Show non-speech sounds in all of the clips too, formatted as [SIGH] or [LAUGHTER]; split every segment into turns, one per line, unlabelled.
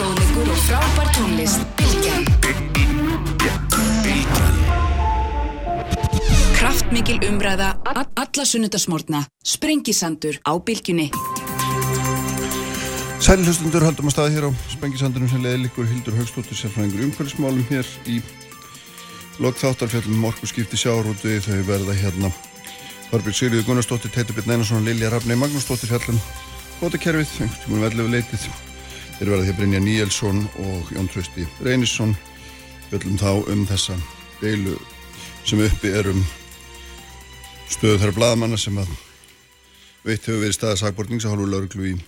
fróðleikur og frábær tónlist. Bilgjan. Kraftmikil umræða, alla sunnudasmórna. Sprengisandur á Bilginni.
Sæli hlustundur haldum að staða hér á Spengisandunum sem leiði líkur Hildur Haugstóttir sérfræðingur í umhverfismálum hér í lokþáttarfjallum um orkuskipti sjárótu þau verða hérna Þorbjörg Sigriður Gunnarsdóttir, Teitur Björn Einarsson Lilja Rafnei Magnúsdóttir fjallum Bótakerfið, einhvern tímum vellega leitið þeir verða hér Brynja Níelsson og Jón Trösti Reynisson fjöllum þá um þessa deilu sem uppi er um stöðu þar blaðamanna sem að veitt hefur verið staða sakbortnings að hálfu lauruglu í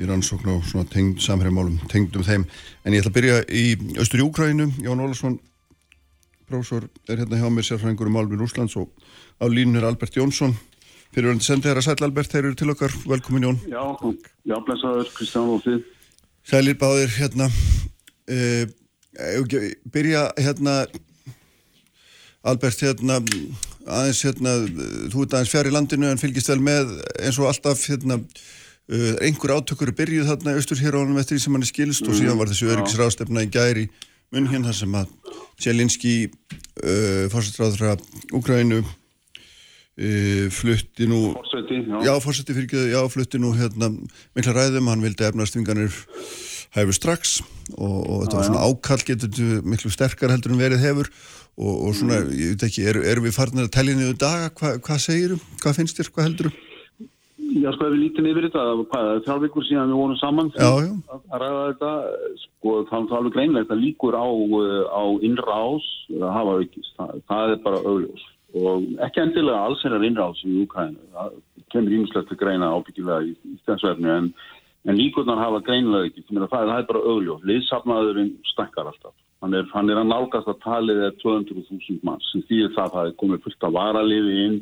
í rannsókn og svona tengd samhærimálum tengdum þeim. En ég ætla að byrja í Östur í Úkrænu, Jón Ólarsson prófessor er hérna hjá mér sérfræðingur um álminn Úslands og á línun er Albert Jónsson fyrirverandi sendi þeirra Sæl Albert, þeir eru til okkar velkomin Jón.
Já, já, blessaður Kristján og þið.
Sælir báðir hérna uh, byrja hérna Albert hérna aðeins hérna þú ert aðeins fjær í landinu en fylgist vel með eins og alltaf hérna uh, einhver átökur byrjuð þarna austur hér ánum eftir því sem hann er skilst og síðan var þessu öryggisrástefna í gæri munn hérna sem að Sjelinski uh, fórsetráðra Úgrænu uh, flutti nú
Forseti, já.
já, fórseti fyrir já, flutti nú hérna mikla ræðum, hann vildi efnastvinganir hæfu strax og, og þetta var svona ákall getur miklu sterkar heldur en verið hefur og, og svona, ég veit ekki, erum er við farnir að tellja niður daga, Hva, hvað segirum? Hvað finnst þér, hvað heldur
Já, sko, ef við lítum yfir þetta, það var þrjár vikur síðan við vorum saman. Að, að ræða þetta, sko, það er alveg greinlegt að líkur á, á innrás að hafa aukist, það, það er bara augljós og ekki endilega alls er að innrás í Úkrænu, það kemur ímislegt að greina ábyggilega í, í þessu efni en, en líkurnar hafa greinilega ekki, það, það er bara augljós, liðsafnaðurinn stakkar alltaf, hann er, hann er að nálgast að talið er 200.000 mann sem það að það er komið fullt af varaliði inn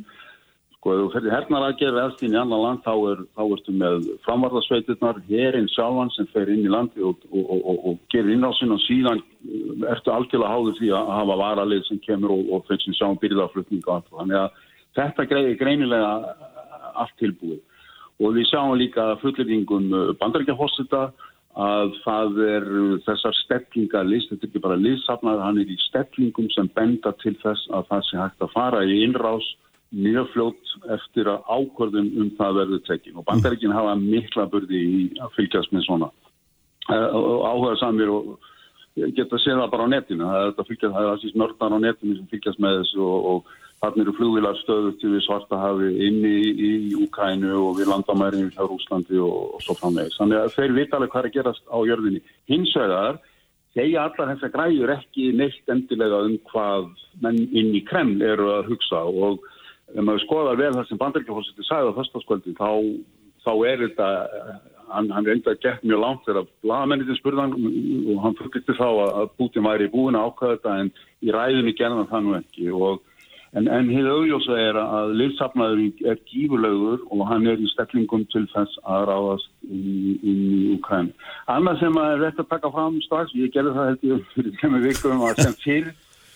Sko, ef þú ferðir hernar aðgerð eðst inn í annan land, þá, er, þá ertu með framvarðarsveitirnar, herinn sjálfan sem fer inn í landi og, og, og, og gerir innrásinn og síðan uh, ertu algjörlega háður því að hafa varalið sem kemur og þeir sem sjáum byrðaflutning og allt. Þannig að þetta greiði greinilega allt tilbúið. Og við sjáum líka fullirðingum bandaríkjaforsita að það er þessar steflingar list, þetta er ekki bara listsafnaður, hann er í steflingum sem benda til þess að það sé hægt að fara í innrás mjög fljótt eftir að ákvörðum um það verður tekinn og bandaríkinn hafa mikla burði í að fylgjast með svona. Áhuga samir og geta að segja það bara á netinu. Það er að fylgjast, það er alls nörðar á netinu sem fylgjast með þessu og, og þarna eru flugvilar stöðu til við svartahafi inni í, í Úkrænu og við landamærinu hjá Rúslandi og, og svo framvegis. Þannig að þeir vita alveg hvað er að gerast á jörðinni. Hins vegar segja allar þessar græjur ekki neitt endilega um hvað menn inn í Kreml eru að hugsa og ef maður skoðar vel það sem bandaríkjafólksiti sagði á fyrstaskvöldi þá, þá er þetta hann, hann reynda að gett mjög langt þegar blagamennitinn spurðan og hann fyrklitti þá að Putin væri búin að ákvæða þetta en í ræðinni gerðan það nú ekki og En, en hér auðjósa er að liðsafnaður er gífurlegur og hann er í stellingum til þess að ráðast inn í Ukræn. Annað sem er rétt að taka fram strax, ég gerði það held ég fyrir kemur vikum að sem fyrr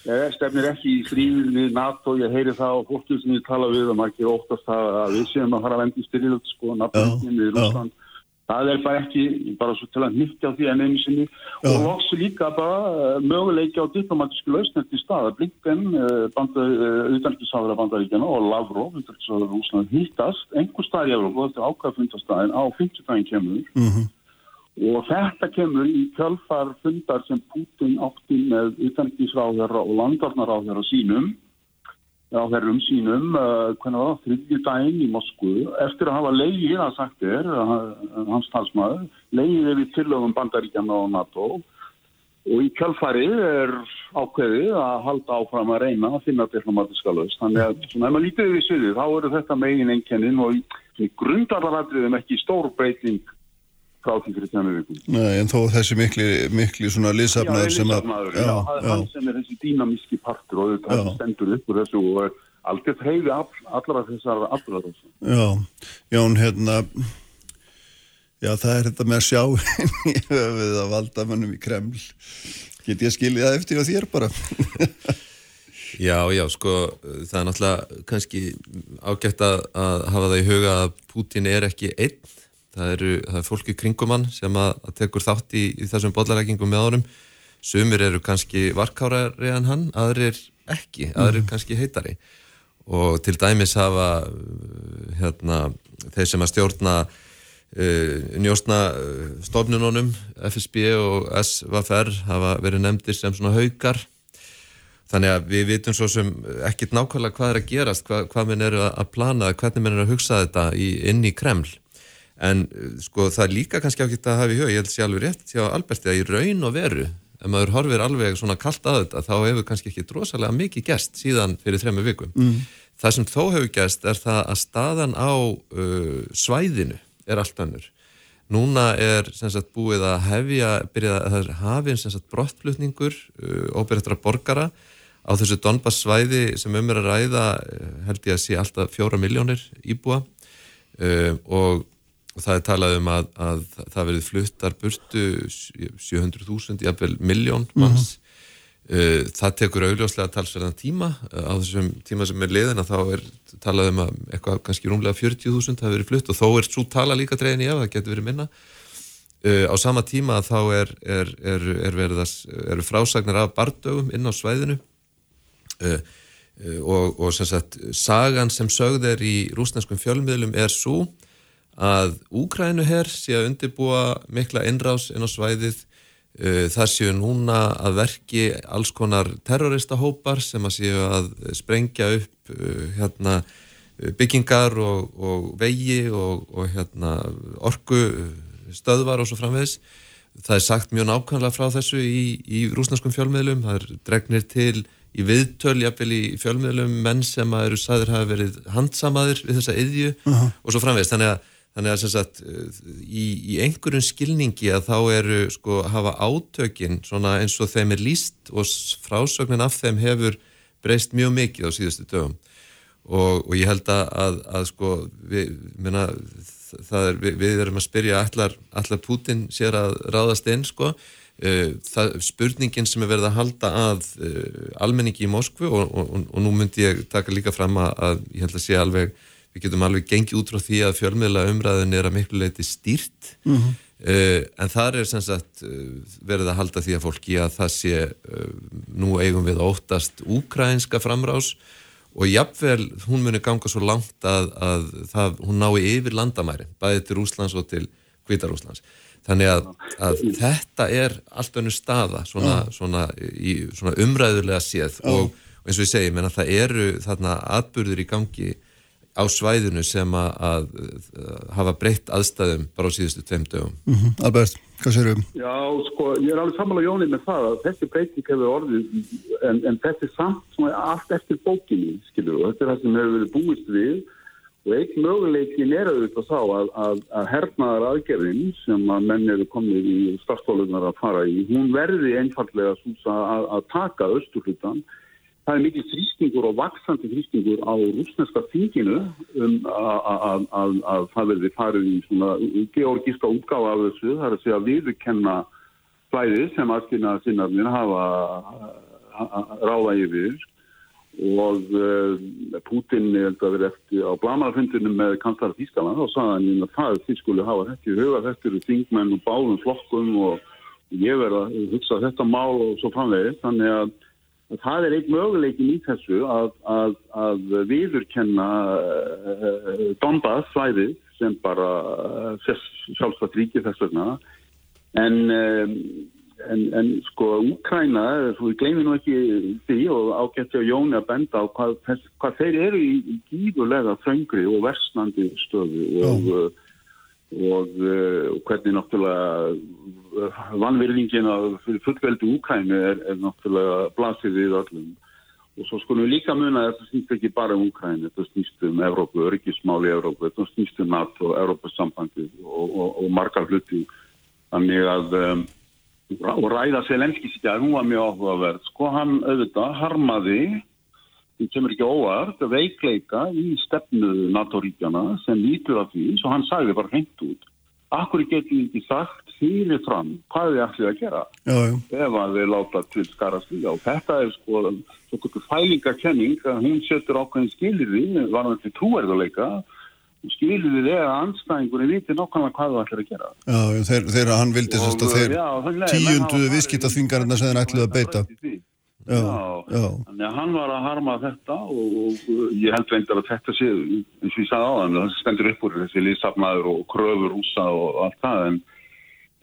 stefnir ekki í stríðin við NATO, ég heyri það á fólkið sem ég tala við og maður ekki óttast að við séum að fara að vendi styrjöld sko, NATO-inn við Rúsland. Það er bara ekki, bara svo til að nýttja því en einu sinni Já. og loksu líka bara möguleiki á diplomatísku lausnett í stað að Blinken, utanrikiðsáður af bandaríkjana og Lavrov, utanrikiðsáður af Rúsland, hittast einhver stað í Európa, þetta ákvæðfundastæðin á 50 daginn kemur
mm -hmm.
Og þetta kemur í kjölfar fundar sem Putin átti með utanrikiðsáðara og landarnaráðara sínum á þeirrum sínum uh, hvernig var það, þriðju daginn í Moskvu. Eftir að hafa leiðið að sagt er uh, hans talsmaður, leiðið við tilögum bandaríkjana og NATO. Og í kjálfari er ákveðið að halda áfram að reyna að finna diplomatiska löst þannig að svona, ef maður lítið við sviðið þá eru þetta megin einkennin og í, grundarðaratriðum ekki stór breyting frá því fyrir tjánu vikum.
Nei, en þó þessi mikli, mikli svona liðsafnaður sem að...
Já, já, já, hann sem er þessi dýnamíski partur og þetta stendur upp úr þessu og algjört heiði all, allra þessar allra þessu.
Já, Jón, hérna, já, það er þetta með að sjá [LAUGHS] í höfuð að valda mannum í Kreml. Get ég að skilja það eftir á þér bara? [LAUGHS]
Já, já, sko, það er náttúrulega kannski ágætt að, að hafa það í huga að Putin er ekki einn það eru, það er fólki kringumann sem að, að tekur þátt í, í þessum bollarækingum með honum sumir eru kannski varkárari en hann aðrir ekki, aðrir mm. kannski heitari og til dæmis hafa hérna, þeir sem að stjórna uh, njóstna stofnununum FSB og SVFR hafa verið nefndir sem svona haugar Þannig að við vitum svo sem ekkit nákvæmlega hvað er að gerast, hvað, hvað minn eru að plana, hvernig minn eru að hugsa þetta í, inn í Kreml. En sko það er líka kannski ákveðt að hafa í hug, ég held sé alveg rétt hjá Alberti að í raun og veru, ef maður horfir alveg svona kallt að þetta, þá hefur kannski ekki drosalega mikið gest síðan fyrir þrema vikum. Mm. Það sem þó hefur gest er það að staðan á uh, svæðinu er allt önnur. Núna er sagt, búið að hefja, byrjað að það er hafinn brottflutningur uh, óbyrjatra borgara á þessu Donbass svæði sem um er að ræða eh, held ég að sé alltaf fjóra miljónir íbúa uh, og, og það er talað um að, að það verið fluttar burtu 700.000, jafnvel miljón manns. Mm -hmm. uh, það tekur augljóslega talsverðan tíma uh, á þessum tíma sem er liðin að þá er talað um að eitthvað kannski rúmlega 40.000 hafi verið flutt og þó er svo tala líka dregin í ef það getur verið minna. Á sama tíma þá er, er, er, er að, frásagnar af bardögum inn á svæðinu Uh, uh, og, og sem sagt sagan sem sögð er í rúsneskum fjölmiðlum er svo að Úkrænuherr sé að undirbúa mikla innrás inn á svæðið. Uh, það séu núna að verki alls konar terroristahópar sem að séu að sprengja upp hérna, byggingar og, og vegi og, og hérna, orku stöðvar og svo framvegs það er sagt mjög nákvæmlega frá þessu í, í rúsneskum fjölmiðlum. Það er dregnir til í viðtöl, jafnvel í fjölmiðlum menn sem að eru sæður hafa verið handsamaður við þessa yðju uh -huh. og svo framvegst, þannig að, þannig að sagt, í, í einhverjum skilningi að þá eru sko hafa átökin svona eins og þeim er líst og frásögnin af þeim hefur breyst mjög mikið á síðustu dögum. Og, og ég held að, að, að sko við, minna, er, við, við erum að spyrja allar, allar Putin sér að ráðast inn sko? Eh, það, spurningin sem er verið að halda að uh, almenningi í Moskvu og, og, og nú myndi ég taka líka fram að, að ég held að sé alveg, við getum alveg gengið út frá því að fjölmiðla umræðin er að miklu leiti stýrt. Mm -hmm. uh, en þar er sem sagt uh, verið að halda því að fólki að það sé nú eigum við óttast úkrænska framrás og jafnvel hún muni ganga svo langt að, að það, hún nái yfir landamæri bæði til Rúslands og til Kvítarúslands Þannig að, að þetta er allt önnu staða svona, svona, í, svona umræðulega séð og, og eins og ég segi, menna, það eru þarna atbyrður í gangi á svæðinu sem að, að, að hafa breytt aðstæðum bara á síðustu tveim dögum.
Mm -hmm. Albert, hvað sér um?
Já, sko, ég er alveg samanlega jónið með það að þessi breyting hefur orðið en, en þetta er samt allt eftir bókinni, skilur, og þetta er það sem hefur verið búist við Og einn möguleikin er auðvitað þá að, að, að hernaðar aðgerðin sem að menn eru komið í starfstólunar að fara í, hún verði einfallega að, að taka austurhlutan. Það er mikil þrýstingur og vaksandi þrýstingur á rúsneska þinginu um að það verði farið í svona georgíska útgáða af þessu. Það er að segja að viðkenna slæðið sem aðskina sinnarnir hafa ráða yfir og uh, Putin er eftir á blamarfundinu með kanslar Þískaland og sagði hann að það þið skulle hafa þetta í huga þetta eru þingmenn og bálum flokkum og ég verði að hugsa þetta mál og svo framvegið þannig að, að það er einn möguleikin í þessu að, að, að viðurkenna uh, Donbass svæðið sem bara uh, sjálfsagt ríkið þess vegna. En um, En, en sko Úkræna, þú gleymir nú ekki því og ágætti á Jóni að benda á hvað, hvað þeir eru í, í gíðulega þöngri og versnandi stöðu og, og, og hvernig náttúrulega vanverðingin fyrir fullveldi Úkrænu er, er náttúrulega blasið við öllum. Og svo skulum við líka muna að þetta snýst ekki bara um Úkrænu, þetta snýst um Evrópu, öryggismáli Evrópu, þetta snýst um NATO, Evrópasambandi og, og margar hluti. Þannig að um, og ræða Selenski sítja, hún var mjög áhugaverð sko hann auðvitað harmaði sem er ekki óvart veikleika í stefnu NATO-ríkjana sem lítur af því svo hann sagði bara hreint út Akkur getur við ekki sagt fyrir fram hvað við ætlum að gera já, já. ef að við láta til skara stíga og þetta er sko svona fælingakenning að hún setur ákveðin skilir við varðan til trúerðuleika skiluðu þið að anstæðingunni viti nokkvæmlega hvað þú ætlir að gera.
Já, þeir, hann vildi sérst að þeir
já, þannig-
tíunduðu
menn hafa
viðskipta
farið í-
þvingarinn sem þeir ætluðu að beita.
Já,
Já.
Þannig að hann var að harma þetta og, og ég held reyndar að þetta sé, eins og ég sagði á hann, það stendur upp úr þessi liðsafnaður og kröfur rúsa og allt það, en,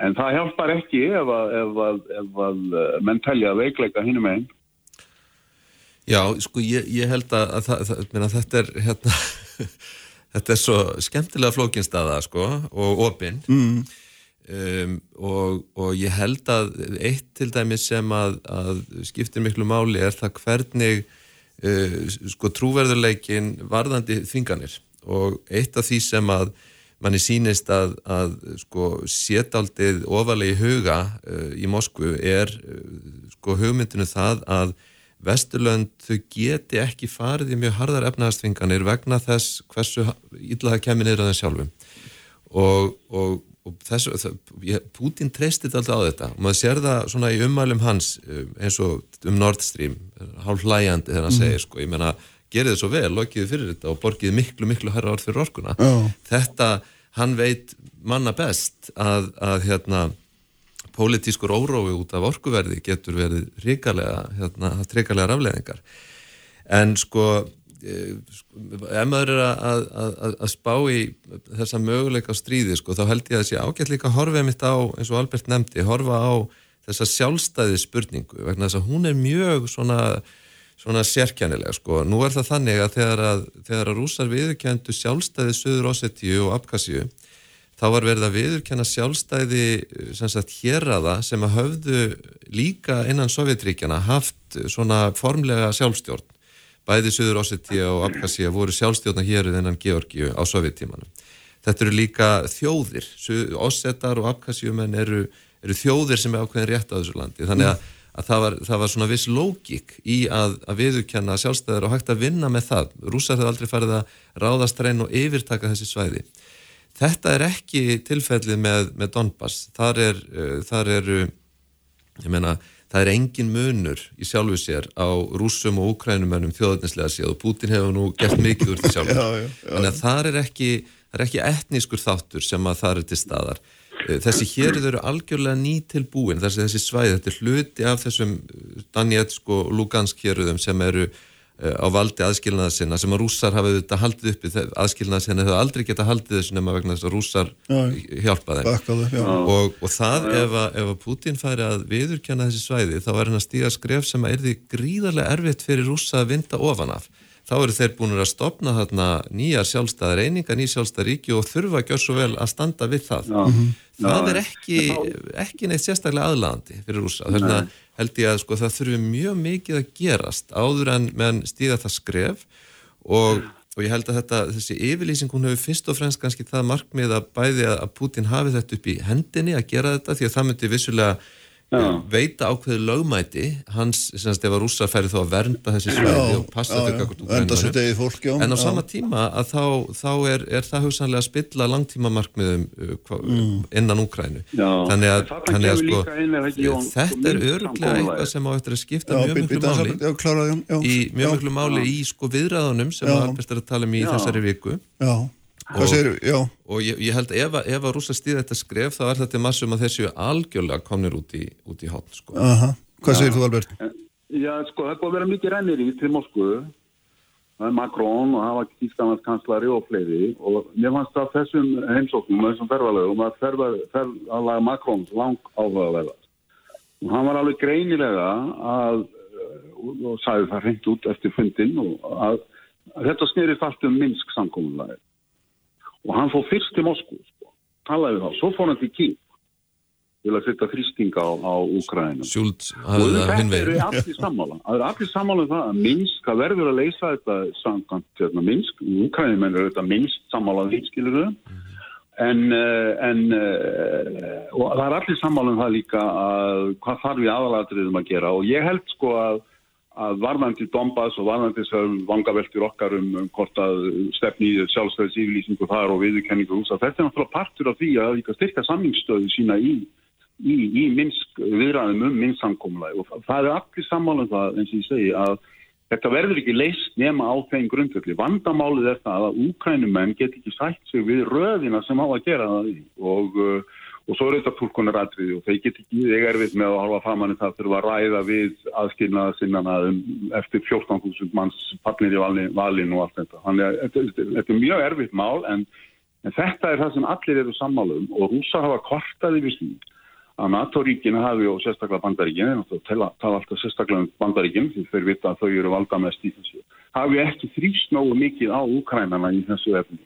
en það hjálpar ekki ef að, ef að, ef að eh, menn telja veikleika hinnum einn.
Já, sko, ég, ég held að, að, meina, þetta er hérna, [LAUGHS] þetta er svo skemmtilega flókinstaða, sko, og opinn mm. Um, og, og ég held að eitt til dæmis sem að, að skiptir miklu máli er það hvernig uh, sko trúverðurleikin varðandi þvinganir. Og eitt af því sem að manni sínist að, að sko sétaldið ofalega í huga uh, í Moskvu er uh, sko hugmyndinu það að Vesturlönd þau geti ekki farið í mjög harðar efnaðastvinganir vegna þess hversu illa það kemur niður á þeim sjálfum. Og, og, það, Putin treystit alltaf á þetta og maður sér það svona í ummælum hans um, eins og um Nord Stream hálf hlæjandi þegar hann segir sko, ég menna gerið þið svo vel, lokiði fyrir þetta og borgiði miklu, miklu herra orð fyrir orkuna
Já.
þetta, hann veit manna best að, að hérna pólitískur órói út af orkuverði getur verið ríkalega, hérna, haft ríkalega rafleðingar. En eh, sko ef maður er að, að, að, að spá í þessa möguleika á stríði, sko, þá held ég að þessi ágætt líka horfið mitt á, eins og Albert nefndi, horfa á þessa sjálfstæði spurningu, vegna þess að hún er mjög svona, svona sérkjænilega, sko. Nú er það þannig að þegar að, þegar að rúsar viðurkendu sjálfstæði Suður Ossetíu og Abkasíu, þá var verið að viðurkenna sjálfstæði sagt hérraða sem að höfðu líka innan Sovjetríkjana haft svona formlega sjálfstjórn. Bæði Suður Ossetíu og Abkasíu voru sjálfstjórna héruð innan Georgiu á Sovjettímanum. Þetta eru líka þjóðir, Ossetar og Abkasíumenn eru, eru þjóðir sem er ákveðin rétt á þessu landi. Þannig að, að það, var, það var svona viss lógik í að, að viðurkenna sjálfstæðir og hægt að vinna með það. Rússar hefur aldrei farið að ráðast reyn og yfirtaka þessi svæði. Þetta er ekki tilfellið með, með Donbass. Þar er, uh, þar eru, ég meina, það er engin munur í sjálfu sér á rússum og úkrænumennum þjóðarnislega séð og Putin hefur nú gert mikið úr því [LAUGHS]
já.
Þannig að þar er ekki, það er ekki etnískur þáttur sem að það er til staðar. Uh, Þessi hér eru algjörlega ný til búin, þessi, þessi svæði, þetta er hluti af þessum Danetsk og Lugansk héruðum sem eru á valdi aðskilnaða sinna sem að rússar hafa auðvitað haldið uppi aðskilnaða sinna hefur aldrei geta haldið þessu nema vegna þess að rússar
Já.
hjálpa þeim
Bakkaðu, já.
og, og það ef að, ef að Putin færi að viðurkenna þessi svæði þá er hann að stíga skref sem að er því gríðarlega erfitt fyrir rússa að vinda ofan af þá eru þeir búin að stopna þarna nýjar sjálfstæðar eininga, nýjar sjálfstæðar ríki og þurfa að gjör svo vel að standa við það
Já.
það
Já.
er ekki, ekki neitt sérstaklega aðlandi fyrir rússa þannig að held ég að sko, það þurfi mjög mikið að gerast áður en menn stíða það skref og, og ég held að þetta, þessi yfirlýsing hún hefur fyrst og fremst kannski það markmið að bæði að Putin hafi þetta upp í hendinni að gera þetta því að það myndi vissulega veita ákveðu lögmæti hans, ef að rússar færi þá að vernda þessi svæði og passa þau Úkraínumönnum.
sitt eigið fólk, já.
En á
já.
sama tíma að þá, þá er, er það hugsanlega að spilla langtímamarkmiðum uh, hva, innan Úkrænu. Þannig að, þannig að sko,
Jón,
þetta er öruglega eitthvað sem á eftir að skipta
Já,
mjög miklu máli
Já, kláraði, já.
í mjög miklu máli í sko viðræðunum sem að Albert er að tala um í
Já.
þessari viku
Já, hvað
Og-
segir, já,
og ég, ég held ef, að- ef að rúsa stíða þetta skref þá er þetta massum að þessu algjörlega komnir út í, út í hotn sko.
aha. Hvað segir þú, Albert?
Já, sko, það er búið að vera mikið rennir í til Moskvu. Það er Macron og hafa Íslands kanslari og fleiri og mér fannst það þessum heimsóknum, þessum ferðalögum að ferðalega Macron lang áhugaverða. Og hann var alveg greinilega að, og, og sagði það hreint út eftir fundin og að, að þetta snerist allt um Minsk samkominlega. Og hann fór fyrst til Moskvu, sko, talaði þá, svo fór hann til Kív til að setja þrýstinga á, á Úkrænum.
Sjúld
Og þetta eru allir sammála. Það eru allir sammála um það að Minsk, það verður að leysa þetta samkvæmt hérna, Minsk. Úkrænum er þetta Minsk sammála því, skilur þau. En, uh, en uh, og það er allir sammála um það líka að hvað þarf við aðalatriðum að gera og ég held sko að, að varðandi Donbass og varðandi þessar vangaveltur okkar um, um hvort að stefni sjálfstæðis yfirlýsingu þar og viðurkenningu rúsa. Þetta er náttúrulega partur af því að líka styrka samningsstöðu sína í í, í minnsk viðræðum um minnsamkomulagi og það er allir sammála um það eins og ég segi að Þetta verður ekki leist nema á þeim grundvöldi. Vandamálið er það að úkrænumenn get ekki sætt sig við röðina sem á að gera það í og, uh, og svo er þetta tólkunaratriði og þeir get ekki, þeir er við með að halva famanni það þurfa að ræða við aðskilnaða sinnana um, eftir 14.000 manns fallnir í valin og allt þetta. Þannig að þetta, þetta er mjög erfitt mál en, en þetta er það sem allir eru sammálum og rúsa hafa kvartaði við sín að NATO-ríkina hafi og sérstaklega bandaríkina, þá tala alltaf sérstaklega um bandaríkina því þeir vita að þau eru valda mest í þessu, hafi ekki þrýst nógu mikið á Ukrænana í þessu efni.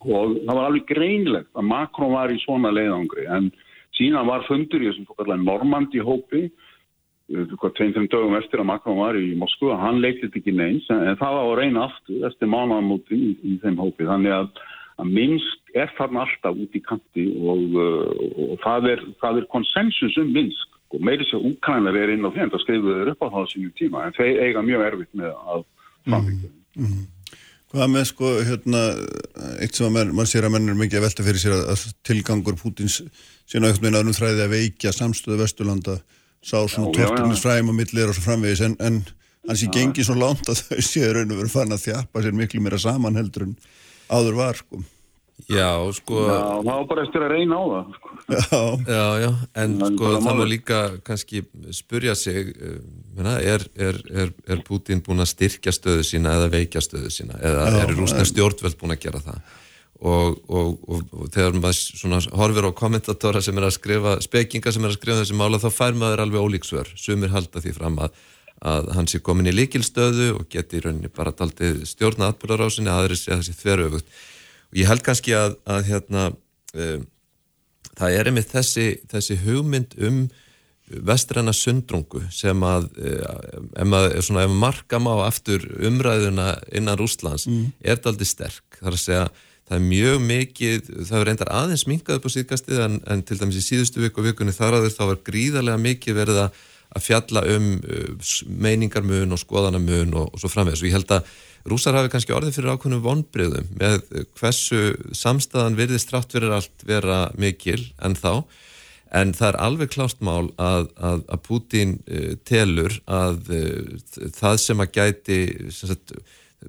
Og það var alveg greinlegt að Macron var í svona leiðangri. En sína var fundur í þessum fokkarlega Normandi hópi, hvað tveim-tveim dögum eftir að Macron var í Moskva, hann leiktið ekki neins. En það var að reyna aftur eftir mánaðamóti í, í þeim hópi, þannig að að Minsk er þarna alltaf út í kanti og, uh, og það er, er konsensus um Minsk. Og meiri sér úkrænar er inn á fjend að skrifa þeir upp á það sínu tíma. En þeir eiga mjög erfitt með að frambyggja. Mm, mm.
Hvað með sko, hérna, eitt sem að mann, sér að mann er mikið að velta fyrir sér að, að tilgangur Pútins á eitthvað með öðrum þræði að veikja samstöðu Vesturlanda sá svona torturnis fræm og millir og svo framvegis en, en hans í gengi svo langt að þau séu raun og verið fann að þjapa sér miklu meira saman heldur en áður var sko.
Já, sko...
Já, það var bara eftir að reyna á það. Sko.
Já, já, já, en Þann sko það má líka kannski spurja sig, uh, er, er, er, er Putin búin að styrkja stöðu sína eða veikja stöðu sína eða já, er rúsna stjórnveld búin að gera það? Og, og, og, og þegar maður horfir á kommentatora sem er að skrifa, spekinga sem er að skrifa þessi mála, þá fær maður alveg ólíksvör. Sumir halda því fram að að hann sé komin í líkilstöðu og geti í rauninni bara daldið stjórna atbyrðarásinni, aðri sé að það sé þverjöfugt og ég held kannski að, að hérna, um, það er einmitt þessi, þessi hugmynd um vestræna sundrungu sem að ef maður marka má aftur umræðuna innan Rúslands mm. er það aldrei sterk þar að segja það er mjög mikið, það er reyndar aðeins minkað upp á síðkastið en, en til dæmis í síðustu viku og vikunni þar aður þá var gríðarlega mikið verið að fjalla um meiningarmun og skoðanamun og, og svo framvegis og ég held að rúsar hafi kannski orðið fyrir ákveðnum vonbreyðum með hversu samstæðan virðist trátt verið allt vera mikil en þá. En það er alveg klást mál að, að, að Putin uh, telur að uh, það sem að gæti sem sagt,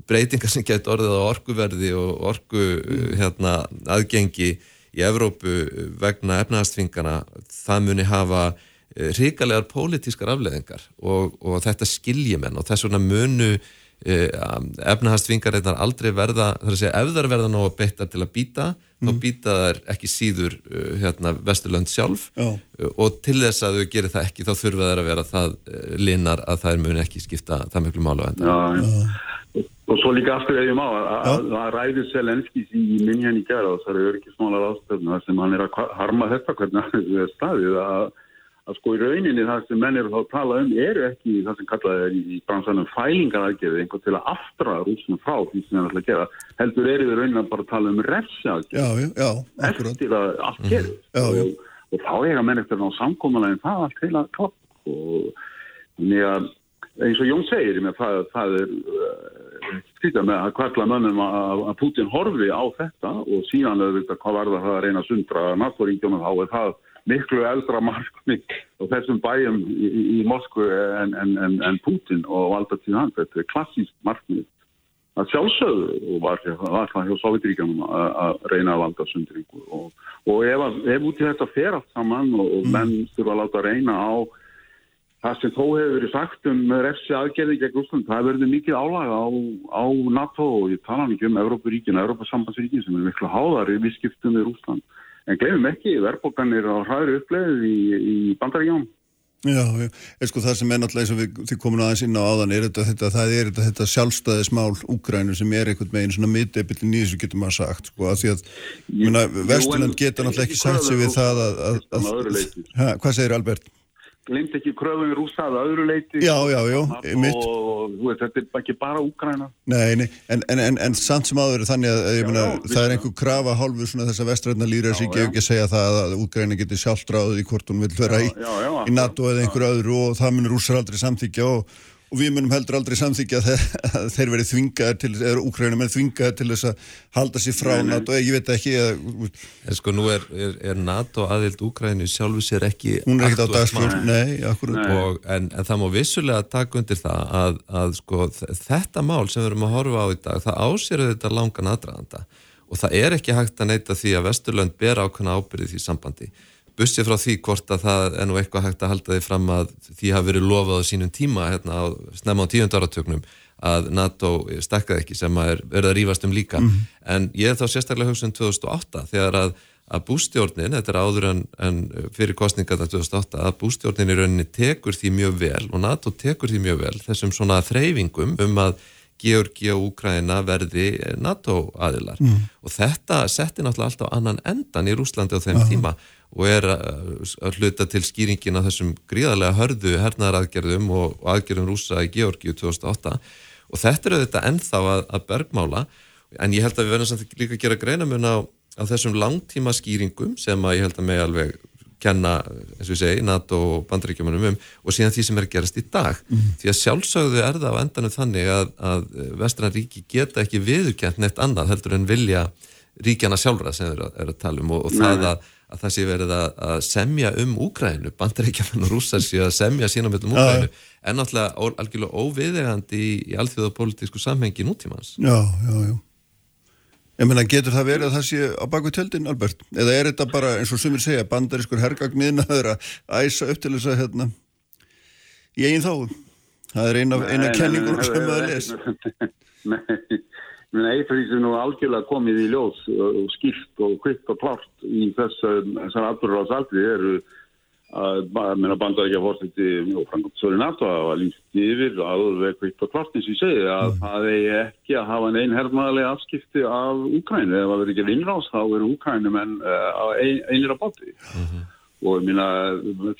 breytingar sem gæti orðið á orkuverði og orku uh, hérna, aðgengi í Evrópu vegna efnahastfingana það muni hafa ríkalegar pólitískar afleðingar og, og þetta skiljimenn og þess vegna munu Eh, efnahastvingar reynar aldrei verða þar að segja ef þar verða ná að beita til að býta mm. þá býta þar ekki síður uh, hérna Vesturlönd sjálf. Uh, og til þess að þau gerir það ekki þá þurfa þær að vera það linar að er muni ekki skipta það mjög málu
og svo líka aftur eða ég má að ræður Selenskis í minjan í gerð og það eru ekki smálar ástöfna sem hann er að harma þetta hvernig [LAUGHS] það er staðið að að sko í rauninni það sem menn eru þá að tala um eru ekki það sem kallaði er í bransanum fælingaraðgerði einhvern til að aftra rúsum frá því sem það er alltaf að gera heldur er í rauninni að bara tala um refsjaðgerði eftir að allt mhm. gerði og, og þá er að menn eftir ná samkómalegin það allt heila klopp og að eins og Jón segir með, það, það er skýta með að kvartla mönnum að, að Putin horfi á þetta og síðan auðvitað hvað var það að reyna að sundra NATO-ríkjónum þá er það miklu eldra markmið á þessum bæjum í, í Moskvu en, en, en, en Putin og valda til hans. Þetta er klassísk markmið að sjálfsögðu var, það hjá Sovjetríkanum að reyna að valda sundringu og, og ef, ef út í þetta fer allt saman og, og mm. menn þurfa að láta reyna á það sem þó hefur verið sagt um refsi aðgerði gegn Úsland, það verður mikið álaga á, á NATO og ég tala ekki um Európaríkin, Európasambandsríkin sem er miklu háðar í visskiptum með Úsland En glemum ekki, verðbókanir á hraður uppleið í, í bandaríkjum.
Já, er sko það sem er náttúrulega eins og við, þið komin aðeins inn á áðan er þetta, þetta það er þetta, þetta sjálfstæðismál Úgrænu sem er einhvern veginn svona middebillin í þessu getur maður sagt sko að því að Vesturland geta náttúrulega ekki sagt sig við það að, að, að, að hvað segir Albert?
Glimt ekki kröfum í rústaða öðru leiti
já, já, já,
og, og þetta er ekki bara Úgræna
Nei, nei, en, en, en, en samt sem áður þannig að mena, það er einhver krafa hálfur svona þess að vestræðna lýra sig ekki að segja það að Úgræna getur sjálf dráðið í hvort hún vil vera í, í NATO eða einhver öðru og það munir rúsar aldrei samþykja og, og við munum heldur aldrei samþykja að þeir verið þvingaðar til, eða úkrænum er þvingaðar til þess að halda sér frá NATO, ég veit ekki að...
En sko nú er, er, er NATO aðild úkrænu sjálfu sér ekki...
Hún er ekkit á dagsfjörn, nei, akkurat.
Og, en, en það má vissulega taka undir það að, að sko þetta mál sem við erum að horfa á í dag, það ásýrðu þetta langan aðdraðanda og það er ekki hægt að neyta því að Vesturlönd ber ákveðna ábyrði því sambandi bussið frá því hvort að það er nú eitthvað hægt að halda því fram að því hafi verið lofað á sínum tíma hérna á snemma á tíundaratöknum að NATO stakkaði ekki sem að er verið að rýfast um líka mm en ég er þá sérstaklega hugsun 2008 þegar að, að bústjórnin, þetta er áður en, en fyrir kostningarna 2008 að bústjórnin í rauninni tekur því mjög vel og NATO tekur því mjög vel þessum svona þreyfingum um að Georgi og Úkraina verði NATO aðilar mm. og þetta setti náttúrulega alltaf annan endan í Rúslandi á þeim -huh. tíma og er að hluta til skýringin af þessum gríðarlega hörðu hernaðaraðgerðum og, aðgerðum rúsa í Georgiu 2008 og þetta eru þetta ennþá að, að bergmála. En ég held að við verðum samt líka að gera greina mun á, á þessum langtíma skýringum sem að ég held að mig alveg kenna, eins og ég segi, NATO og bandaríkjumunum um og síðan því sem er að gerast í dag. Mm. því að sjálfsögðu er það á endanum þannig að, að Vestran ríki geta ekki viðurkjent neitt annað heldur en vilja ríkjana sjálfra sem þeir eru að tala um og, og það að að það sé verið að, að semja um Úkrænu, bandaríkjaman og rússar sé að semja sína með um Úkrænu ja. en náttúrulega algjörlega óviðegandi í, í alþjóðapolítisku samhengi nútímans.
Já, já, já. Ég menna, getur það verið að það sé á baku tjöldin, Albert? Eða er þetta bara, eins og sumir segja, bandarískur hergagniðna að æsa upp til þess að hérna, í einn þá það er eina, eina kenningur sem að les.
Nei [LAUGHS] því sem nú algjörlega komið í ljós og skipt og kvitt og klart í þessar atbyrðarásaldri eru að banda ekki að fórstætti og Frankótt Söri NATO að líst yfir alveg kvitt og klart eins og ég segi að mm. það er ekki að hafa einn herrmaðlega afskipti af Úkræni ef það verður ekki innráðs þá eru Úkrænum en uh, einir að báti. Mm -hmm og ég minna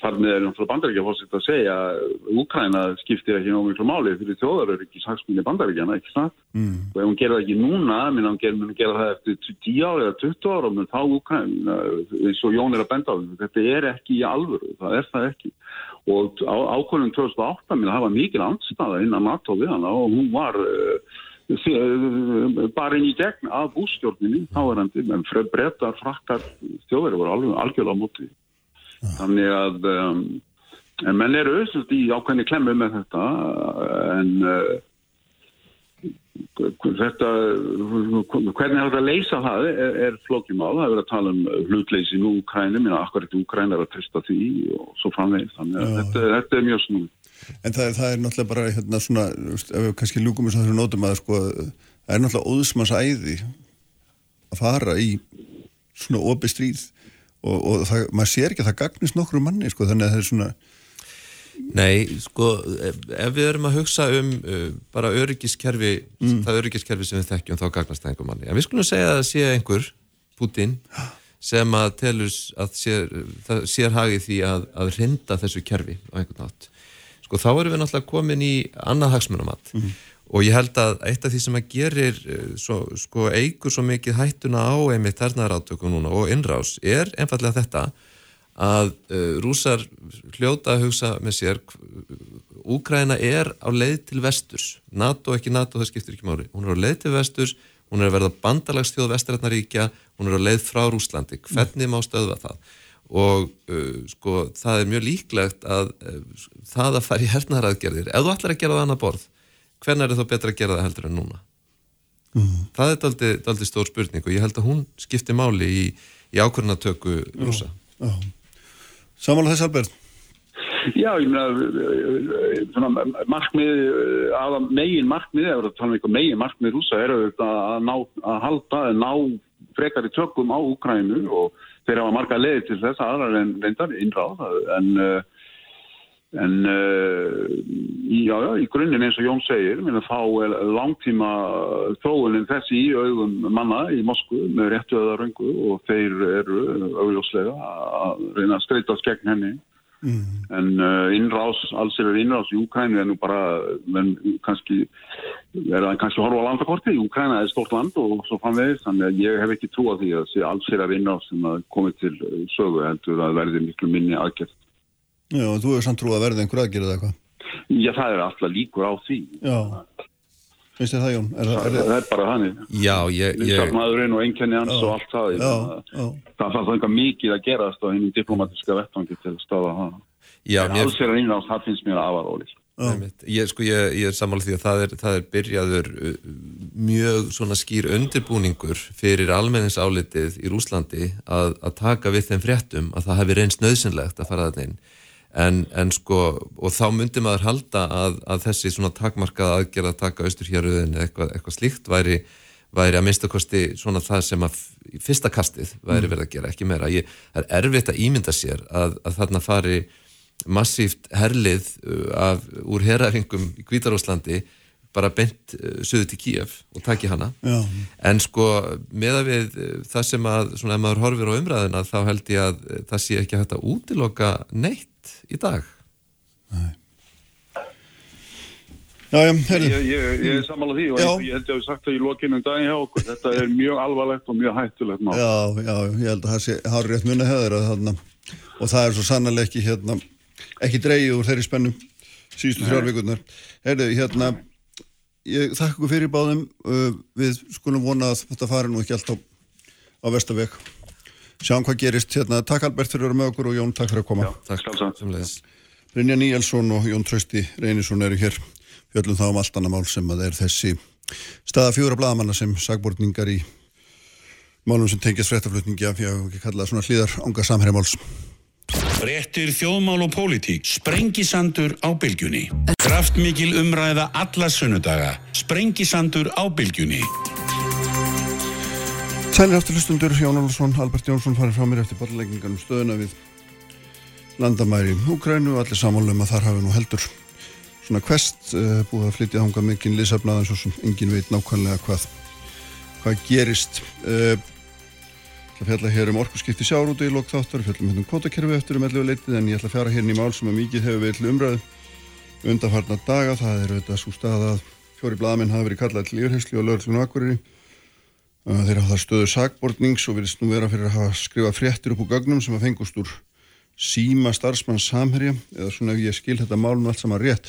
þar með er náttúrulega bandaríkja fórsitt að segja að Úkræna skiptir ekki nóg miklu máli fyrir þjóðar er ekki saksminni bandaríkjana, ekki snart mm. og ef hún gera það ekki núna minna hún gera, gera það eftir 10 ára eða 20 ára og þá Úkræna eins og Jón er að benda á þetta er ekki í alvöru, það er það ekki. Og ákvörðum 2008 minna það var mikil andstaða innan NATO við hana og hún var uh, bara inn í gegn af bústjórninni áverandi, menn brettar, frakkar þjóðar voru algjörlega á móti þannig að um, en menn eru auðvitað í ákveðni klemmu með þetta en uh, þetta hvernig er þetta að leysa það er, er flókimál, það er verið að tala um hlutleysi í Úkrænum, akkurat Úkræn er að trista því og svo framvegð þannig að þetta, þetta er mjög snúið.
En það, það er náttúrulega bara hérna svona, ef við kannski lúkum þess að það er nótum að sko, það er náttúrulega óðsmannsæði að fara í svona opi stríð og, og það, maður sér ekki að það gagnist nokkru manni sko, þannig að það er svona
Nei, sko, ef við erum að hugsa um uh, bara öryggiskerfi mm. það öryggiskerfi sem við þekkjum þá gagnast það einhver manni, en við skulum segja að það sé einhver Putin sem að telur að sér, sér hagið því að, að rinda þessu kerfi á einhvern nátt sko, þá erum við náttúrulega komin í annað hagsmunumat mm og ég held að eitt af því sem að gerir eh, svo, sko eigur svo mikið hættuna á einmitt þarnaðaráttöku núna og innrás er einfallega þetta að uh, rúsar hljóta að hugsa með sér Úgræna er á leið til vesturs. NATO ekki NATO, það skiptir ekki máli. Hún er á leið til vesturs, hún er að verða bandalagstjóð vestrætnaríkja, hún er á leið frá Rúslandi, hvernig má stöðva það? Og uh, sko það er mjög líklegt að uh, það að fara í hernaðaraðgerðir, ef þú ætlar að gera það annað borð hvernig er það betra að gera það heldur en núna? Mm. það er aldrei stór spurning og ég held að hún skiptir máli í, í ákvörnatöku rúsa
Samála þess Albert?
Já, ég meina markmið, aða megin markmið eða að tala um eitthvað megin markmið rúsa er að ná að halda, að ná frekar í tökum á Ukrænu og þeir hafa marga leði til þess aðrar en reyndar innráð en uh, En uh, já, já, í grunninn eins og Jón segir, minna þá er langtíma þróunin þessi í augum manna í Moskvu með réttu öða röngu og þeir eru augljóslega að reyna að streytast gegn henni. Mm. En uh, innrás, alls er innrás í Úkrænu er nú bara, menn kannski, er það kannski horfa á landakorti, Úkræna er stort land og svo framvegis, þannig að ég hef ekki trú að því að alls er innrás sem að komið til sögu heldur að verði miklu minni aðgjert.
Já, og þú hefur samt trú að verði einhver aðgerið eða eitthvað?
Já, það er alltaf líkur á því.
Já, finnst þér það Jón? Er,
Það,
er,
það er bara þannig.
Já, ég, ég,
Lífsarmaðurinn og einkenni hans og allt það.
já, já,
Það þarf eitthvað mikið að gerast á hennum diplomatiska vettvangi til að staða það.
já,
En
mér,
alls er að innráðs, það finnst mér aðvaróli.
Ég, sko, ég, ég er sammála því að það er, það er byrjaður uh, mjög svona skýr undirbúningur fyrir almenningsálitið í Rúslandi að, að taka við þeim fréttum að það hefði reynst nöðsynlegt að fara það inn en, en sko, og þá myndi maður halda að, að þessi svona takmarkað aðgerð að taka austur héröðin eitthvað, eitthvað slíkt væri, væri að minnstakosti svona það sem að fyrsta kastið væri verið að gera, ekki meira. Ég, það er erfitt að ímynda sér að, að þarna fari massíft herlið uh, af, úr heræfingum í Kvítaróslandi bara bent uh, söðu til Kíef og taki hana.
Já.
en sko með að við uh, það sem að svona ef maður horfir á umræðina þá held ég að það sé ekki hægt að útiloka neitt í dag
já, já, herri,
Ég, ég, ég er sammála því og
Já.
ég, ég held ég að við sagt það í lokinu um daginn hjá okkur. Þetta er mjög alvarlegt og mjög hættulegt mál.
já, já, ég held að það sé hár rétt munna hefur að þarna og það er svo sannlega ekki hérna ekki dreigið úr þeirri spennum síðustu þrjár vikurnar. Herri, hérna ég þakka ykkur fyrir báðum uh, við skulum vona að þetta fari nú ekki allt á, á vestaveg sjáum hvað gerist hérna, takk Albert fyrir að vera með okkur og Jón, takk fyrir að koma
Takk
Sjálfsagt.
sömuleiðis.
Brynja Níelsson og Jón Trausti Reynisson eru hér fjöllum þá um allt annað mál sem að er þessi staða fjóra bladamanna sem sagbortningar í málum sem tengjast fréttaflutningi af, ég hef ekki kallað svona hlýðar ánga samherjamáls.
Fréttir þjóðmál og pólitík. Sprengisandur á bylgjunni. Kraftmikil umræða alla sunnudaga. Sprengisandur á bylgjunni.
Sælir aftur hlustundur, Jón Olsson, Albert Jónsson farið frá mér eftir bolleggingan um stöðuna við landamæri Úkrænu og allir samálum að þar hafi nú heldur svona quest uh, búið að flytja þangað mikinn liðsafnaðan svo sem engin veit nákvæmlega hvað hvað gerist. Uh, Það fjalla hér um orkuskipti sjárúti í lokþáttar, fjallum hérna um kvotakerfi eftir um 11 leitið en ég ætla að fjara hérna í mál sem að mikið hefur verið til umræðu undanfarnar daga, það er auðvitað svo stað að fjóri blaðamenn hafa verið kallað til yfirherslu og lögurlun akkuriri þeir hafa það stöðu sakbortnings og virðist nú vera fyrir að hafa skrifað fréttir upp úr gögnum sem að fengust úr síma starfsmanns samherja eða svona ef ég skil þetta málum allt saman rétt.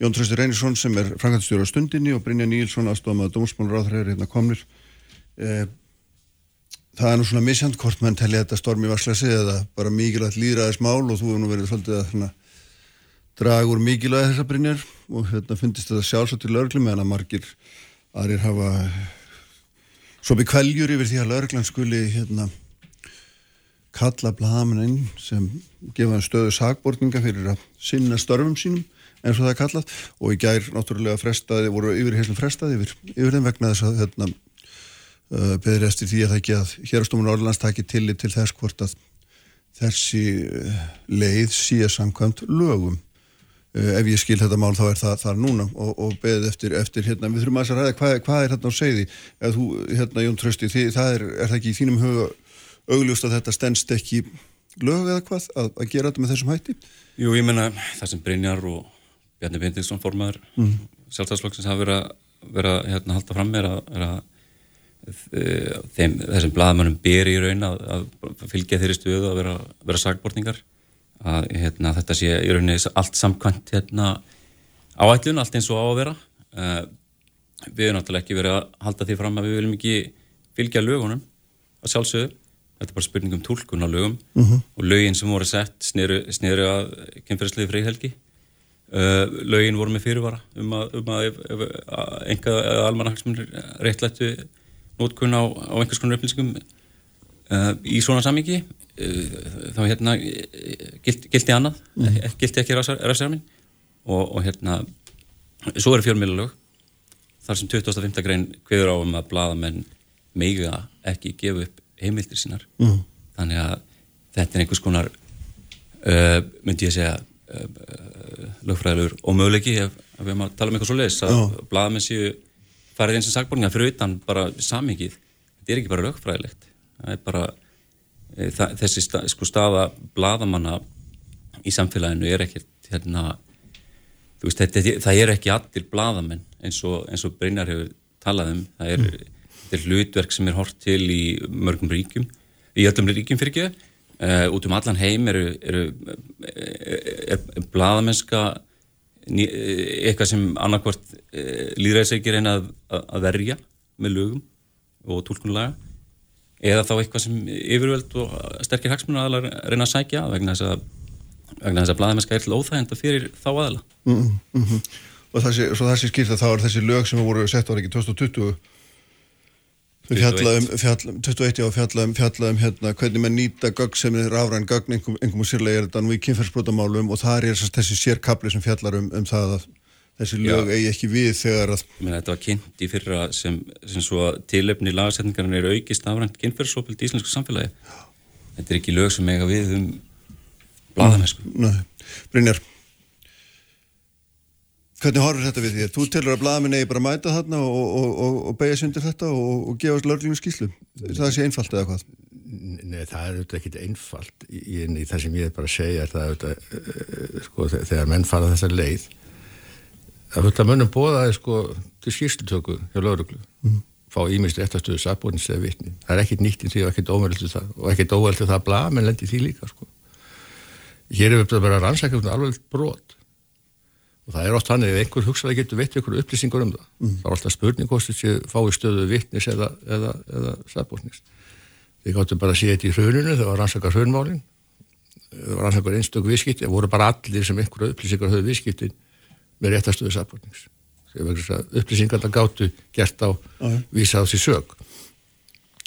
Jón Tröstur Reynisson sem er framkvæmstjóra stundinni og Brynja Níelsson aðstofað með dómsmálur er hérna komnir. Eh, það er nú svona misjant hvort menn telli þetta stormi varslesi eða bara mikilvægt líðræðis mál og þú hefur nú verið svolítið að svona, draga úr mikilvægi þessa Brynjar og hérna finnist þetta sjálfsagt í lögreglu meðan að margir aðrir hafa svo bygg kvæljur yfir því að lögreglan skuli hérna kalla blaðamenn inn sem gefa stöðu sakbortninga fyrir að sinna störfum sínum eins og það er kallað. Og í gær náttúrulega frestaði, voru yfir heislum frestaði yfir, yfir þeim vegna þess að hérna, uh, beður eftir því að það ekki að hérastómun Orlands taki tillit til þess hvort að þessi uh, leið sé samkvæmt lögum ef ég skil þetta mál þá er það þar núna og, og beðið eftir, eftir hérna, við þurfum að þess að ræða hvað, hvað er hérna á segði ef þú, hérna Jón Trösti, því, það er, er það ekki í þínum huga augljóst að þetta stendst ekki lög eða hvað að, að gera þetta með þessum hætti?
Jú, ég menna það sem Brynjar og Bjarni Bindingsson formaður mm. sjálfstæðsflokksins hafa verið að, vera, hérna, halda fram er að, er að e, þeim, þessum blaðmannum ber í raun að, að fylgja þeirri stöðu að vera, vera sagbortningar að hérna, þetta sé í rauninni allt samkvæmt hérna, áætlun, allt eins og á að vera. E, við erum náttúrulega ekki verið að halda því fram að við viljum ekki fylgja lögunum að sjálfsögðu. Þetta er bara spurning um tólkun á lögum. -huh. og lögin sem voru sett sneru að kemfyrirslið fríhelgi uh, lögin voru með fyrirvara um að, um að ef, ef, enga almannahagsmunir réttlættu nótkun á, á einhvers konar upplýsingum uh, í svona uh, þá hérna gilt, gildi annað, uh -huh. gildi ekki ræðsarmin og, og hérna svo eru fjölmiðlalög þar sem 2005. grein hviður á um að bladamenn meiga ekki gefa upp heimildir sínar mm. þannig að þetta er einhvers konar uh, myndi ég segja uh, lögfræðilegur og möguleiki ef, ef við erum að tala um eitthvað svo leiðis að oh. blaðamenn séu farið eins og sagborninga fyrir utan bara samingið þetta er ekki bara lögfræðilegt það er bara þessi sta, sko staða blaðamanna í samfélaginu er ekkert hérna veist, þetta, það er ekki allir blaðamenn eins og, eins og Brynjar hefur talað um. Það er mm. er hlutverk sem er hort til í mörgum ríkjum, í öllum ríkjum fyrir ekki, uh, út um allan heim eru, eru er, er bladamennska eh, eitthvað sem annarkvort e, líðræðisleiki reyna að, að verja með lögum og tólkunulaga eða þá eitthvað sem yfirvöld og sterkir hagsmunum aðalar reyna að sækja vegna þess að, vegna þess að bladamennska er til óþægenda fyrir þá aðala mm -hmm.
og þessi, þessi skýrta þá er þessi lög sem voru sett ára ekki 2020 Við fjallaðum, fjallaðum, 21 á fjallaðum, fjallaðum hérna hvernig maður nýta gögg sem er rafræn gögn, einhverjum einhver sérlega er þetta nú í kynferðsbrótamálum og það er þessi sérkabli sem fjallar um, um það að þessi lög eigi ekki við þegar að...
Menni, þetta var kynnt í fyrra sem, sem svo tilöfni lagasetningarinn er aukist afrænt kynferðsópild í íslensku samfélagi. Þetta er ekki lög sem eiga við um bladamessku.
Nei, Brynjar. Hvernig horfur þetta við því? Þú telur að bladaminn eigi bara að mæta þarna og, og, og, og beigja sundir þetta og gefa lörglunum skýslu? Það sé einfalt eða hvað?
Nei, það er auðvitað ekki einfalt í, í það sem ég er bara að segja er það auðvitað, uh, sko, þegar menn fara þessa leið það auðvitað mönnum bóðaði sko til skýrslutöku hjá lörglu mm. fá ímist eftirstöðu sabbóðins eða vittni það er ekkit nýtt í því og ekkit óverðilegt það. Og ekkit óverðilegt það að bladamenn lendi því líka sko. Hér er auðvitað bara rannsækjum alveg brot. Og það er oft hann ef einhver hugsaði getur veitt einhverju upplýsingur um það mm. þá er alltaf spurning hvort þessi fái stöðu vittnis eða, eða, eða sabbóknis þið gáttu bara að sé þetta í hruninu þegar var rannsakar hrunmálin. Rannsakar með réttastöðu sabbóknis upplýsingar það gáttu gert á mm. vísa á því sög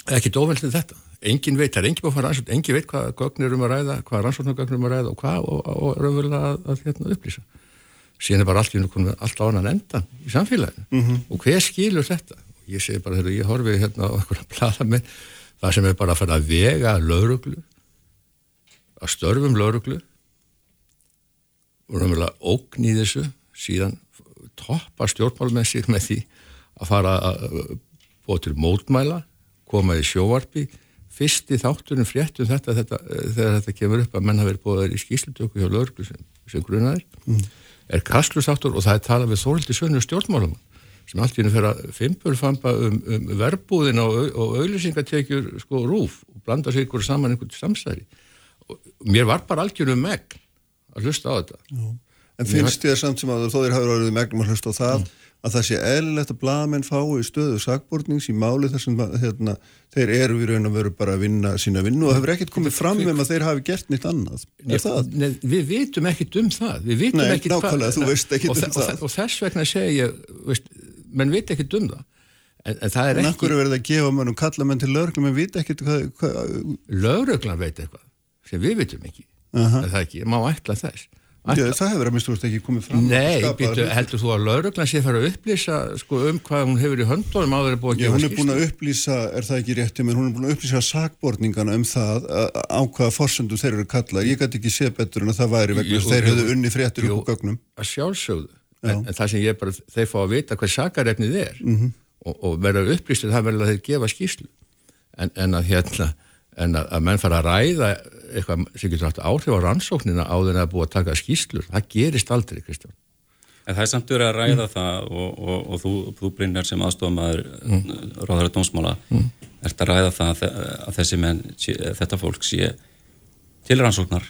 ekki dóveldið þetta. Engin veit, það er engin búin að fara rannsókn. Engin veit hvað gögnir um að ræða hvað rannsóknargögnir um að ræða og hvað og, og, og raunverulega að, að, hérna, upplýsa. Síðan er bara allt í unni alltaf annan endan í samfélaginu. Mm -hmm. og hver skilur þetta? Og ég segi bara þegar ég horfi hérna á plana með það sem er bara að fara að vega lauruglu að störfum lauruglu og náttúrulega ógn í þessu síðan toppar stjórnmálmessir með því að fara að búa til mótmæla koma í sjóvarpi. Fyrsti þáttunum fréttum þetta, þetta þegar þetta kemur upp að menn hafi verið búið í skýslutöku hjá lauruglu sem, sem grunaðir mm. er kastlustáttur og það er talað við Þórildi Sönnu stjórnmálum sem allt í hennu fyrir að fimpurfamba um, um verbúðin og, og auðlýsingatekjur sko rúf og blanda sig ykkur saman einhvern samsæri. Og mér var bara algjörnum megn að hlusta á þetta. Já.
En finnst þér samt sem að þó þér hafur árið megnum að hlusta á það mm. að það sé eðlilegt að blagamenn fái stöðu sakbortnings í máli þar sem hérna, þeir eru í raun og veru bara að vinna sína vinnu og hefur ekkert komið fram um að þeir hafi gert nýtt annað.
Ne, Við vitum ekkert um það. Við vitum
Nei,
ekkert
hvað
og,
um
og, og, og þess vegna segja ég menn veit ekkert um það. En, en það er
en ekki En akkur er verið að gefa mannum kalla menn til lögreglum en veit ekkert hvað, hvað...
Lögreglan veit eitthvað sem við vitum ekki. Uh -huh. það er ekki, má ætla þess
Ætla... Það hefur að minnst þú veist ekki komið fram.
Nei, býtu, heldur þú að lauruglan sé fara að upplýsa sko, um hvað hún hefur í höndunum áður að búa
að gefa skýrslu? Hún er búin að upplýsa, er það ekki rétti menn hún er búin að upplýsa sakborningana um það á hvaða forsendu þeir eru kallað ég gæti ekki sé betur en að það væri vegna þeir hefðu unni fréttur upp á gögnum.
að sjálfsögðu, en, en það sem ég bara þeir fá að vita hvað sakarefnið er mm -hmm. og, og það en, að að, menn fara að ræða eitthvað sem getur haft áhrif á rannsóknina á þenn að búa að taka skýslur það gerist aldrei, Kristján
En það er samt verið að ræða mm. það og, og, og þú, þú Brynjar sem aðstofamæður mm. ráðara dómsmála mm. ert að ræða það að þessi menn þetta fólk sé til rannsóknar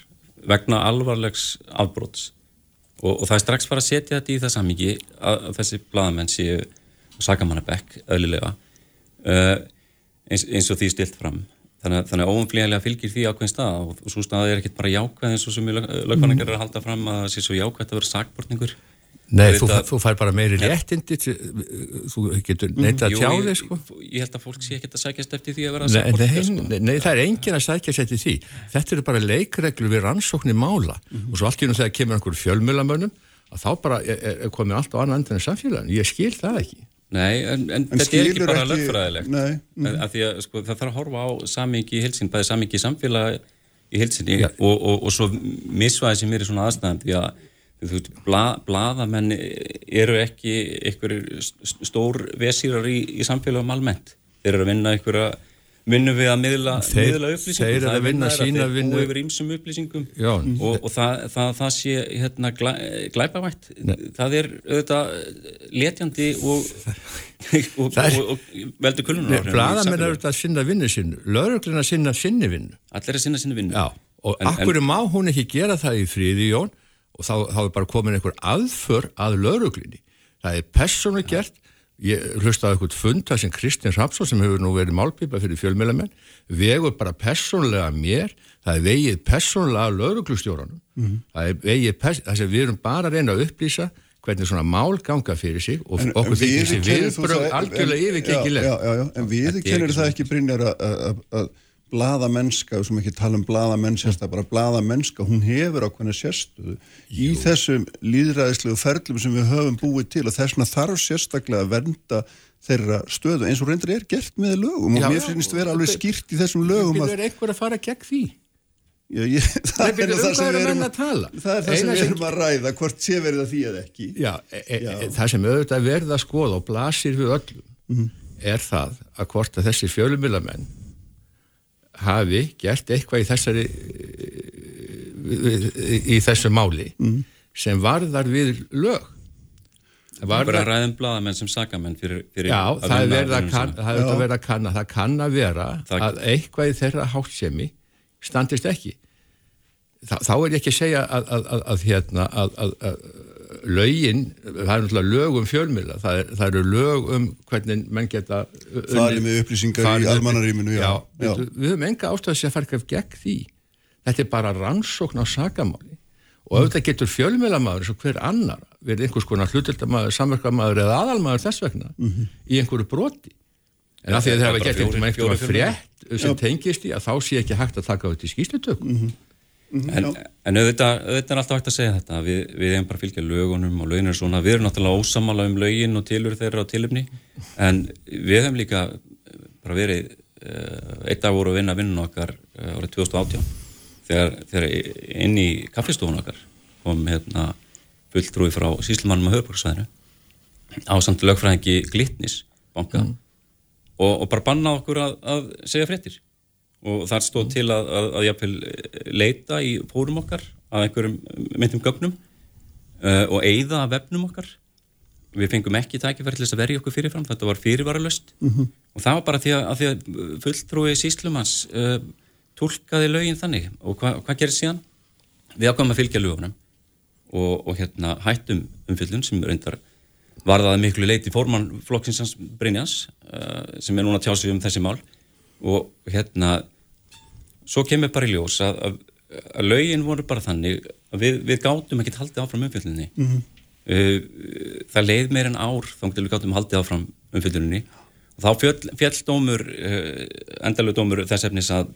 vegna alvarlegs afbróts og, og það er strax fara að setja þetta í það samingi að, að þessi bladamenn séu sakamannabekk öðlilega uh, eins, eins og því stilt fram Þannig, þannig að óumflíðilega fylgir því ákveðin stað og, og svo stað er ekkert bara jákvæð eins og sem lögfanningar er að halda fram að það sé svo jákvæðt að vera sakbortningur.
Nei, þú, það, þú fær bara meiri léttindi, þú getur neitt að tjáði, sko.
Ég held að fólk sé ekkert að sækjast eftir því að vera sakbortningur,
sko. Nei, nei, það er engin að sækjast eftir því. Þetta eru bara leikreglu við rannsóknir mála mm -hmm. og svo allt í hún þegar kemur einhver fjölmjölamönnum að þá bara er, er komið allt á annan endan en samfélagin. Ég skil það ekki.
Nei, en, en, en þetta er ekki bara lögfræðilegt nei, mm. að því að sko, það þarf að horfa á samingi í hilsin, bæði samingi í samfélagi í hilsinni ja. og, og, og svo misvæði sem er í svona aðstæðan því að þú veit, bla, bladamenn eru ekki einhverjir stór vesýrar í, í samfélagum almennt, þeir eru að vinna einhverja vinnum við að miðla, þeir, miðla upplýsingum?
þeir það er vinna sína
þeir búið yfir ímsum upplýsingum. Já, og, og það, það, það sé hérna, glæ, glæpavægt ne. það er auðvitað letjandi og, og, og veldur kulunar
Blaðamenn er auðvitað að sinna vinnu sinu lögurgluna sinna sinni vinnu.
Allir að sinna sinni vinnu.
Já, og en, akkur en, má hún ekki gera það í fríði Jón? Og þá, þá er bara komin einhver aðför að lauruglinni. Það er persónu gert, ég hlustaði eitthvað fund það sem Kristins Rapsson sem hefur nú verið málpipa fyrir fjölmjölamenn, vegur bara persónulega mér, það er vegið persónulega lauruglustjóranum, mm -hmm. það er vegið, það sem við erum bara að reyna að upplýsa hvernig svona mál ganga fyrir sig og en, okkur fyrir sig viðbröð algjörlega yfirgengileg.
En við kennir það ekki Brynjar að blada mennska, sem ekki tala um blada mennsesta, bara blada mennska, hún hefur ákveðna sérstuðu í þessum líðræðislegu ferlum sem við höfum búið til og þess vegna þarf sérstaklega að vernda þeirra stöðu eins og reyndir er gert með lögum já, og mér finnst vera alveg skýrt í þessum lögum
að... Er einhver að fara gegn því?
Já, ég, [LAUGHS] það, Nei, er um það, sem erum, að það er það sem við erum að ræða hvort sé verið að því eða ekki.
Já, e, e, e það sem auðvitað verða að skoða og blasir við öllum mm -hmm. er það að hvort að þessi fjölumilamenn hafi gert eitthvað í þessari í þessu máli mm. sem varðar við lög.
Það var bara ræðum bladamenn sem sagamenn fyrir, fyrir
Já, það er verið að, kann, það er verið að kanna. Það kann að vera það... að eitthvað í þeirra háttsemi standist ekki. Þa, þá er ég ekki að segja að, að, að hérna að lögin, það er náttúrulega lög um fjölmila, það, er, það eru lög um hvernig menn geta
Það er með upplýsingar í almannaríminu
Já, já, já. Við, við höfum enga ástæðis að fara gegn því, þetta er bara rannsókn á sagamáli og auðvitað getur fjölmilamæður eins og hver annar verið einhvers konar hlutildamæður, samverkamæður eða aðalmæður þess vegna mm -hmm. í einhverju broti. En af því að það hefur gett einhverjum frétt sem tengist í að þá sé ekki hægt að taka þetta í skýslutökum mm -hmm.
Mm -hmm, en, en auðvitað, auðvitað er alltaf hægt að segja þetta við, við hefum bara fylgjað lögunum og lögin er svona, við erum náttúrulega ósamála um lögin og tilur þeirra á tilumni en við hefum líka bara verið uh, eitt dag voru að vinna vinnun okkar uh, árið 2018 þegar, þegar inn í kaffestofun okkar kom hérna fulltrúi frá síslumannum á höfbruksvæðinu á samt lögfræðingi Glitnis banka mm. og, og bara banna okkur að, að segja fréttir og þar stóð til að, að, að jáfnveil eh, leita í fórum okkar af einhverjum myndum gögnum uh, og eigða af vefnum okkar við fengum ekki tækifæri til þess að verja okkur fyrirfram þetta var fyrirvaralöst mm -hmm. og það var bara því að, því að fulltrúi síslumans uh, tólkaði lögin þannig og hvað hva gerir síðan? Við ákvæmum að fylgja lögunum og, og hérna hættum umfyllun sem reyndar varðaði miklu leiti fórmann flokksinsans Brynjans uh, sem er núna tjásið um þessi mál og hérna svo kemur bara í ljós að, að, að laugin voru bara þannig að við, við gátum ekki haldið áfram umfylgninni mm -hmm. uh, það leið meir en ár þá við gátum haldið áfram umfylgninni og þá fjöll, fjalldómur uh, endalegu dómur þess efnis að,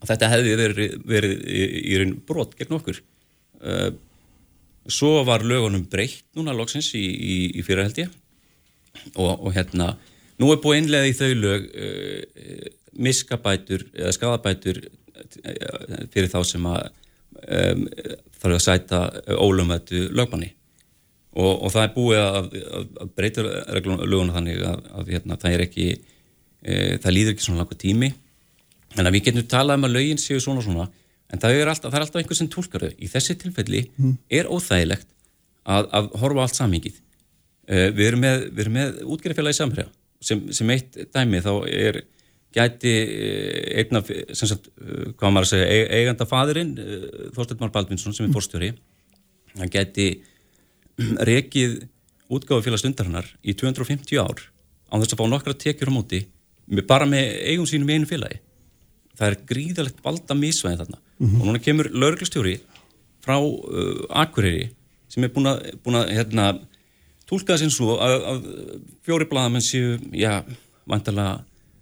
að þetta hefði verið, verið í, í raun brot gegn okkur. Uh, svo var lögunum breytt núna loksins í, í, í fyrraheldi og, og hérna Nú er búið einlega í þau lög uh, miskabætur eða skadabætur uh, fyrir þá sem að um, þarf að sæta ólumvættu lögmanni og, og það er búið að, að, að breyta löguna þannig að, að hérna, það er ekki uh, það líður ekki svona langa tími. En að við getum talað um að lögin séu svona svona en það er alltaf, það er alltaf einhver sem tólkar þau. Í þessi tilfelli mm. er óþægilegt að horfa allt samingið uh, við erum með, með útgerðarfélagi samhverja sem, sem eitt dæmi þá er gæti eh, einna, sem sagt, eh, hvað maður að segja, eiganda fadurinn, eh, Þorstein Már Baldvinsson sem er fórstjóri, hann gæti rekið útgáðu félags undarinnar í 250 ár á þess að fá nokkra tekjur á móti bara með eigum sínum í einu félagi. Það er gríðalegt balda mísvæði þarna mm -hmm. og núna kemur lauruglistjóri frá uh, Akureyri sem er búin að hérna, tólkaði sem svo að, að fjóri bladamenn séu, já, vantalega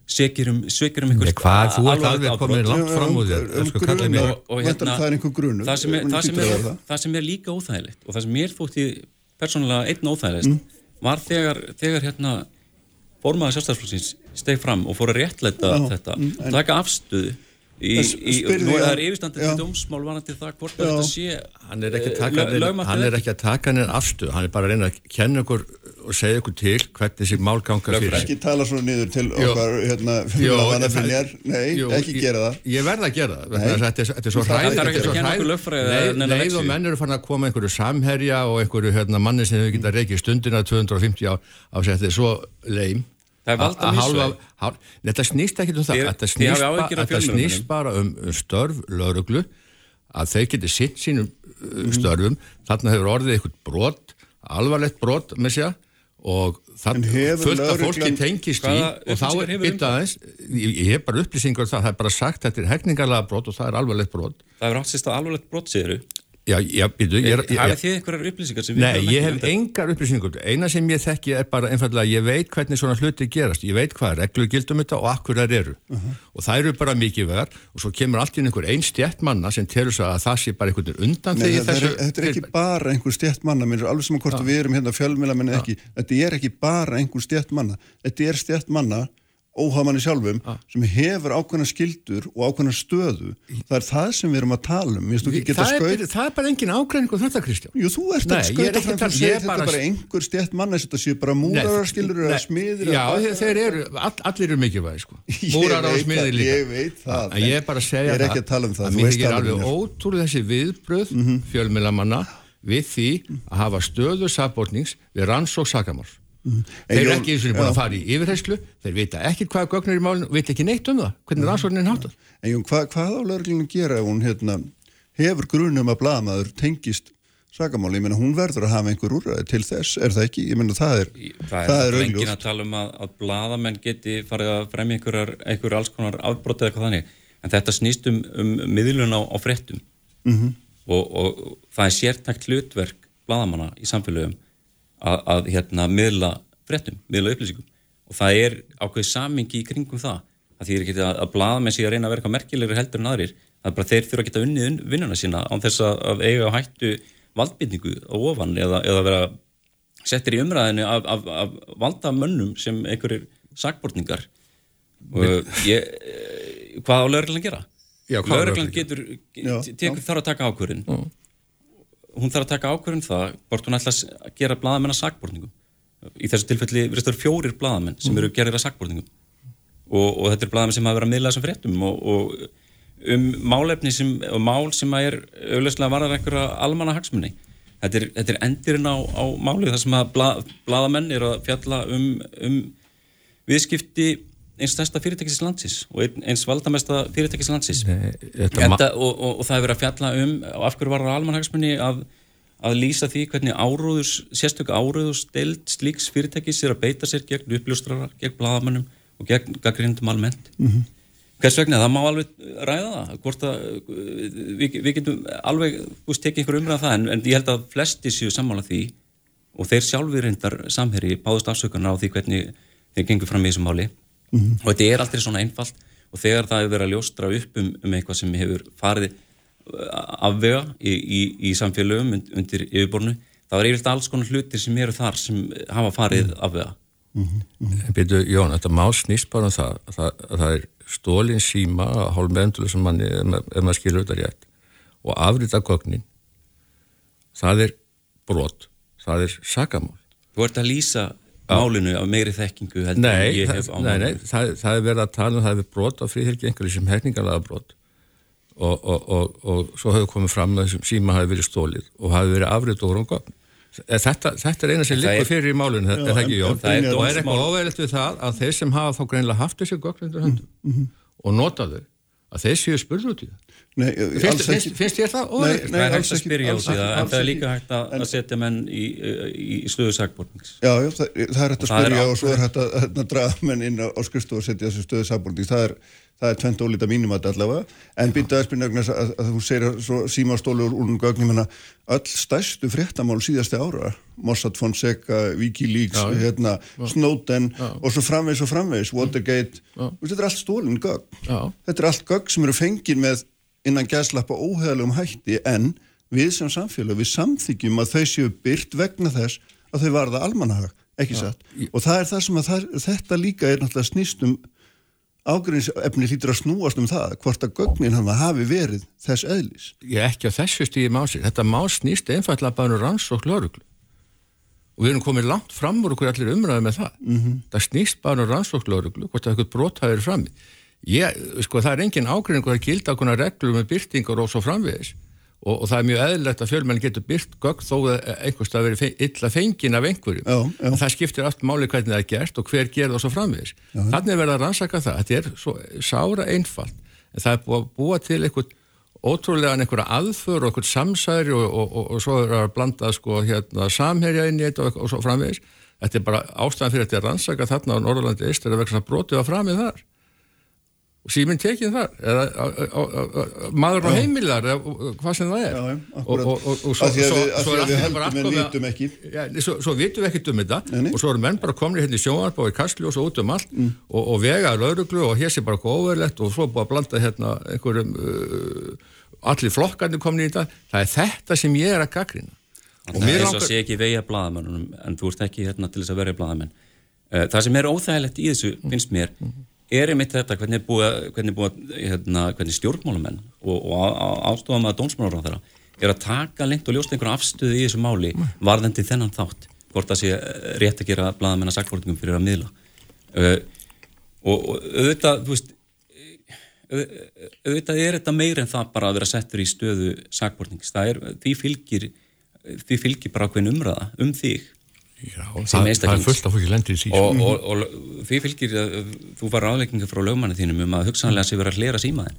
segir um, um einhvers
hvað, þú ert alveg komin langt fram úr þér
um grunu, og hérna það er einhver grunu
það sem er, það sem er, það. sem er líka óþægilegt og það sem mér þótti persónulega einn óþægilegst mm. var þegar, þegar hérna formaði sjálfstæðsflóksins steg fram og fór að réttleita þetta mm, taka afstöðu Í, í, nú er það yfirstandið til dómsmál vanandi það hvort að þetta sé
hann er ekki að taka henni afstu hann er bara að reyna að kenna ykkur og segja ykkur til hvernig þessi mál ganga fyrir.
Ekki tala svo niður til okkar hérna, fylgjaðanafrinjar, nei, jú, ekki gera það.
ég verða að gera það þetta er svo hræð leið og menn eru fann að koma einhverju samherja og einhverju hérna, manni sem hefur getað reykið stundina 250 á að þetta er svo leim
Það er valda
mísvæg. Þetta snýst ekki um það. Þetta snýst, ba snýst bara um störf lauruglu að þeir geti sitt sínum uh, störfum. Þarna hefur orðið eitthvað brot alvarlegt brot með sér og fullt af fólki tengist í og þá er
hefur um
aðeins ég, ég hef bara upplýsingar um það, það er bara sagt þetta er hegningarlega brot og það er alvarlegt brot.
Það hefur átt sérst að alvarlegt brott séru
já, já, býtu, ég, er-
Hafið þið einhverjar upplýsingar sem við
Nei, ég hef engar upplýsingur. Eina sem ég þekki er bara einfallega, ég veit hvernig svona hluti gerast. Ég veit hvað reglu gildum þetta og akkur þær eru. Og það eru bara mikið vegar og svo kemur allt inn einhver einn stjætt manna sem telur svo að það sé bara einhvern veginn undan
Nei,
þegar
þetta, er, þetta er ekki bara einhver stjætt manna, mér er alveg sem að hvort við erum hérna fjölmjöla menn ekki, þetta er ekki bara einhver stjætt manna, þetta er stjætt manna óhamanni sjálfum sem hefur ákveðna skildur og ákveðna stöðu. Það er það sem við erum að tala um. Geta
það,
skaut
er, það er bara engin ágreining um þetta, Kristján.
Jú, þú ert
Nei,
að
ég er
skauta fram
að ég er
þetta
bara-
er bara einhver stjætt manna þetta séu bara múrarar skilur eða smiðir
Já,
eða-
þeir, eru, all, allir eru mikilvægi, sko. [LAUGHS]
Ég
Múrar á
veit
smiðir líka.
ég veit það,
En ég er bara að segja
ég er ekki að tala um það,
að mér er
alveg
ótrúlega þessi viðbröð mm fjölmilamanna við því að hafa stöðu sabotnings við rannsók sakamáls.
En
Þeir eru ekki eins og búin
já.
að fara í yfirheyslu, þeir vita ekki hvað gögnir í málinu, vita ekki neitt um það, hvernig rannsóknin er háttað.
En Jón, hvað, hvað á að gera ef hún hérna, hefur grunum að blamaður tengist sakamáli, ég meina hún verður að hafa einhver úrræði til þess, er það ekki? Ég meina það er,
Það er, er engin að tala um að, að bladamenn geti farið að fremja einhverjar, einhverjar alls konar afbrotið eitthvað þannig en þetta snýst um, um miðlun á, á fréttum
Mhm.
og, og það er sértækt hlutverk bladamanna í samfélögum að, að hérna, miðla fréttum, miðla upplýsingum. Og það er ákveðið samingi í kringum það. Að því er ekki að, að bladamenn sé að reyna að vera eitthvað merkilegri heldur en aðrir. Það er bara þeir þurfa að geta unnið unn- vinnuna sína án þess að, eiga á hættu valdbytningu á ofan eða, eða vera settir í umræðinu af, af, af valdamönnum sem einhverjir ég, eh, hvað á að gera?
Já, að
getur,
Já,
tekur, þarf að taka ákvörðin hún þarf að taka ákvörðin það hvort hún ætla að gera bladamenn að sakbortningum í þessu tilfelli það eru fjórir bladamenn sem eru gerir að sakbortningum og, og þetta er bladamenn sem hafa verið að miðla þessum fréttum og, og um málefni sem, og mál sem að er auðvitað varðar einhverja almanna hagsmunni þetta er, þetta er endirinn á, á málið þar sem að blað, bladamenn eru að fjalla um, um viðskipti eins stærsta fyrirtækis landsins og ein- eins valdamesta fyrirtækis landsins.
Ma-
Enda, og, og, og það er verið að fjalla um af hverju var það almannhagsmunni að, að lýsa því hvernig áróðurs sérstök áróðurs deild slíks fyrirtækis er að beita sér gegn uppljóstrara, gegn bladamannum og gegn gaggrindum almennt. Hvers vegna, það má alveg ræða það að við, við getum alveg búist tekið einhver umræða það en, en ég held að flesti séu sammála því og þeir sjálfur reyndar samherri báðust afsökunar á því hvernig þeir gengur fram í þessu máli og þetta er aldrei svona einfalt. Og þegar það hefur verið að ljóstra upp um, um eitthvað sem hefur farið uh, afvega í, í, í samfélögum und- undir yfirbornu þá er yfirleitt alls konar hlutir sem eru þar sem hafa farið afvega.
Býtu, Jón, þetta má snýst bara um það að það, að það er stólin síma að hálf meðendulu sem manni ef ma- ef maður skilur þetta rétt og afrita gögnin. Það er brot. Það er sakamál.
Þú ert að lýsa málinu af meiri þekkingu heldur
Nei,
en ég hef
það,
á
nei, nei
málinu.
það, það er verið að tala um það hefur brot á fríðhelgi einhverju sem hefningarlega brot og, og, og, og svo hefur komið fram að þessum síma hafi verið stólið og hafi verið afrið úr um gögn. Þetta, þetta er eina sem
Það er-
liggur fyrir í málinu er það ekki Jón?
það er
og er eitthvað óverið við það að þeir sem hafa þá greinlega haft þessi gögn undir höndum og nota þau að þeir séu út í það
Nei,
finnst,
alls
finnst,
ekki
finnst ég það
Nei,
óverið?
nei,
Það er hægt að spyrja
alls
út í
ekki,
það en það er líka hægt að, að setja menn í, í, stöðu sakbortnings
Já, já, það, það er hægt að
Og
spyrja og
ákveðið.
svo er hægt að, að, að draga menn inn á, á skrifstofu og setja þessu stöðu sábúrning. Það er, það er tvent ólita mínum að allavega. En býta að spyrja að, að, að þú segir að svo símastólu úr úr um gögnum hérna, öll stærstu fréttamál síðasti ára, Mossad Fonseca, Wikileaks,
Já, já.
hérna, Snowden og svo framvegs og framvegs, Watergate, þetta er allt stólinn gögn.
Já.
Þetta er allt gögn sem eru fengið með innan gæslappa óheðalegum hætti en við sem samfélag, við samþykjum að þau séu byrt vegna þess að þau varða almanhag, ekki satt? Og það er það sem að það, þetta líka er náttúrulega snýst um ágreinsefni hlýtur að snúast um það hvort að gögnin hann hafi verið þess eðlis.
Ég ekki á þessu stíði mási þetta má snýst einfallega bara um rannsók löruglu og við erum komið langt fram úr okkur allir umræði með það. -hmm. það snýst bara um rannsók löruglu hvort að eitthvað brot hafi verið frammi ég, sko það er engin ágreiningur að gilda okkur reglur með byrtingar og svo framvegis. Og, og það er mjög eðlilegt að fjölmenn getur byrt gögn þó að einhvers það verið fe illa fengin af einhverjum.
Já, já.
Það skiptir allt máli hvernig það er gert og hver gerir það svo framvegis. Þannig er verið að rannsaka það. Þetta er svo sára einfalt. En það er búið að búa til einhvern ótrúlega einhverja aðför og einhvert samsæri og, og, og, og svo er að blanda sko hérna samherja inn í þetta og svo framvegis. Þetta er bara ástæðan fyrir þetta að rannsaka þarna á Norðurlandi eistur að vekna brotið að framið þar. og síminn tekið þar? Eða a, a, a, maður á heimilar eða hvað sem það er?
Já,
og, og, og, og
að við- því
er
að
einu bara. Já, svo, svo vitum við ekkert um þetta.
Nei.
og svo eru menn bara komin hérna í sjónvarp og í kastljós og út um allt og, og vega lauruglu og hér sé bara góðverlegt og svo búið að blanda hérna einhverjum uh, allir flokkarnir komin í þetta. Það er þetta sem ég er að gaggrina og
Það
mér
er
langar
sé ekki vegja blaðamennunum en þú ert ekki hérna til þess að vera blaðamenn. Eh, Það sem er óþægilegt í þessu, finnst mér, er einmitt þetta hvernig er búið, hvernig, er búið, hérna, hvernig stjórnmálamenn og, og ástofam að dónsmálar á þeirra er að taka lengt og ljósta einhverja afstöðu í þessu máli varðandi þennan þátt hvort það sé rétt að gera blaðamenn að sakfólkingum fyrir að miðla. Uh, og, og auðvitað, þú veist, auð- auðvitað er þetta meir en það bara að vera settur í stöðu sakbortnings. Það er, því fylgir því fylgir bara ákveðin umræða um þig
Já, það, það er fullt af fólki lendir í því
og, og, og því fylgir að þú var ráðleikingar frá lögmanni þínum um að hugsanlega sé vera að hlera símaðin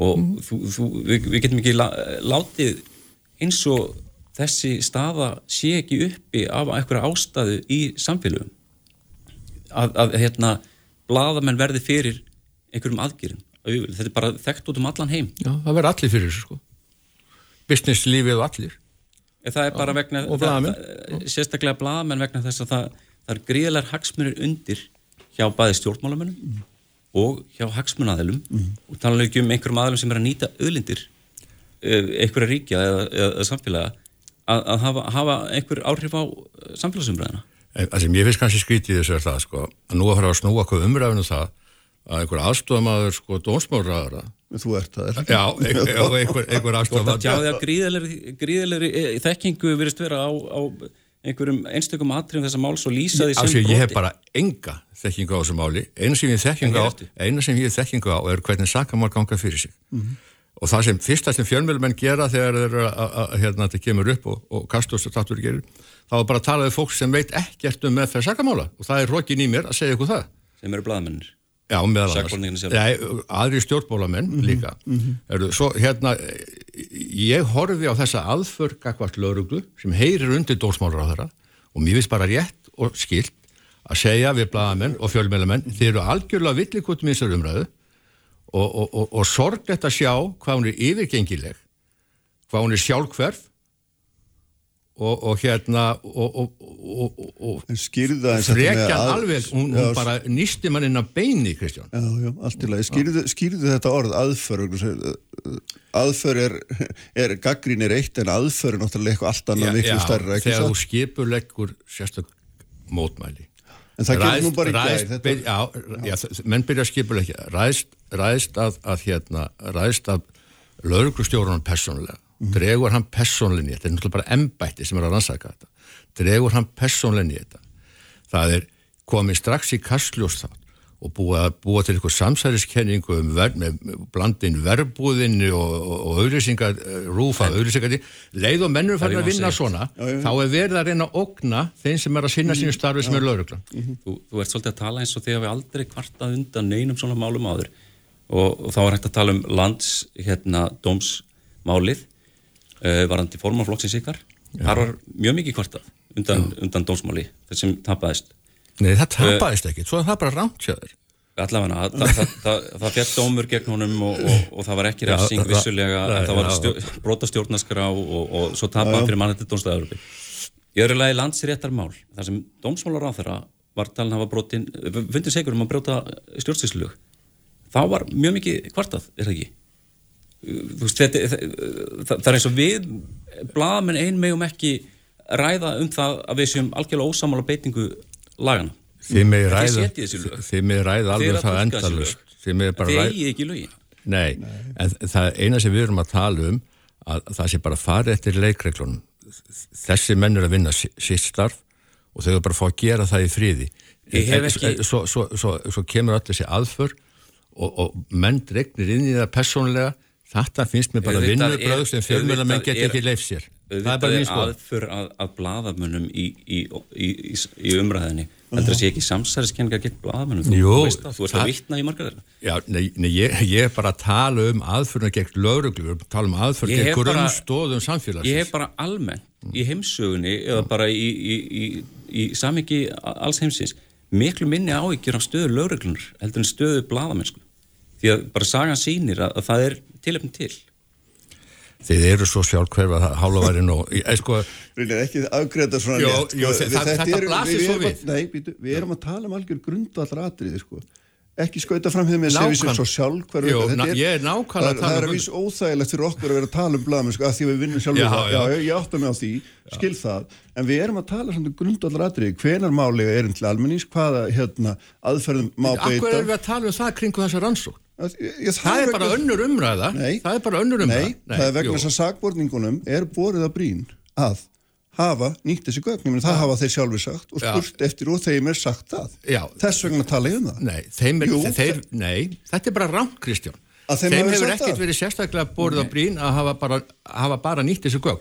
og þú, þú, við, við getum ekki látið eins og þessi staða sé ekki uppi af einhverja ástæðu í samfélögum. Að, að hérna blaðamenn verði fyrir einhverjum aðgjörum þetta er bara þekkt út um allan heim.
Já, það verður allir fyrir þessu sko. Business lífið og allir
það er bara vegna
og. Mm.
það, sérstaklega blaðamenn vegna þess að það, það er gríðlar hagsmunir undir hjá bæði stjórnmálamennum
Mm.
og hjá hagsmunaðilum og tala ekki um einhverjum aðilum sem er að nýta öðlindir einhverja ríkja eða, eða, samfélaga að, að hafa, hafa einhver áhrif á eh, samfélagsumræðina
En Það sem ég finnst kannski skrítið í þessu er það sko, að nú að fara að snúa hvað umræfinu það að einhver aðstofamaður sko dónsmálraðara
Þú ert það, er
Já, einhver, einhver, einhver
Þú ert að
aðstofamaður
tjáði að gríðalegri, gríðalegri eh, þekkingu virðist vera á, á einhverjum einstökum atriðum þessa máls og lýsa því sem
að ég hef
broti.
bara enga þekkingu á þessu máli. Eina sem ég hef þekkingu á,
En hér ertu.
eina sem ég hef þekkingu á er hvernig sakamál ganga fyrir sig. Og það sem fyrsta sem fjölmjölumenn gera þegar þeir eru að, að, að hérna þetta kemur upp og, og kastus og tattur gerir þá er bara að tala við fólk sem veit ekkert um meðferð sakamála. Og það er rokin í mér að segja ykkur það.
Sem eru blaðamennir
Já, meðal annars. aðri stjórnbólamenn líka. Eru, svo, hérna, ég horfi á þessa aðför gagvart lauruglu sem heyrir undir dórsmálur á þeirra og mér finnst bara rétt og skilt að segja við blaðamenn og fjölmælamenn þeir eru algjörlega villikvöld með þessar umræðu og, og, og, og sorglegt að sjá hvað hún er yfirgengileg, hvað hún er sjálfhverf og, og hérna og, og, frekjan alveg, hún,
Já,
hún bara nýsti mann inn að beini, Kristján.
Já, já, allt í lagi. Skýrðu, skýrðu þetta orð aðför. að, Aðför er, er gaggrín er eitt en aðför er náttúrulega eitthvað allt annað miklu stærra, ekki
þegar þú
það?
skipuleggur sérstök mótmæli
En það gerði nú bara í
ræðst,
Þetta,
já, já, menn byrja að skipulegja ræðst, ræðst að, að hérna ræðst að lauruglustjórunum persónulega,
Mhm.
Dregur hann persónulegni í þetta, er náttúrulega bara embætti sem er að rannsaka þetta, dregur hann persónulegni í þetta. Það er komið strax í kastljós það og búið að búa til eitthvað samsæriskenningu um ver, með blandin verbúðinni og, og, og auðlýsingar, rúfa auðlýsingar leið og mennur
er
að vinna
að
svona þá er verið að reyna að ógna þeim sem er að sinna sínu starfi sem er lauruglan
þú, þú ert svolítið að tala eins og þegar við aldrei kvartað undan neinum svona málum áður. Og, og þá er hægt að tala um lands hérna dómsmálið uh, varandi formaflokksins ykkar þar var mjög mikið kvartað undan, undan dómsmáli þessum tapaðist.
Nei, það tapaðist ekkit, svo er það bara þér.
Allavega, það, það, það, það, fjall dómur gegn honum og, og, og það var ekki refsing vissulega, en það var
já.
stjó, brota stjórnaskra og, og, svo tapaði hann fyrir mannætti dómstæður í öðru lagi landsréttarmál þar sem dómsmálar á þeirra var talin hafa brotin, fundir segur um að brjóta stjórnstíslug þá var mjög mikið kvartað, er það ekki veist, þetta, það, það er eins og við blaðamenn ein megum ekki ræða um það að við séum algjörlega ósamála beitingu lagana
Þið með
Þið
ræða. Þið ræða
Þið
alveg það endalust. Þið með bara
þið
ræða
eigið ekki lögin.
Nei, en það eina sem við erum að tala um að það sé bara farið eftir leikreglunum. Þessi menn eru að vinna si- sitt starf og þau eru bara að fá að gera það í En-
ekki-
svo, svo, svo, svo kemur öll þessi aðför og, og menn dregnir inn í það persónulega þetta finnst mér bara vinnubröð
er-
sem fjölmjöla menn
er-
ekki leif sér.
það er bara mín skoð aðför að, að bladamönnum í, í, í, í umræðinni það sé ekki samsæðiskenningar gegn bladamönnum þú,
Jú,
veist það, þú ert að vittna í margar
Já, nei, nei ég, ég er bara að tala um aðförna gegn lögreglur, tala um aðförna gegn grunnstóðum samfélagsins.
Ég er bara almennt í heimsögunni eða bara í samingi alls heimsins miklu minni áhyggjur af stöðu lögreglunar heldur en stöðu bladamennsku því að bara sagan sínir að, að það er tilöfn til?
Þið eru svo sjálfhverfa að hála væri nú sko,
erum ekki afgreðað svona
jó, jó, sko, það, Þetta blasir svo við.
Nei, býtu, við erum að tala um algjör grundvallar atriði sko. Ekki skauta fram því með að segja við sem svo sjálfhverfa
Ég er nákvæmlega
að tala um Það er að vísa óþægilegt fyrir okkur að vera að tala um blað sko, að því við vinnum sjálfur já, já, ég átta mig á því, skil það. En við erum að tala um grundvallar atriði hvenar málega erum til almennings? Hvaða hérna, aðferðum má beita?
Akkur erum við að tala um það kringu þessa rannsók Ég, það, það er bara önnur umræða.
Nei,
það er bara önnur umræða.
Nei, að að að hafa nýtt þessi gögn. Það hafa þeir sjálfur sagt og spurt eftir og þeim er sagt það.
Já.
þess vegna tala ég um það.
Nei, er, Jú, þeir, nei þetta er bara rann Kristján. Þeim, þeim hefur ekkert verið sérstaklega borið að brín að hafa bara, hafa bara nýtt þessi gögn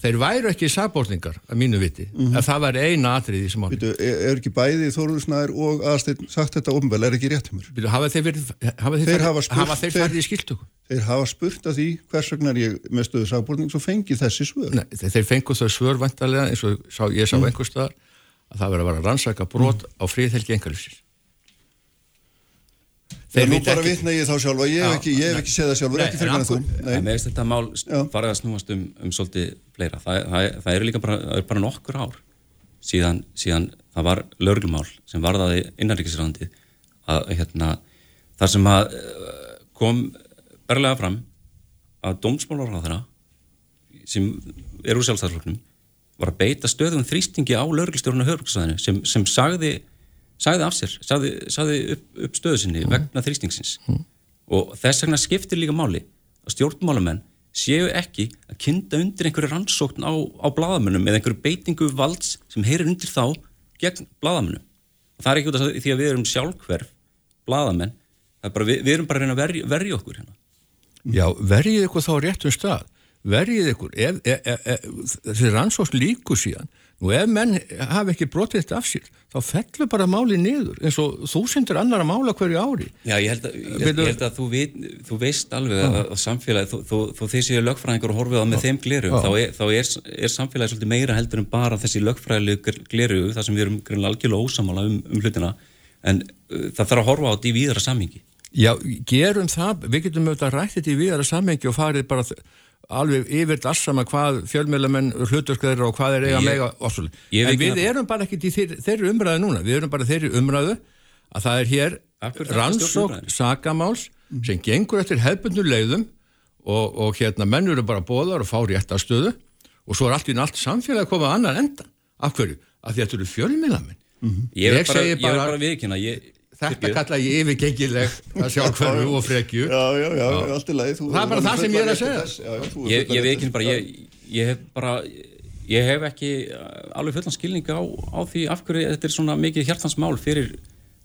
þeir væru ekki sábórningar að mínu viti, mm -hmm. ef það var eina atrið í sem átt.
Er, er ekki bæði Þóruðsnær og aðsteinn sagt þetta ofnvel, er ekki rétt um
mér? Hafa þeir verið, hafa þeir, þeir hafa, spurt, hafa þeir farið í skiltöku?
Þeir hafa spurt að því hvers vegna er ég með stöðu sábórning, svo fengi þessi svör.
Nei, þeir fengu þau svör vantarlega, eins og sá, ég sá mm. einhverstaðar, að það verið að vera rannsaka brot mm. á fríðhelgi engalufsins.
Þeir nú bara vitna ég þá sjálfa, ég hef ekki, ekki séð það sjálfur, ekki fyrir hvernig þú.
Nei, með þetta mál farið að snúast um, um svolítið fleira. Það, það, það eru líka bara, er bara nokkur ár síðan, síðan það var lögumál sem varðaði innanríkisrandi að hérna, þar sem að eh, kom berlega fram að dómsmálaráðara sem er úr sjálfstæðarfloknum var að beita stöðum þrýstingi á lögurstjórnu höfbruksæðinu sem, sem sagði sagði af sér, sagði, sagði upp, upp stöðu sinni mm. vegna þrýstingsins. Mm. og þess vegna skiptir líka máli að stjórnmálamenn séu ekki að kynna undir einhverju rannsókn á, á bladamönnum eða einhverju beitingu valds sem heyrir undir þá gegn bladamönnum og það er ekki út af því að við erum sjálfhverf bladamenn, bara, við, við erum bara að reyna að verja, verja okkur hérna.
Já, verjið ykkur þá réttum stað. Verjið ykkur. Ef, ef, ef, þessi rannsókn líku síðan og ef menn hafa ekki brotið þetta af sér þá fellur bara máli niður eins og þúsindur annar að mála hverju ári.
Já, ég held að, ég, ég held að þú, veit, þú veist alveg að, að samfélagi þó þeir séu lögfræðingur og horfið á með þeim gleru þá, er, þá er, er samfélagi svolítið meira heldur en bara þessi lögfræðilegu gleru þar sem við erum grunlega algjörlega ósamála um, um hlutina en uh, það þarf að horfa á þetta í víðara samhengi.
Já, gerum það, við getum auðvitað rættið í víðara samhengi og farið bara alveg yfir dassama hvað fjölmjölamenn hluturskæðir og hvað er eiga mega en við erum bara ekki í þeir, þeirri umræðu núna, við erum bara þeirri umræðu að það er hér rannsók sagamáls mm. sem gengur eftir hefbundu leiðum og, og hérna menn eru bara bóðar og fá réttastöðu og svo er allt í nátt samfélag að koma að annan enda af hverju? Af því að þetta eru fjölmjölamenn
mm -hmm. Ég er bara, bara, bara viðkynna ég
Þetta kalla ég yfirgengileg að sjá hverju og frekju.
Já, já, já, allt í lagi.
Það er bara það sem ég er að segja.
þess, já, Ég, ég veit ekki bara ég, ég hef bara ég hef ekki alveg fullan skilning á, á því af hverju þetta er svona mikið hjartansmál fyrir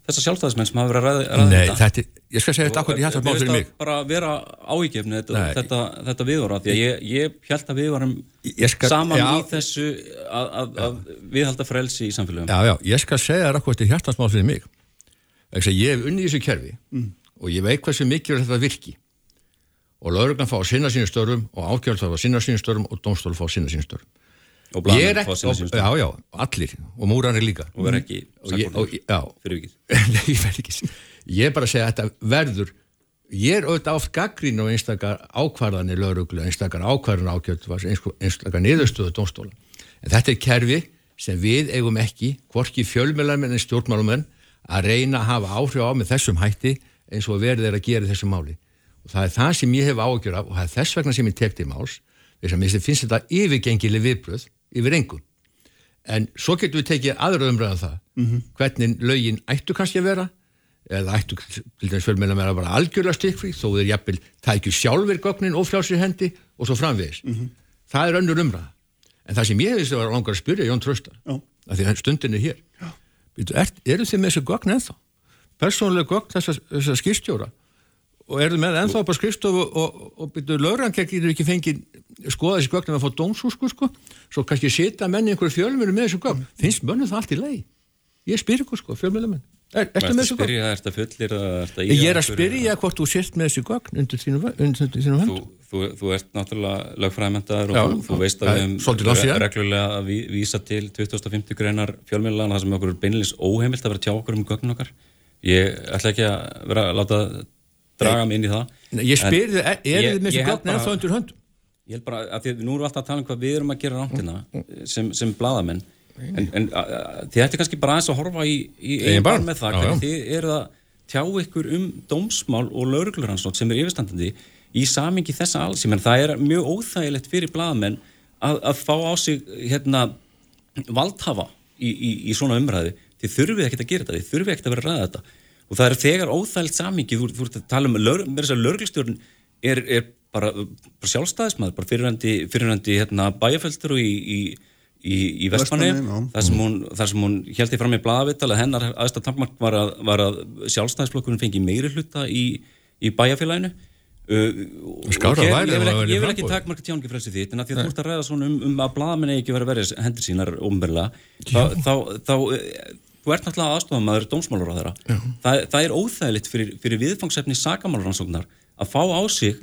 þessa sjálfstæðismenn sem hafa verið að ræða
Nei, þetta, ég skal segja þetta akkur í hjartansmál fyrir mig.
bara vera áíkjefni þetta, þetta, þetta viðvara því að ég, ég held að við varum skal, saman já, í þessu að, að, að viðhalda frelsi í samfélagum
Já, já, ég skal segja þetta akkur í hjartansmál fyrir mig ég hef unnið þessu kerfi mm. og ég veit hversu mikið þetta virki. Og lauruglan fá að sinna sínum störum og ákjörn þá að sinna sínum störum og domstól fá að sinna sínum störum
og blanir fá að sinna sínum
störum já, já, allir, og múranir líka.
Og verð ekki
sakvorðið [LAUGHS] fyrir vikið. [LAUGHS] Nei, ég verð ekki. Ég er bara að segja að þetta verður ég er auðvitað oft gaggrín á einstakar ákvarðanir lauruglu, einstakar ákvarðan ákjörn einstakar niðurstöðu domstóla en þetta er kerfi sem við eigum ekki, hvorki fjölmjölarmenn en stjórnmálumenn að reyna að hafa áhrif á með þessum hætti eins og verður þeir að gera þessu máli. Og það er það sem ég hef ágjör af og það er þess vegna sem ég tekti máls þess að mér finnst þetta yfirgengileg viðbröð yfir engum en svo getur við tekið aðra umræðan um það mm -hmm. hvernig lögin ættu kannski að vera eða ættu til dæmis að vera bara algjörlega stikkfrí þó þeir jafnvel tækju sjálfur gögnin og frjálsir hendi og svo framvegis. Mm -hmm. það er önnur umræða. En það sem ég hefði að langar að spyrja Jón Tröstar af því að stundin er hér. Já er, eru þið með þessu gögn ennþá? Persónulega gögn þessar þessa skýrstjóra og eru með ennþá upp á skrifstofu og, og, og byrju lögrann getur ekki fengið skoða þessi gögn ef að fá dómsúsku sko. Svo kannski setja menni einhverju fjölmjölu með þessu gögn. Finnst mönnu það allt í lei ég spyr ykkur sko, fjölmjölu menn er, ertu með þessu gögn?
Er þetta fullir? Er
ég er að spyrja hvort þú sért með þessu gögn undir þínu vönd
þú, þú, þú ert náttúrulega lögfræðmyndaður og Já, þú, þú veist að við hefum reglulega að vísa til 2050 greinar fjölmjölulega þar sem okkur er beinleins óheimilt að vera tjá okkur um gögn okkar ég ætla ekki að vera að láta draga mig inn í það
Nei, ég spyr þið, er þið með þessu gögn eða þá undir höndum?
Ég held bara að því að nú erum við alltaf að tala um hvað við erum að gera ráttina sem, sem bladamenn en, en þið ætti kannski bara aðeins að horfa í, í einn barn. með það hvernig þið eru að tjá ykkur um dómsmál og laurugluransnótt sem er yfirstandandi í samingi þessa alls. Menn það er mjög óþægilegt fyrir bladamenn að, að fá á sig hérna, valdhafa í, í, í svona umræði þið þurfið ekkert að gera þetta, þið þurfið ekkert að vera að ræða þetta. Og það er þegar óþægilt samingi þú, þú ert að tala um að lauruglustjórn er, er bara, bara sjálfstæðismæður, bara fyrirhandi, hérna, bæjarfæltur í, í, í, í Vestmanni, þar sem hún, hún held ég fram í bladavittal að hennar aðstæða tampmark var að, að sjálfstæðisflokkurinn fengi meiri hluta í, í bæjarfélaginu. Uh, og hér, ég vil ekki, ég vil ekki takmarka tjáningifrelsi þitt en að því að þú ert að ræða svona um, um að bladamenni ekki verið að verið hendur sínar umverla þá, þá, þá þú ert náttúrulega aðstofamæður dómsmálur á þeirra það, það er óþægilegt fyrir, fyrir viðfangsefni sakamáluransóknar að fá á sig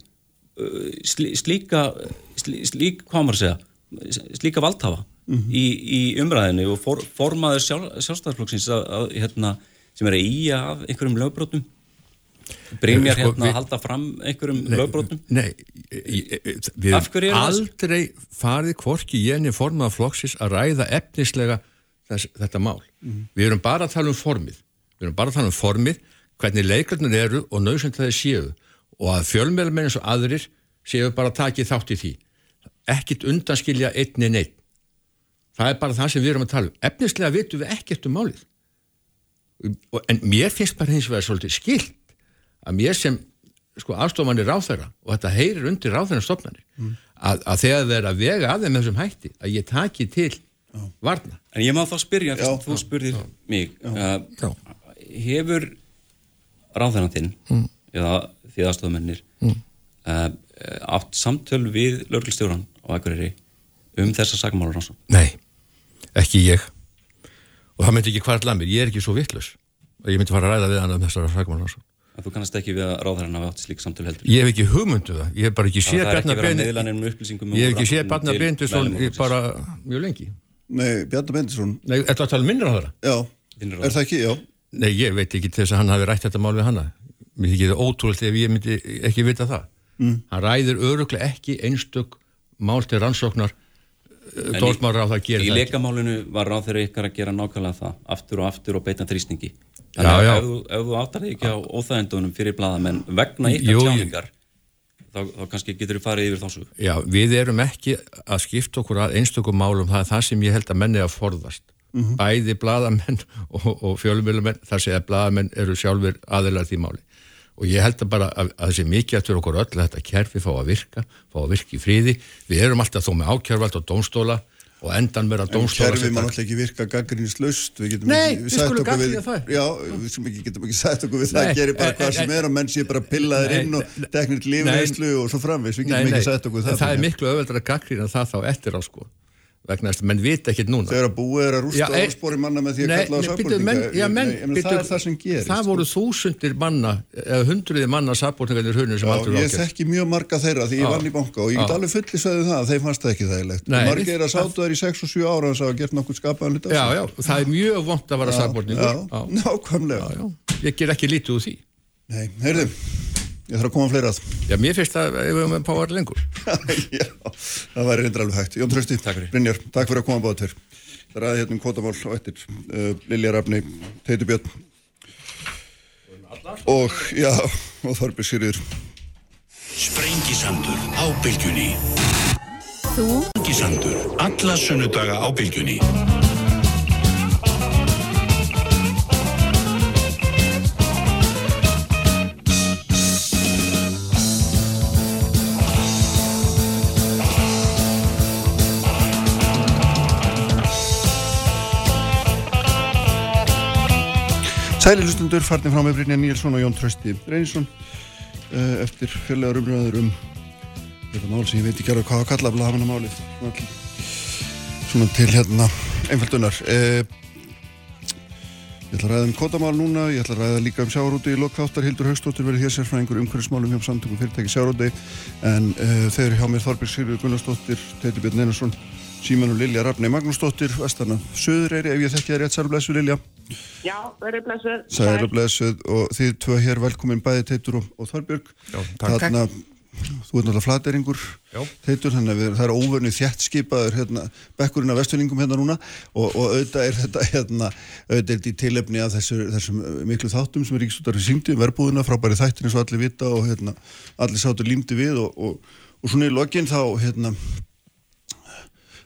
Uh, slíka slík, hvað maður segja slíka valdhafa mm -hmm. í, í umræðinu og for, formaður sjálf, sjálfstæðarflokksins að, að, hérna, sem er að íja af einhverjum lögbrótum Brynjar sko, hérna að halda fram einhverjum nei, lögbrótum
Nei, við hefum aldrei farið kvorki í enni formaða flokksins að ræða efnislega þess, þetta mál. Mm -hmm. við erum bara að tala um formið. Við erum bara að tala um formið hvernig leikarnir eru og nöðsend það er séu. Og að fjölmjölmenn eins og aðrir séu bara takið þátt í því. Ekkit undanskilja einni neitt það er bara það sem við erum að tala um efnislega vitum við ekkert um málið en mér finnst bara hins vegar svolítið skilt að mér sem sko afstofanir ráþæra og þetta heyrir undir ráþæra stofnarnir mm. að, að þegar þeir að vega að þeim þessum hætti að ég taki til Já. varna
En ég má þá spyrja, Já, þú spurðir Já. mig uh, hefur ráþæran þinn mm. eða því aðstofamennir mm. uh, átt samtöl við lögurlistjóran og ekkuriri um þessa sagmálur hans?
Nei, ekki ég. Og það myndi ekki hvarðla mér, ég er ekki svo vittlus og ég myndi fara að ræða við hann um þessara sagmálur hans
Þú kannast ekki við að ráðherran hafa átt slík samtöl heldur?
Ég hef ekki hugmyndu um það, ég hef bara ekki séð
Bjarnar
Bendisson um Ég hef ekki séð Bjarnar Bendisson bara mjög lengi.
Nei, Bjarnar Bendisson
Nei, ætla að tala um minnir á það?
Já, er það ekki, já.
Nei, ég veit ekki til þess að hann hafi rætt þetta mál við hanna mér þykir það ótrúlega ef ég myndi ekki vita það. Mm. hann ræðir öruglega ekki einstök mál til rannsóknar dórsmára á það að gera
það í leikamálinu var ráð þeirra ykkar að gera nákvæmlega það aftur og aftur og beita þrýstingi. Þannig að ef, þú áttar þig ekki á óþægendunum fyrir bladamenn vegna ykkar tjáningar þá, þá kannski getur þið farið yfir þessu
Já, við erum ekki að skipta okkur að einstökum málum, það er það sem ég held að menni að forðast. Mm -hmm. bæði bladamenn og, og fjölumilamenn þar sé að bladamenn eru sjálfur aðelar því máli og ég held að bara að, að það sé mikið eftir okkur öll að þetta kerfi fá að virka, fá að virka í fríði við erum alltaf þó með ákjörvald og dómstóla og endan vera dómstóla
En kerfi mann alltaf ekki virka gaggrinslust
við getum Nei, ekki sagt okkur við
Já, við getum ekki sagt okkur við það gerir bara hvað sem er og menn sé bara pillaðir inn og teknir lífneislu og svo framvis við getum ekki sagt okkur
það Það er miklu öðvöldar að gaggrina það þá eftir á sko vegna þess að menn vita ekkert núna.
Þegar að búið er að rústa áspori manna með því að kalla á
sábúrninga það það sem gerist það voru þúsundir manna eða hundruði manna sábúrningar
ég þekki mjög marga þeirra því ég vann í banka og ég get alveg fulli sveðið það að þeim fannst það ekki þægilegt. Margir er að sátu þær í 6 og 7 ára og það hafa gert nokkur skapaðan hlut
það er mjög vond að vara sábúrningur
nákvæmlega.
Ég ger ekki lítið úr því
Ég þarf að koma fleira að.
Já, mér finnst það ef við höfum að páa lengur. [LAUGHS]
Já, það væri reyndar alveg hægt. Jón Trösti, Brynjar, takk fyrir að koma báða til. Það er aðeins hérna um kvotamál og eftir uh, Lilja Rafni, Teitur Björn og, já, og Þorbi Sýriður.
Sprengisandur á bylgjunni. Þú? Sprengisandur, alla sunnudaga á bylgjunni.
Sæli hlustundur, farnir frá með Brynja Níelsson og Jón Trösti Reynsson uh, eftir fjölegar umræður um þetta mál sem ég veit ekki alveg hvað að kalla blaðamennar málið svona til, hérna einföldunar. Uh, Ég ætla að ræða um kótamál núna, ég ætla að ræða líka um sjáróti í lokþáttar, Hildur Haugstóttir verið hér sérfræðingur umhverfismálum hjá samtökum fyrirtæki sjáróti en uh, þeir eru hjá mér Þorbjörg Sigurður Gunnarsdóttir, Teitur Björn Einarsson Síman og Lilja Rafnei Magnúsdóttir Vestarna Söðureyri, ef ég þekki það rétt sælblessu Lilja
Já, verið blessuð.
Sælblessuð og þið tvö hér velkomin bæði Teitur og, og Þorbjörg.
Já, takk.
Þarna, Þú ert náttúrulega flateringur Teitur, þannig að við, það er óvernu þjætt skipaður hérna, bekkurinn af vestuningum hérna núna. Og, og auðvitað er þetta hérna, auðvitað er þetta í tilefni af þessu, þessum miklu þáttum sem er ríkstúttarinn syngdi um verbúðina, frábæri þættin eins og allir vita og hérna, allir sátur límdi við og, og, og svona í lokin þá hérna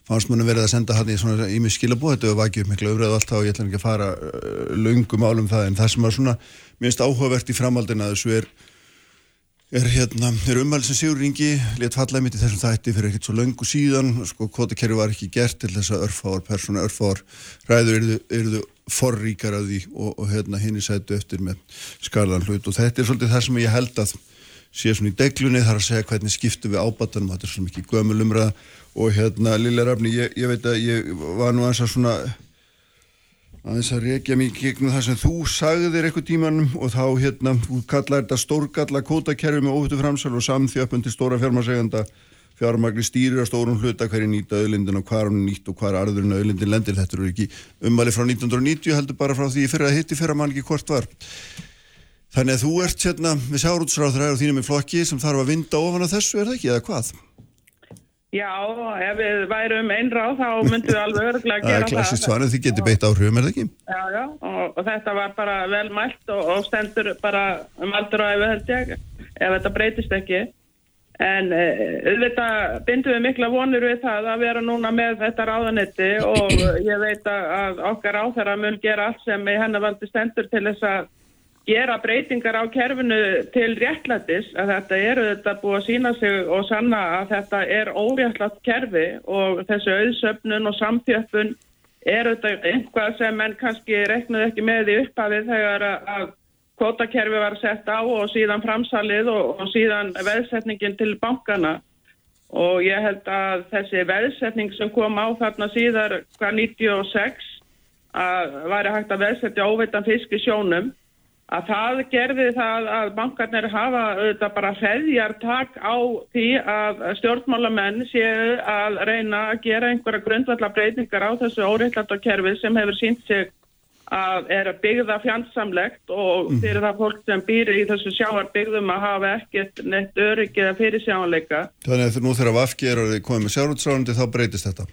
fannst mann að verið að senda hann í svona ímið skilabóð, þetta var vakið upp miklu öfrið alltaf og ég ætla ekki að fara uh, löngum álum það en það sem var svona minnst áhugavert í framhaldina þessu er er hérna, er umhald sem Sigur Ringi let falla mitt í þessum þætti fyrir ekkert svo löngu síðan, sko, kvotakerfi var ekki gert til þess að örfáar persóna, örfáar ræður eruðu, forríkar af því og, og hérna hinn í sætu eftir með skarðan hlut. Og þetta er svolítið það sem ég held að sé svona í deglunni þar að segja hvernig skiptu við ábatanum, þetta er svona mikið gömulumra og hérna Lilla Rafni, ég, ég veit að ég var nú eins að svona aðeins að reykja mikið gegnum það sem þú sagðir eitthvað tímanum og þá hérna, þú kallar þetta stórgalla kótakerfi með óhuttu framsal og samþjöpun til stóra fjármarseganda fjármagni stýrir að stórum hluta hverju nýta auðlindin og hvað hún nýtt og hvað arðurinn auðlindin lendir, þetta eru ekki umvali frá 1990 heldur bara frá því fyrir að hitti fyrir að mann ekki hvort var. Þannig að þú ert hérna við sárútsráður og þínum í flokki sem þarf að vinda ofan að þessu, er það ekki, eða hvað?
Já, ef við værum einráð þá myndum við alveg örgulega að
Það
gera
er
það.
klassist svarið, þið getur beitt áhrifum, er það ekki?
Já, já, og, og þetta var bara vel mælt og, og stendur bara um aldur og æfi held ég, ef þetta breytist ekki. En uh, auðvitað bindum við mikla vonur við það að vera núna með þetta ráðanetti og ég veit að, okkar áþæra mun gera allt sem í hennar valdi stendur til þess að gera breytingar á kerfinu til réttlætis að þetta eru þetta búið að sína sig og sanna að þetta er óréttlætt kerfi og þessu auðsöfnun og samþjöppun er þetta einhvað sem menn kannski reknuð ekki með í upphafið þegar að- kvotakerfi var sett á og síðan framsalið og, og síðan veðsetningin til bankana og ég held að þessi veðsetning sem kom á þarna síðar hvað 96 að væri hægt að veðsetja óveitan fisk í sjónum að það gerði það að bankarnir hafa auðvitað bara hreðjartak á því að stjórnmálamenn séu að reyna að gera einhverja grundvallar breytingar á þessu óreittlæta kerfi sem hefur sínt sig að er að byggða fjandsamlegt og fyrir það fólk sem býr í þessu sjáarbyggðum að hafa ekkert neitt öryggið að fyrir sjáanleika.
Þannig að nú þegar Vafki er að komið með sjárótsráðandi þá breytist þetta.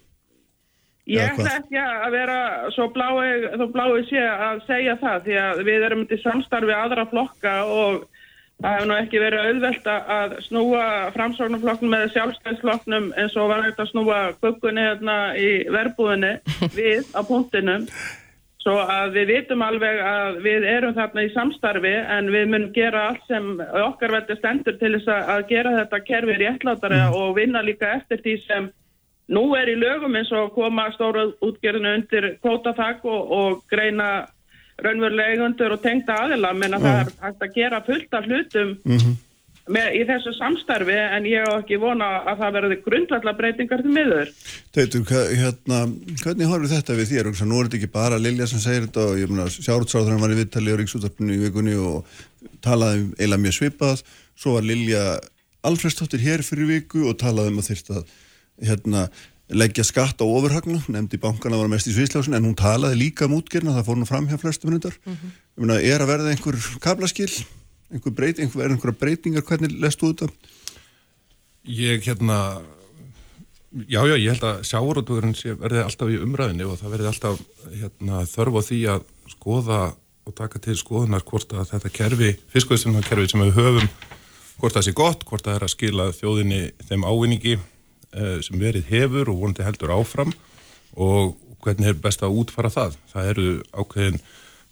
Ég ætla ekki að vera svo blái, svo blái sé að segja það því að við erum til samstarfi aðra flokka og það hefur nú ekki verið auðvelt að- snúa framsóknarflokknum með sjálfstæðsflokknum eins og var þetta að snúa guggunni hérna í verbúðinni [LAUGHS] við á punktinum. Svo að við vitum alveg að við erum þarna í samstarfi en við munum gera allt sem okkar veldi stendur til þess að- gera þetta kerfi réttlátari og vinna líka eftir því sem Nú er í lögum eins og koma stóra útgerðinu undir kvótatak og, og greina raunverulega eigundur og tengda aðila, menn að það er hægt að gera fullt af hlutum með, í þessu samstarfi en ég á ekki vona að það verði grundvallar breytingar til miður.
Teitur, hérna, hvernig horfir þetta við þér? Nú er þetta ekki bara Lilja sem segir þetta og sjárótsráður var í viðtali á Ríksútarpinu í vikunni og talaði um eiginlega mjög svipað. Svo var Lilja Alfredsdóttir hér fyrir viku og talaði um að þyrst að hérna, leggja skatt á ofurhagna, nefndi bankana var mest í sviðslásin en hún talaði líka um útgerna, það fór nú fram hjá flestum hendar. Mm -hmm. Er að verða einhver kablaskil, einhver, breyt, einhver, einhver breytingar, hvernig lestu þetta?
Ég hérna já, já, ég held að sjávarútvöðurinn verði alltaf í umræðinni og það verði alltaf hérna, þörf á því að skoða og taka til skoðunar hvort að þetta kerfi, fiskveiðsumkerfi sem við höfum, hvort það sé gott, hvort það er að skila þjóðinni þeim ávinningi sem verið hefur og vonandi heldur áfram og hvernig er best að útfara það. Það eru ákveðin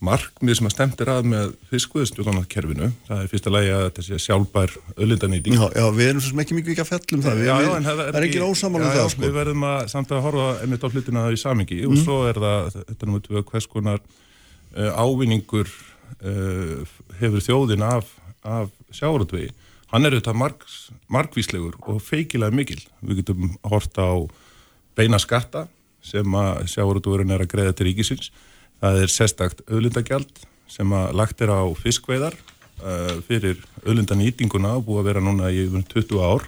markmið sem að stemtir að með fiskveiðstjórnarkerfinu. Það er fyrsta lagi að þetta sé sjálfbær öðlindanýting.
Já, já, við erum svo sem ekki mikið ekki að fjallum það, við,
Já, já, en
það er engin ósamal um það,
já,
sko.
Við verðum að samt að horfa einmitt á hlutina í samingi
Mhm.
og svo er það, þetta er tvö hvers konar uh, ávinningur uh, hefur þjóðin af, af sjáratvegi hann er auðvitað marg, margvíslegur og feikilega mikil. Við getum horta á beina skatta sem að sjáurútúrun er að greiða til ríkisins. Það er sérstakt auðlindagjald sem að lagt er á fiskveiðar uh, fyrir auðlindanýtinguna og búið að vera núna í 20 ár.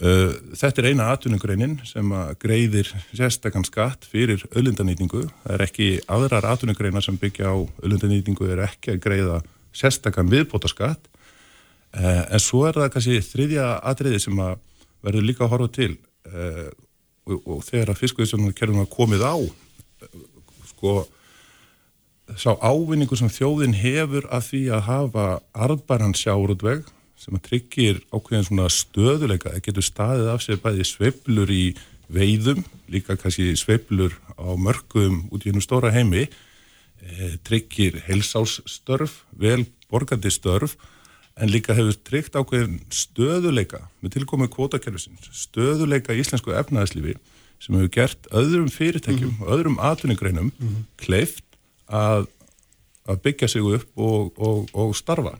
Uh, þetta er eina atvinnugreinin sem að greiðir sérstakann skatt fyrir auðlindanýtingu. Það er ekki aðrar atvinnugreinar sem byggja á auðlindanýtingu er ekki að greiða sérstakann viðbótaskatt Uh, en svo er það kannski þriðja atriði sem að verður líka að horfa til. Uh, og, og þegar að fiskveiðsjónum kerfum að komið á uh, sko sá ávinningu sem þjóðin hefur að því að hafa arðbæran sjáurútveg sem að tryggir ákveðin svona stöðuleika, það getur staðið af sér bæði sveiflur í veiðum líka kannski sveiflur á mörgum út í hennu stóra heimi tryggir helsásstörf vel borgandi störf en líka hefur tryggt ákveðin stöðuleika með tilkomið kvotakerfisins, stöðuleika í íslensku efnaðslífi sem hefur gert öðrum fyrirtækjum og mm -hmm. öðrum atvinningreinum mm -hmm. kleift að, að byggja sig upp og, og, og starfa.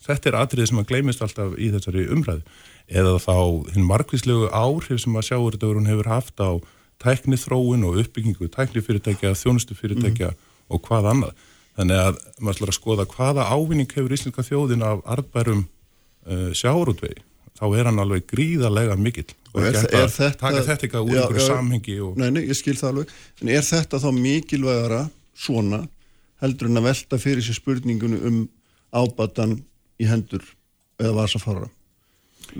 Þetta er atrið sem að gleymist alltaf í þessari umræðu eða þá hinn markvíslegu áhrif sem að sjáurðurinn hefur haft á tæknithróun og uppbyggingu tæknifyrirtækja, þjónustufyrirtækja mm -hmm. og hvað annað. Þannig að maður ætlar að skoða hvaða ávinning hefur íslenska þjóðin af arðbærum uh, sjáurútvegi. Þá er hann alveg gríðarlega mikill.
Og er, er þetta...
Taka þetta eitthvað úr einhverju samhengi og...
Nei, nei, ég skil það alveg. En er þetta þá mikilvægara svona heldur en að velta fyrir sér spurningunum um ábatan í hendur eða vasafára?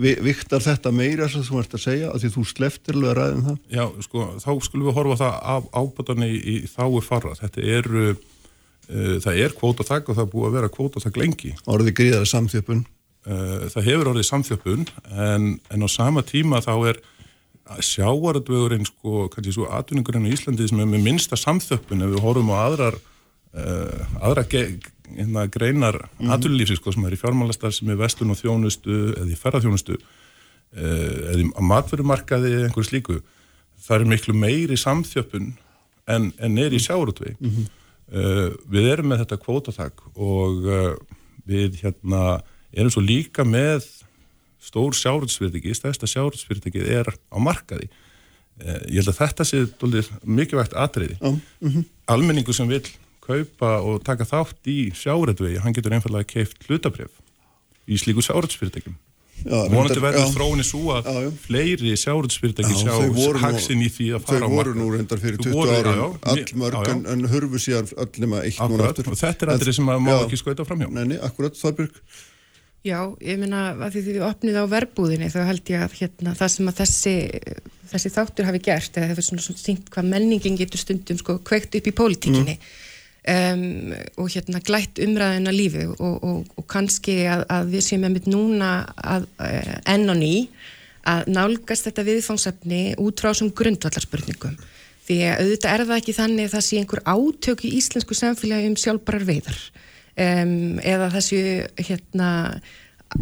Viktar þetta meira sem þú ert að segja að því þú sleftir alveg ræðin um það?
Já, sko, þá skulum við horfa það af ábatan í, í þáu fara. Þetta eru Eh, það er kvótatak og það er búið að vera kvótatak lengi.
Orðið gríðar samþjöpun?
Eh, það hefur orðið samþjöpun en, en á sama tíma þá er sjáaröldvegurinn sko, kannski svo atvinningurinn í Íslandi sem er með minsta samþjöpun ef við horfum á aðrar uh, aðra ge, hérna, greinar mm -hmm. atvinnulífsins sko, sem er í fjármálastar sem er vestun og þjónustu eða í ferðarþjónustu uh, eða á matverumarkaði eða einhverju slíku það er miklu meiri samþjöpun en, en er í sjáaröldvegi mm -hmm. Uh, við erum með þetta kvótatak og uh, við hérna erum svo líka með stór sjárhaldsfyrirtæki, stærsta sjárhaldsfyrirtæki er á markaði. Uh, ég held að þetta sé mikilvægt atriði.
Mm -hmm.
almenningu sem vil kaupa og taka þátt í sjárhaldsvegi, hann getur einfallega keift hlutabref í slíku sjárhaldsfyrirtækjum vonandi verður þróinni svo að já, já. fleiri sjáruðsfyrirtæki sjá haksin í því að fara á
marka þau voru nú reyndar fyrir 20 árum allmörg en, en hörfu síðan öllum að eitt núna aftur.
og þetta er aldrei sem að má ekki skauta fram hjá.
Neini, akkurat, Þorbjörg.
Já, ég minna að því þið opnið á verbúðinni þá held ég að hérna, það sem að þessi, þessi þáttur hafi gert eða það hefur svona, svona sínt hvað menningin getur stundum sko kveikt upp í pólitíkinni. Mm Um, og hérna glætt umræðina lífi og, og, og kannski að, að við séum með mitt núna að, uh, enn og ný að nálgast þetta viðfóngsefni út frá þessum grundvallarspurningum. Því að auðvitað er það ekki þannig að það sé einhver átök í íslensku samfélagi um sjálfbarar veiðar. Um, eða þessi hérna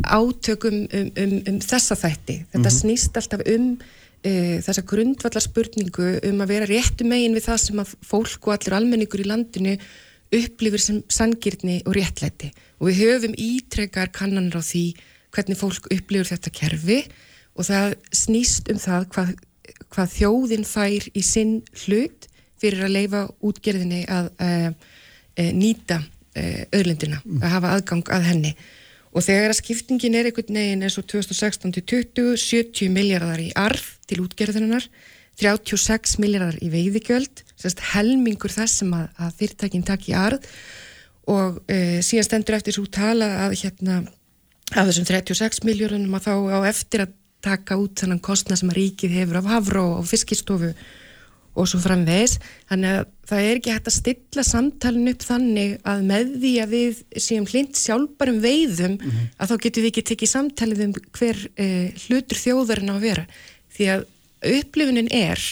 átökum um, um, um þessa þætti. Þetta mm -hmm. snýst alltaf um e, þessa grundvallar spurningu um að vera réttu megin við það sem að fólk og allir almenningur í landinu upplifir sem sangirni og réttlæti. Og við höfum ítrekar kannanir á því hvernig fólk upplifir þetta kerfi og það snýst um það hvað, hvað þjóðin fær í sinn hlut fyrir að leifa útgerðinni að e, e, nýta öðlindina, að hafa aðgang að henni og þegar að skiptingin er einhvern veginn eins og 2016 til 20 70 miljardar í arð til útgerðunar 36 miljardar í veiðigjöld helmingur þess sem að, að fyrirtækinn takk í arð. Og e, síðan stendur eftir svo tala að hérna af þessum 36 miljardunum að þá á eftir að taka út þannan kostna sem að ríkið hefur af hafró og fiskistofu og svo framvegs, þannig að það er ekki hægt að stilla samtalin upp þannig að með því að við séum hlind sjálfbarum veiðum mm -hmm. að þá getum við ekki tekið samtalið um hver eh, hlutur þjóðarinn á að vera því að upplifunin er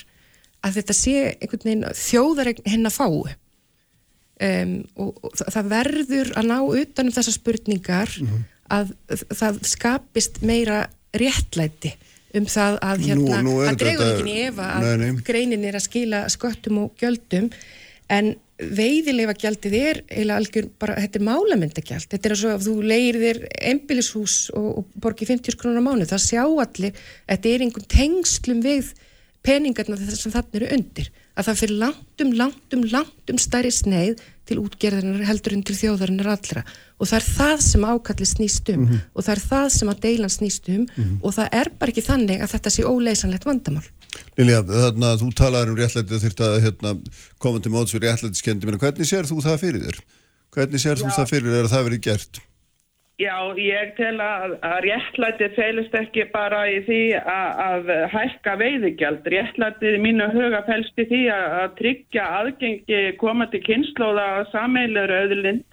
að þetta sé einhvern veginn þjóðar henn að fá um, og, og það verður að ná utanum þessar spurningar mm -hmm. að það skapist meira réttlæti um það að hérna,
nú, nú
að dregur ekki nefa að nei, nei. greinin er að skila sköttum og gjöldum en veiðileifa gjaldið er eiginlega algjör bara, þetta er málamyndagjald þetta er eins og að þú leir þér einbillishús og, og borgi 50 krónar mánu það sjá allir, þetta er einhvern tengslum við peningarna að þannig eru undir, að það fyrir langtum, langtum, langtum stærri sneið til útgerðarinnar heldur en til þjóðarinnar allra og það er það sem ákallir snýst um mm -hmm. og það er það sem að deilan snýst um mm -hmm. og það er bara ekki þannig að þetta sé óleysanlegt vandamál.
Lilja, þarna þú talaður um réttlætið þurft að hérna, koma til móts fyrir réttlætiskendi, menn hvernig sér þú það fyrir þér? Hvernig sér Já. þú það fyrir þér að það verið gert?
Já, ég tel að, að réttlætið feilist ekki bara í því að, að hækka veiðigjald. Réttlætið mínu huga fælst í því að, að tryggja aðgengi komandi kynnslóða sameilur auðlind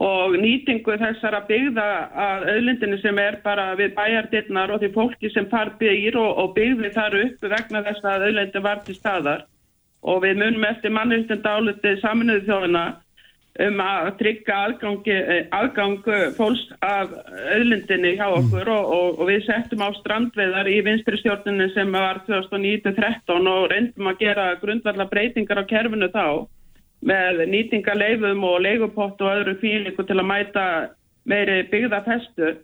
og nýtingu þessara byggða að auðlindinu sem er bara við bæjardirnar og því fólki sem þar byggir og, og byggði þar upp vegna þess að auðlindin var til staðar. Og við munum eftir mannustund álutið saminuðu þjóðina um að tryggja aðgang fólks af auðlindinni hjá okkur mm. og, og, og við settum á strandveðar í vinstri stjórninu sem var 2019-13 og reyndum að gera grundvallar breytingar á kerfinu þá með nýtingaleifum og leigupott og öðru fíliku til að mæta meiri byggðafestu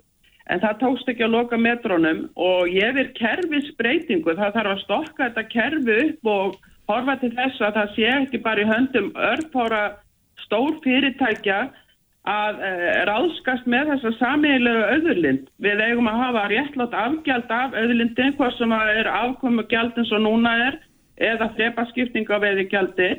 en það tókst ekki að loka metrónum og ég vil kerfisbreytingu, það þarf að stokka þetta kerfi upp og horfa til þess að það sé ekki bara í höndum örfára stór fyrirtækja að e, ráðskast með þessa samíðilegu auðurlind. Við eigum að hafa réttlátt afgjald af auðurlindin, hvað sem er afkomu gjald eins og núna er, eða þrepaskipting á veði gjaldi.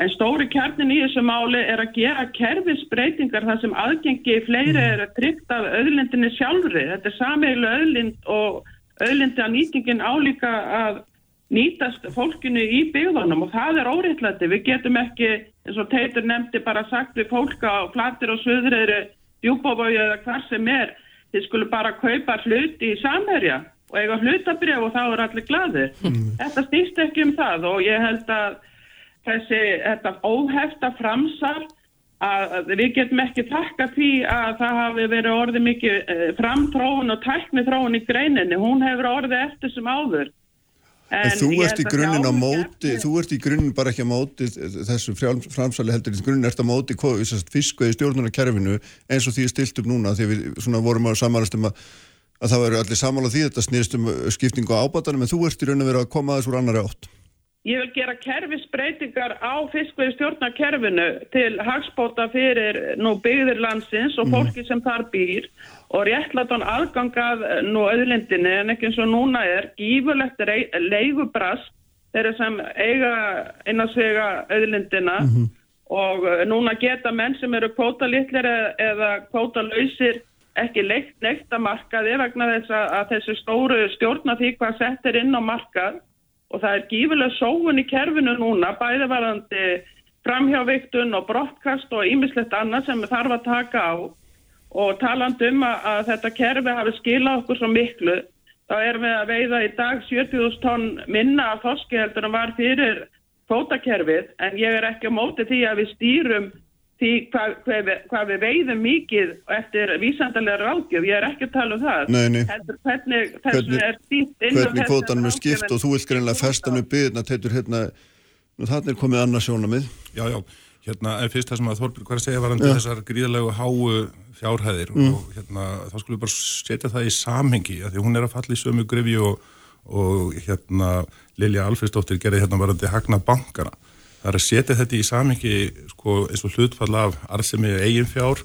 En stóri kjarnin í þessu máli er að gera kerfisbreytingar þar sem aðgengi fleiri mm. er að tryggt af auðurlindinni sjálfri. Þetta er samíðileg auðurlind og auðurlindi að nýtingin álíka að nýtast fólkinu í byggðunum og það er óriðlæti. Við getum ekki, eins og Teitur nefndi, bara sagt við fólka á flatir og söðræðri, djúbófói eða hvað sem er, þið skulle bara kaupa hluti í samherja og eiga hlutabrjöf og þá er allir gladir. Mm. Þetta stýst ekki um það og ég held að þessi, óhefta framsal að við getum ekki takka því að það hafi verið orðið mikið eh, framtróun og tækni þróun í greininni. Hún hefur orðið eftir sem áður.
En, en þú ert í grunninn á móti, þú ert í grunninn bara ekki á móti þessu framsali heldur, í grunninn ert á móti fiskveið stjórnarkerfinu eins og því er stilt upp núna því við vorum á samanast um að, að það verður allir samála því þetta snýðst um skiptingu á ábatanum en þú ert í raunin að vera að koma aðeins úr annari átt.
Ég vil gera kerfisbreytingar á fiskveið stjórnarkerfinu til hagspóta fyrir nú byggðir landsins og mhm. fólki sem þar býr og réttlátan aðgangað nú auðlindinni en ekki eins og núna er gífurlegt leigubrast þeirra sem eiga innasvega auðlindina mm -hmm. og eh, núna geta menn sem eru kvótalitlir eða kvótalausir ekki leikt neitt að markaði vegna þess að þessu stóru stjórna því hvað settir inn á markað og það er gífurlega sóun í kerfinu núna bæðivarandi framhjáviktun og brottkast og ýmislegt annað sem þarf að taka á og taland um að, að þetta kerfi hafi skilað okkur svo miklu þá erum við að veiða í dag 70.000 tonn minna af þoski heldur en var fyrir kvótakerfið en ég er ekki á móti því að við stýrum því hvað, hvað, við, hvað við veiðum mikið eftir vísandalega ráðgjöf, ég er ekki að tala um það.
Nei, nei.
Heldur, hvernig, hvernig,
hvernig kvótanum er skipt og þú vilt greinlega festa með byggna teitur hérna, þannig er komið annað sjónamið
Já, já Hérna, en fyrst það sem að Þorbjörg var að segja var hann til þessar gríðalegu háu fjárhæðir mm. og hérna, þá skulum við bara setja það í samhengi, að því hún er að falla í sömu grefi og, og hérna Lilja Alfredsdóttir gerði hérna varandi hagna bankana. Það er að setja þetta í samhengi sko, eins og hlutfall af arðsemi eigin fjár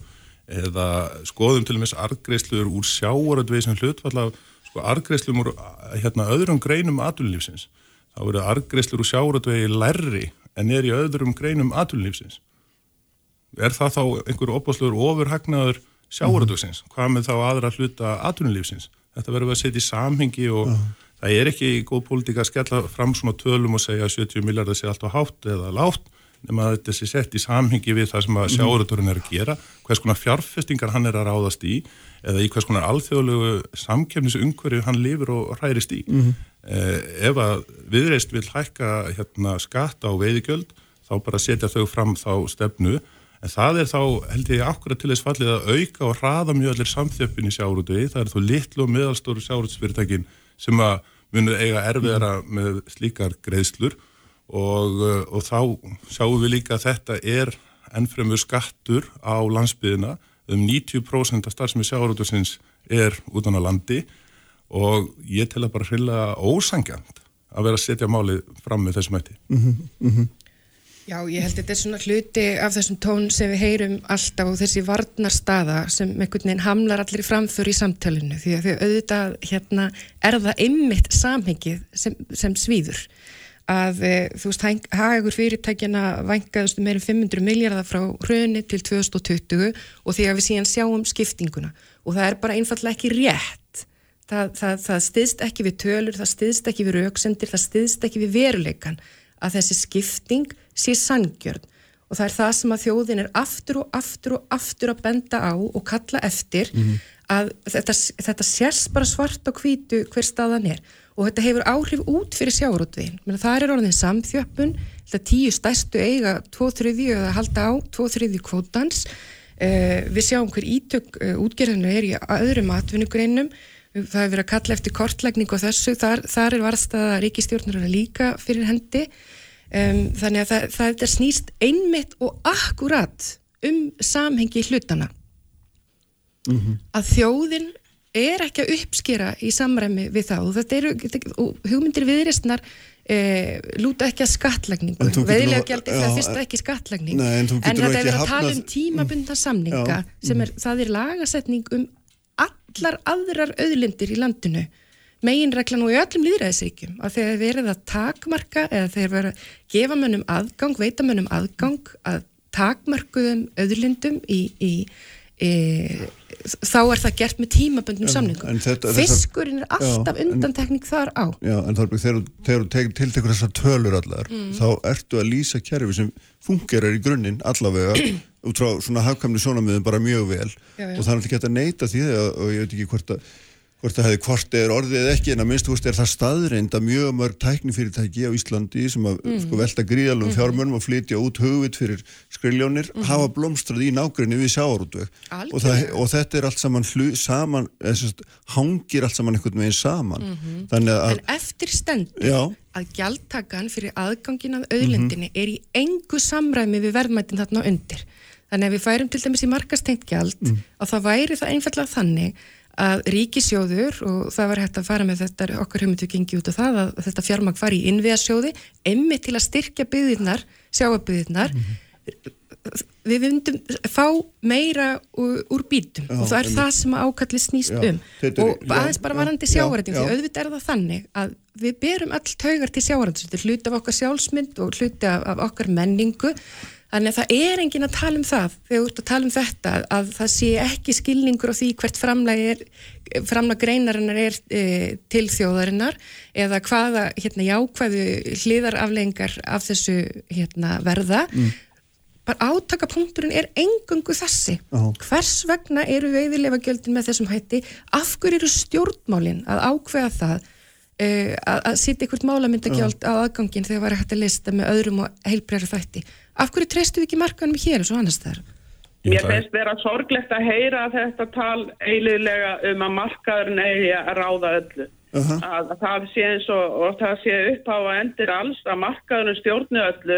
eða skoðum til og meins arðgreislur úr sjáaröldvið sem hlutfall af sko, arðgreislum úr hérna, öðrum greinum aðlunlífsins. Það voru arðgreislur úr sjáaröldvið lærri en er í öðrum greinum aðlunlífsins. Er það þá einhver opáslur ofurhagnaður sjáuröðugsins? Mhm. Hvað með þá aðra hluta aðlunlífsins? Þetta verður að setja í samhengi og uh -huh. það er ekki góð pólitík að skella fram svona tölum og segja að 70 miljardar sé alltaf hátt eða látt nema að þetta sé sett í samhengi við það sem að mhm. sjáuröðurinn er að gera, hvers konar fjárfestingar hann er að ráðast í eða í hvers konar alþjóðlegu samkjöfnisungverju hann lifur og hrærist í. Uh mhm. Eh, ef að viðreist vil hækka hérna, skatta á veiðigjöld þá bara setja þau fram þá stefnu. En það er þá held ég akkurat til þess fallið að auka og hraða mjög allir samþjöppin í sjáruði, það er þá litlu og meðalstóru sjáruðsfyrirtækin sem að munið eiga erfiðara með slíkar greiðslur. Og, uh, og þá sjáum við líka að þetta er ennfremur skattur á landsbyðina um 90% af starfsemi sjávarútusins er utan á landi og ég tel að bara hrilla ósangjant að vera að setja málið fram með þessum ætti. Mm -hmm, mm -hmm.
Já, ég held að þetta er svona hluti af þessum tón sem við heyrum alltaf og þessi varnarstaða sem einhvern veginn hamlar allir framför í samtölinu því að þau auðvitað hérna er það ymmit samhengið sem, sem svíður að eh, þú veist, hagur fyrirtækjana vangaðustu meirum 500 miljardar frá hröni til 2020 og því að við síðan sjáum skiptinguna og það er bara einfallega ekki rétt það, það, það stiðst ekki við tölur, það stiðst ekki við rauksendir, það stiðst ekki við veruleikan að þessi skipting sé sangjörn og það er það sem að þjóðin er aftur og aftur og aftur að benda á og kalla eftir mm -hmm. að þetta, þetta sérst bara svart og hvítu hver staðan er. Og þetta hefur áhrif út fyrir sjáurútvegin það er orðin samþjöppun. Tíu stæstu eiga tvo þriðju eða halda á tvo þriðju kvótans. Uh, við sjáum hver ítök uh, útgerðinu er í öðrum atvinnugreinum það hefur verið að kalla eftir kortlækning og þessu, þar, þar er varstaða ríkistjórnur líka fyrir hendi. Um, þannig að það, það er snýst einmitt og akkurat um samhengi hlutana mm -hmm. að þjóðin er ekki að uppskera í samræmi við það. Og eru og hugmyndir viðristnar eh, lúta ekki að skattlagningu. Veðilega gældi það fyrst ekki skattlagning.
Nei, en,
en þetta er að tala um tímabunda samninga já, sem er, það er lagasetning um allar aðrar auðlindir í landinu meginreglan og í öllum líðræðisríkjum að þegar verið að takmarka eða þegar verið að gefa mönnum aðgang, veita mönnum aðgang að takmarkuðum öðlindum í, í, í þá er það gert með tímaböndum samningum. Þetta, Fiskurinn er alltaf undantekning þar á.
Já, en þar, þegar þú tiltekur þessar tölur allar, mm. þá ertu að lýsa kerfi sem fungerar í grunninn allavega út frá svona hafkamni sónamiðum bara mjög vel já, já. og það er alltaf gett að neyta því og ég veit ekki hvort að hvort það hefði hvort er orðið ekki en að minnst þú veist er það staðreind að mjög mörg tæknifyrirtæki á Íslandi sem að mm. sko, velta gríðalum mm. fjármörnum og flytja út hugvit fyrir skriljónir mm. hafa blómstrað í nákvæmni við sjáarútveg og, og þetta er allt saman hlu, saman, sest, hangir allt saman einhvern veginn saman
-hmm. að, En eftir stendur já. að gjaldtakan fyrir aðgangin af auðlendinni -hmm. er í engu samræmi við verðmættin þarna undir Þannig að við færum til dæmis í markastengt gjald og mm. það væri það einfallega þannig að ríkisjóður og það var hægt að fara með þetta okkar höfumtu gengi út af það að þetta fjármang fari í innviðasjóði emmi til að styrkja byggðirnar sjáabyggðirnar mm við vundum fá meira úr, bítum já, og það er það sem ákalli snýst já, um. er, og aðeins bara varandi sjáarætting því auðvitað er það þannig að við berum all taugar til sjáarætting hluti af okkar sjálfsmynd og hluti af, af okkar menningu Þannig að það er engin að tala um það, þegar þú ert að tala um þetta, að það sé ekki skilningur á því hvert framlag, greinarinnar er e, til þjóðarinnar eða hvaða hérna, jákvæðu hliðaraflengar af þessu hérna, verða. Mm. Bara átakapunkturinn er engungu þessi. Uh -huh. Hvers vegna eru veiðilega gjöldin með þessum hætti? Af hverju eru stjórnmálinn að ákveða það e, að, að sitja einhvert málamyndagjöld uh á aðgangin þegar það var hægt að lista með öðrum og heilbreyru þætti? Af hverju treystu við ekki markanum hér og svo annars þar?
Mér finnst vera sorglegt að heyra þetta tal eililega um að markaðurinn eigi að ráða öllu. Uh -huh. að, að það sé eins og, og það sé upp á að endir alls að markaðurinn stjórnu öllu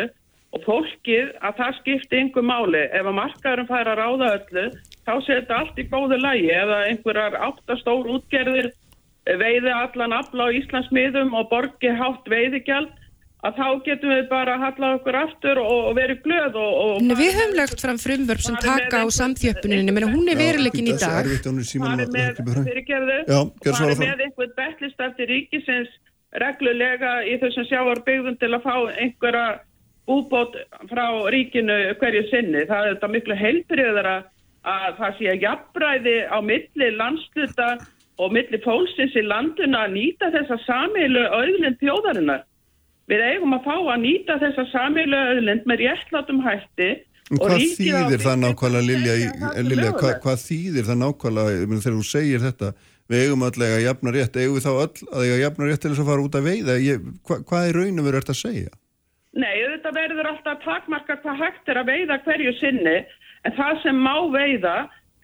og fólkið að það skipti einhver máli. Ef að markaðurinn fær að ráða öllu þá sé þetta allt í góðu lægi. Ef að einhverjar áttastór útgerðir veiði allan afla á Íslands miðum og borgi hátt veiðigjald að þá getum við bara að halla okkur aftur og verið glöð og, og
Nei, Við höfum lagt fram frumvörp sem taka á samþjöppuninni, menn hún er verilegin í dag.
Það er með fyrirgerðu það er með einhvern betlist eftir ríkisins reglulega í þessum sjáarbyggðum til að fá einhverja úbót frá ríkinu hverju sinni, það er þetta miklu heilbriðara að það sé að jafnbræði á milli landsluta og milli fólksins í landuna að nýta þessa samilu auðlind þjóðarinnar Við eigum að fá að nýta þessa samílu öðlend með réttlátum hætti
Hvað þýðir það nákvæmlega, Lilja, Lilja hvað, hvað þýðir það nákvæmlega? Þegar þú segir þetta, við eigum allega að jafna rétt, eigum við þá öll að eiga jafna rétt til þess að fara út að veiða, Ég, hva, hvað er raunum verið að segja?
Nei, þetta verður alltaf takmarka hvað hægt er að veiða hverju sinni, en það sem má veiða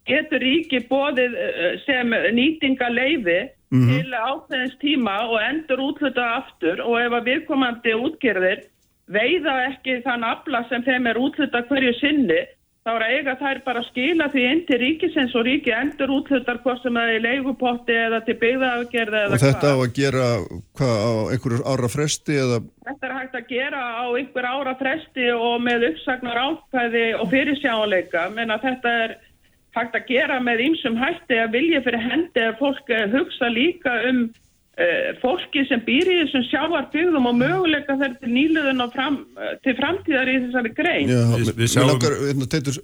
getur ríki bóðið eh, sem nýtingaleifi mm -hmm. til ákveðins tíma og endur útluta aftur og ef að viðkomandi útgerðir veiða ekki þann afla sem þeim er útluta hverju sinni þá er að eiga þær bara að skila því inn til ríkisins og ríki endur útlutar hvort sem það er í leigupotti eða til byggðaafgerð eða
Og þetta á að gera hvað á einhverjur ára fresti eða?
Þetta er hægt að gera á einhver ára fresti og með uppsagnar ákvæði og fyrirsjáleika, menn að þetta er hægt að gera með ýmsum hætti að vilja fyrir hendi að fólk eh, hugsa líka um uh, fólki sem býr í þessum sjáarbyggðum og möguleika þeir til nýluðun og fram, eh, til framtíðar í þessari grein.
Já,
Við-
við,
við
við
sjáum-
langar, hérna, Teitur,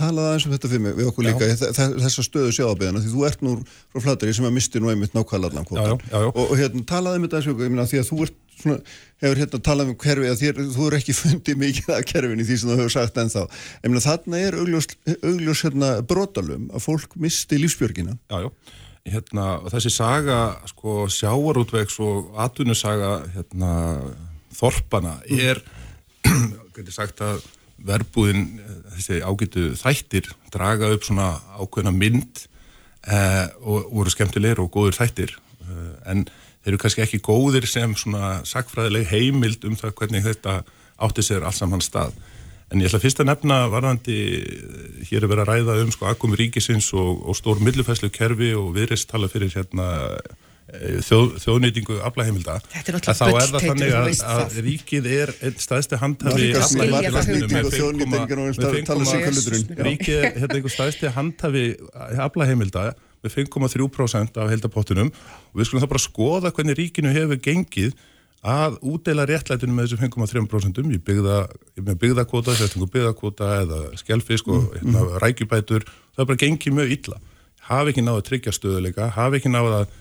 talaðu aðeins um þetta fyrir mig við okkur líka, þe- þe- þessa stöðu sjáðabeðina því þú ert nú frá flatari sem að misti nú einmitt nákvæmlega allan
Já, já, já, já.
og, og hérna, talaðu um þetta aðeins því að þú ert svona, hefur hérna talað um kerfi að þér, þú er ekki [LAUGHS] fundið mikið að kerfin í því sem þú hefur sagt ennþá. Meina þarna er augljós, augljós hérna, brotalum að fólk misti lífsbjörgina.
Já, já. Hérna, þessi saga, sko, sjáarútvegs og atvinnusaga, hérna, þorpana er, [CLEARS THROAT] getur sagt að verbúðin, þessi ágætu þættir, draga upp svona ákveðna mynd eh, og voru skemmtilegir og góður þættir, eh, en þeir eru kannski ekki góðir sem svona sakfræðileg heimild um það hvernig þetta átti sér alls saman stað. En ég ætla fyrst að nefna varðandi, eh, hér er verið að ræða um sko akkum ríkisins og, og stór millufæslu kerfi og viðrist tala fyrir hérna eh, þjóð, þjóðnýtingu aflaheimilda.
Þetta er náttúrulega
Að þá er
bull,
það að,
veist
að
það.
ríkið er einn staðsti
Það er
handhafi aflaheimilda með
og þjóðnýtingar og
5,3
tala sem kölluturinn. Já.
Ríkið er hérna einhver staðsti handhafi aflaheimilda með 5,3% af heldapottunum og við skulum það bara skoða hvernig ríkinu hefur gengið að útdeila réttlætinu með þessum 5,3% í byggða, byggðakvota, sérstaklega byggðakvota eða skjálfisk og hérna, rækjubætur, það bara gengið mjög illa. Hafi ekki náðu að tryggja stöðuleika hafi ekki náðu að,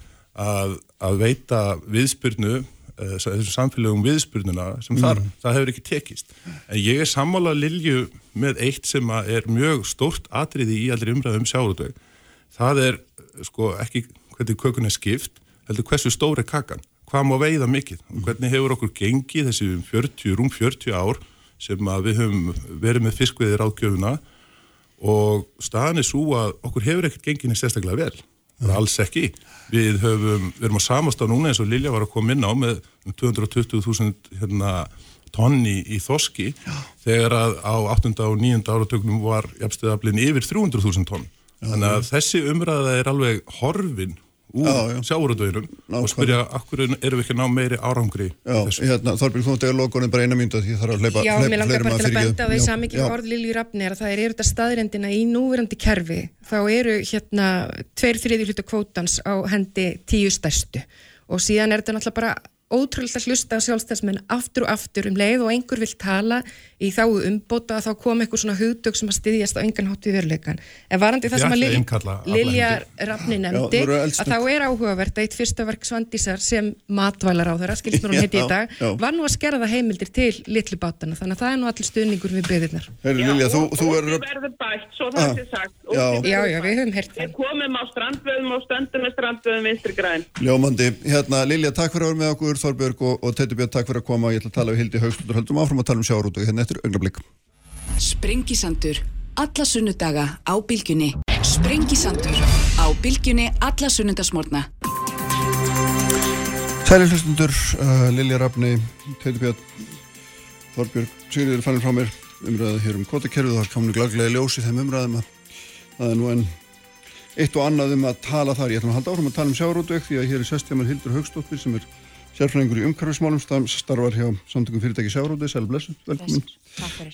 að, að veita viðspyrnu eh, þessum samfélögum viðspyrnuna sem þarf, það hefur ekki tekist. En ég er sammála Lilju með eitt sem er mjög stórt atriði í allir umræðum sjáurútveg það er sko ekki hvernig kökun er skipt, heldur hversu stór er kakan, hvað má veiða mikið og hvernig hefur okkur gengið þessi um 40, rúm 40 ár sem að við höfum verið með fiskveðir ágjöfuna og staðan er svo að okkur hefur ekkert gengið neitt sérstaklega vel bara alls ekki. Við höfum við erum á samastað núna eins og Lilja var að koma inn á með um 220.000 hérna, tonni í þoski þegar að á 8. og 9. áratögnum var jafnstöðaflin yfir 300.000 tonn. Þannig að þessi umræða er alveg horfin úr
Já, já. Nákvæmlega.
og spyrja, akkur erum við ekki að ná meiri árangri
Já, hérna, Þorbjörn, þú ætti að loka bara eina mynda því ég þarf að hleypa
Já,
hleypa
mér langar
fleirum
bara til að benda á því
Já,
samikið
já.
orð Lilju Rafni er að það er þetta staðrendina í núverandi kerfi þá eru hérna tveir þriði hluta kvótans á hendi tíu stærstu og síðan er þetta náttúrulega bara ótrúlega hlusta á sjálfstæðsmenn aftur og aftur um leið og einhver vil tala í þá umbóta að þá kom eitthvað svona hugdög sem að styðjast á engan hátt við veruleikan en varandi það sem að Lilja. Rafni
Já,
nefndi
eru
að þá er áhugavert að eitt fyrsta verk Svandísar sem matvælar á þeirra, skilst mér hún heiti í
Já,
dag
já.
var nú að skerða heimildir til litlu bátana þannig að það er nú allir stuðningur við byggðirnar
Heyrðu, Lilja, þú,
og,
þú verður
verður bætt, svo
Ah,
það sé sagt. Og
já.
Já, já, við höfum heyrt
Við
það.
komum á strandvöðum og stöndum með strandvöðum
okkur, Þorbjörg og, og Teitur Björn, takk fyrir að koma. Ég ætla að tala við Hildi Haugstundur, höldum áfram að tala um sjáurútu hérna eftir augnablík.
Sprengisandur, alla sunnudaga á bylgjunni. Sprengisandur, á bylgjunni alla sunnudasmórna.
Sælir hlustundur, uh, Lilja Rafni, Teitur Björn, Þorbjörg, Sigriður fannir frá mér umræða hér um kvotakerfið og það kominu glaglega í ljós í þeim umræðum að það er nú enn eitt og annað um að tala þar. Ég ætlum að halda áfram að tala um sjárótveg því að hér er sestjamar Hildur Haugstóttir sem er sérfræðingur í umhverfismálum, starfar hjá samtökum fyrirtæki sjárótveg, sæl blessu, velkomin.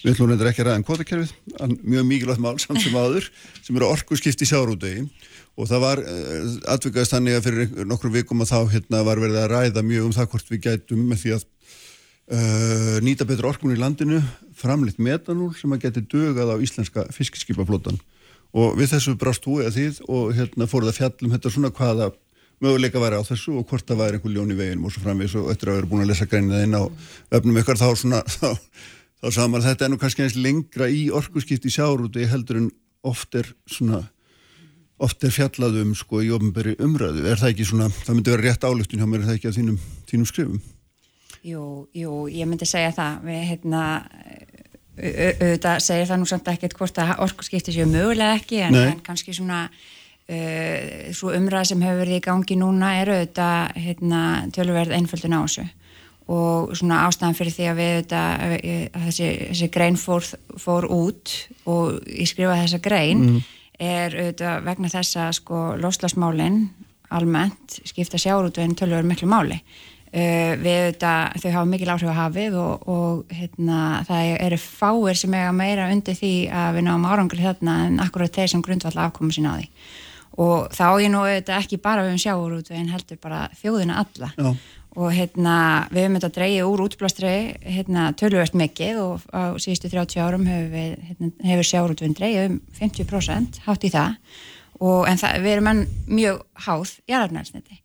Við ætlum reyndar ekki að ræða um kvotakerfið, en mjög mikilvægt mál samt sem [LAUGHS] aður sem eru orku skipti sjárótvegi og það var uh, atvikaðist þannig að fyrir nokkrum vikum að þá hérna var verið að ræða mjög um það hvort við gætum með því að uh, nýta betur orkun í landinu framleitt metanól sem að geti dögað á íslenska fiskiskipaflótan og við þessu brást þú eða þið og hérna fóruð að fjallum þetta svona hvaða möguleika væri á þessu og hvort það væri einhver ljón í veginum og svo framvegis og eftir að vera búin að lesa greinið inn á öfnum ykkar þá svona [LAUGHS] þá, þá að þetta er nú kannski eins lengra í orkuskipti sjárúti heldur en oft er svona oft er fjallað um sko í ofnberi umræðu. Er það ekki svona, það myndi vera rétt álöftun hjá mér er það ekki á þínum, þínum skrifum
Jú, jú, ég myndi segja það. Við hérna au- au- auðvitað segir það nú samt ekkert hvort að orku skipti sér mögulega ekki en, en kannski svona uh, svo umræða sem hefur verið í gangi núna er auðvitað hérna, tölverð einföldun á þessu. Og svona ástæðan fyrir því að við þetta, að þessi, þessi grein fór, fór út og ég skrifa þessa grein
Mm.
er auðvitað vegna þess að sko loslasmálin almennt skipta sjáurútveginn tölur miklu máli. Uh, við auðvitað, þau hafa mikil áhrif að hafið og, og hérna, það eru fáir sem eiga meira undir því að við náum árangri þarna en akkurat þeir sem grundvall afkomu sína á því og þá ég nú auðvitað ekki bara við um sjáurútveginn heldur bara þjóðina alla.
Já.
og hérna við höfum þetta dreigið úr útblástri hérna tölvöld mikið og á síðustu 30 árum hefur, við, hérna, hefur sjáurútveginn dreigið um 50% hátt í það. Og en það, við erum enn mjög háð jarðarnælsniti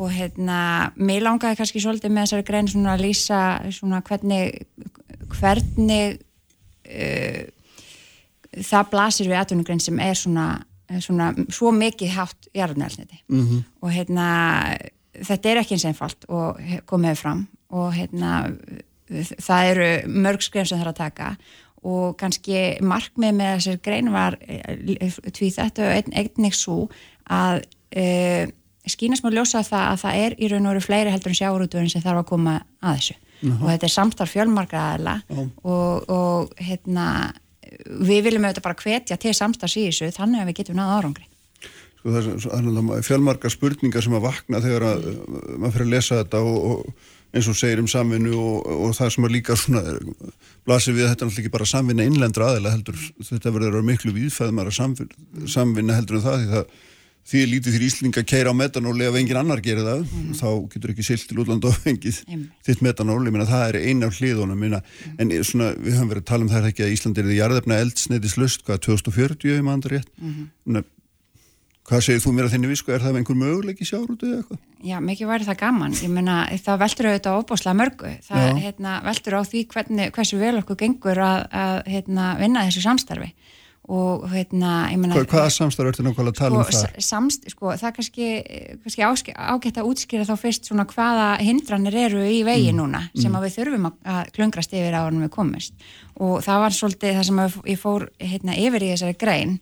og hérna, mér langaði kannski svolítið með þessari grein svona að lýsa svona hvernig hvernig uh, það blasir við atvinnugrein sem er svona, svona svo mikið hátt jarðarnælsniti
Mhm.
og hérna þetta er ekki eins einfalt og komið fram og hérna það eru mörg skref sem það er að taka og kannski markmið með þessar grein var tví þetta og ein, einnig svo að e, skýnast mjög ljósa það að það er í raun og veru fleiri heldur en sjáurútuðurinn sem þarf að koma að þessu
Jaha.
og þetta er samstarf fjölmargra aðla
Já.
og, og hérna við viljum auðvitað bara hvetja til samstarfs í þessu þannig að við getum náða árangri.
Sko, það er- náttúrulega fjölmargar spurningar sem að vakna þegar að uh, maður fyrir að lesa þetta og, og eins og segir um samvinnu og, og það sem er líka svona er- blasir við að þetta náttúrulega ekki bara samvinna innlendra aðeila heldur, þetta verður að vera miklu viðfæðmara samvinna heldur en það því það því er lítið fyrir Íslinga að keira á metanóli ef engin annar gerir það. Þá getur ekki silt til útlanda og fengið þitt metanóli, minna, það er eina af hliðunum. Minna, en svona, við höfum verið að tala um það ekki að Ísland er því jarðefna eldsneiðislust hvað 2040 um andri rétt? Minna, hvað segir þú mér að þinni visku er það einhver möguleik í sjárútu eða eitthvað?
Já, mikið væri það gaman. Ég meina, það veltur auðvitað óbúslega mörgu. Það hérna, veltur á því hvernig, hversu vel okkur gengur að, að hérna, vinna þessu samstarfi. Og hérna.
Hvað, hvaða samstarf ertu nákvæmlega að tala um
sko,
það?
samst, sko, það kannski, kannski ágætt að útskýra þá fyrst svona hvaða hindranir eru í vegi
Mm,
núna sem
mm.
að við þurfum að, klöngrast yfir á hann við komist og það var svolítið það sem ég fór hérna, yfir í þessari grein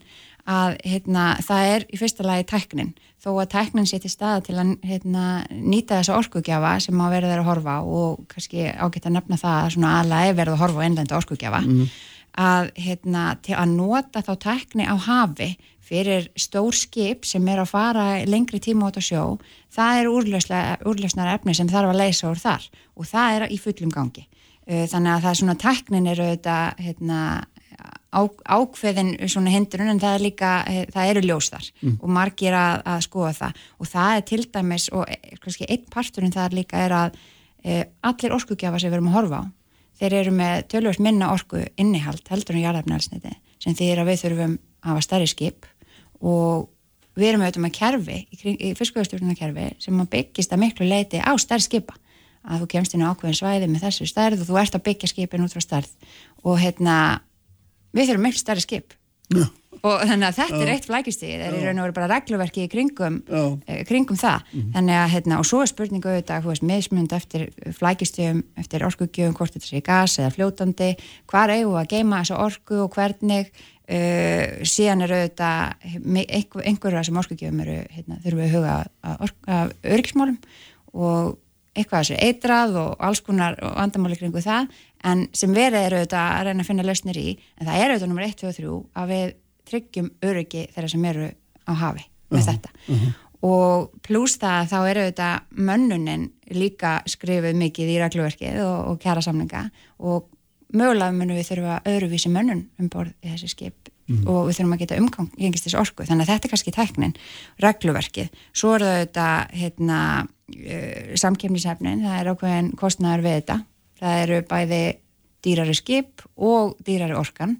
að hérna, það er í fyrsta lagi tæknin þó að tæknin til staða til að hérna, nýta þessa orkugjafa sem að verða þeir að horfa og kannski ágætt að nefna það að svona aðlega er verið að horfa á einlenda orkugjafa
Mhm.
Að, hérna, að nota þá tækni á hafi fyrir stór skip sem er að fara lengri tíma út á sjó, það er úrlösnar efni sem þarf að leysa úr þar og það er í fullum gangi. Þannig að það er svona tæknin eru þetta hérna, á, ákveðin svona hindrun en það er líka, eh, það eru ljós þar
Mm.
og margir að, að skoða það og það er til dæmis og eh, kannski einn parturinn það líka er að e, allir orkugjafa sem við erum að horfa á þeir eru með tölvöld minna orku innihald heldur en jarðafnælsniti sem þýðir að við þurfum að hafa stærri skip og við erum auðvitað með kerfi í, kring- í fiskvöðustjórnuna kerfi sem byggist að miklu leiti á stærri skipa. Að þú kemst inn á ákveðin svæði með þessu stærð og þú ert að byggja skipin út frá stærð. Og hérna við þurfum miklu stærri skip.
Já.
Og þannig að þetta er
Já.
eitt flækistíð það er í raun og veru bara regluverki í kringum, eh, kringum það
Mhm.
þannig að hérna, og svo er spurningu auðvitað, þú veist, mismund eftir flækistíðum, eftir orkugjöfum hvort þetta sé gas eða fljótandi hvar eigum við að geima þessa orku og hvernig uh, síðan er auðvitað einhver, einhverja sem orkugjöfum eru, hérna, þurfum við að huga að, að öryggismálum og eitthvað þessu eitrað og alls konar vandamáli kringu það en sem verið er auðvitað að reyna að finna lausnir í en það er auðvitað nummer 1, 2 og 3 að við tryggjum öryggi þeirra sem eru á hafi með þetta. og pluss það að þá eru auðvitað mönnunin líka skrifuð mikið í regluverkið og, og kjara samlinga og mögulega munum við þurfa öðruvísi mönnun um borð í þessi skip
Mhm.
og við þurfum að geta umgangist þessu orku. Þannig að þetta er kannski tæknin, regluverkið. Svo er það auðvitað hérna, uh, samkemnisefnin það er ákveðin kostnæður við þetta. Það eru bæði dýrari skip og dýrari orkan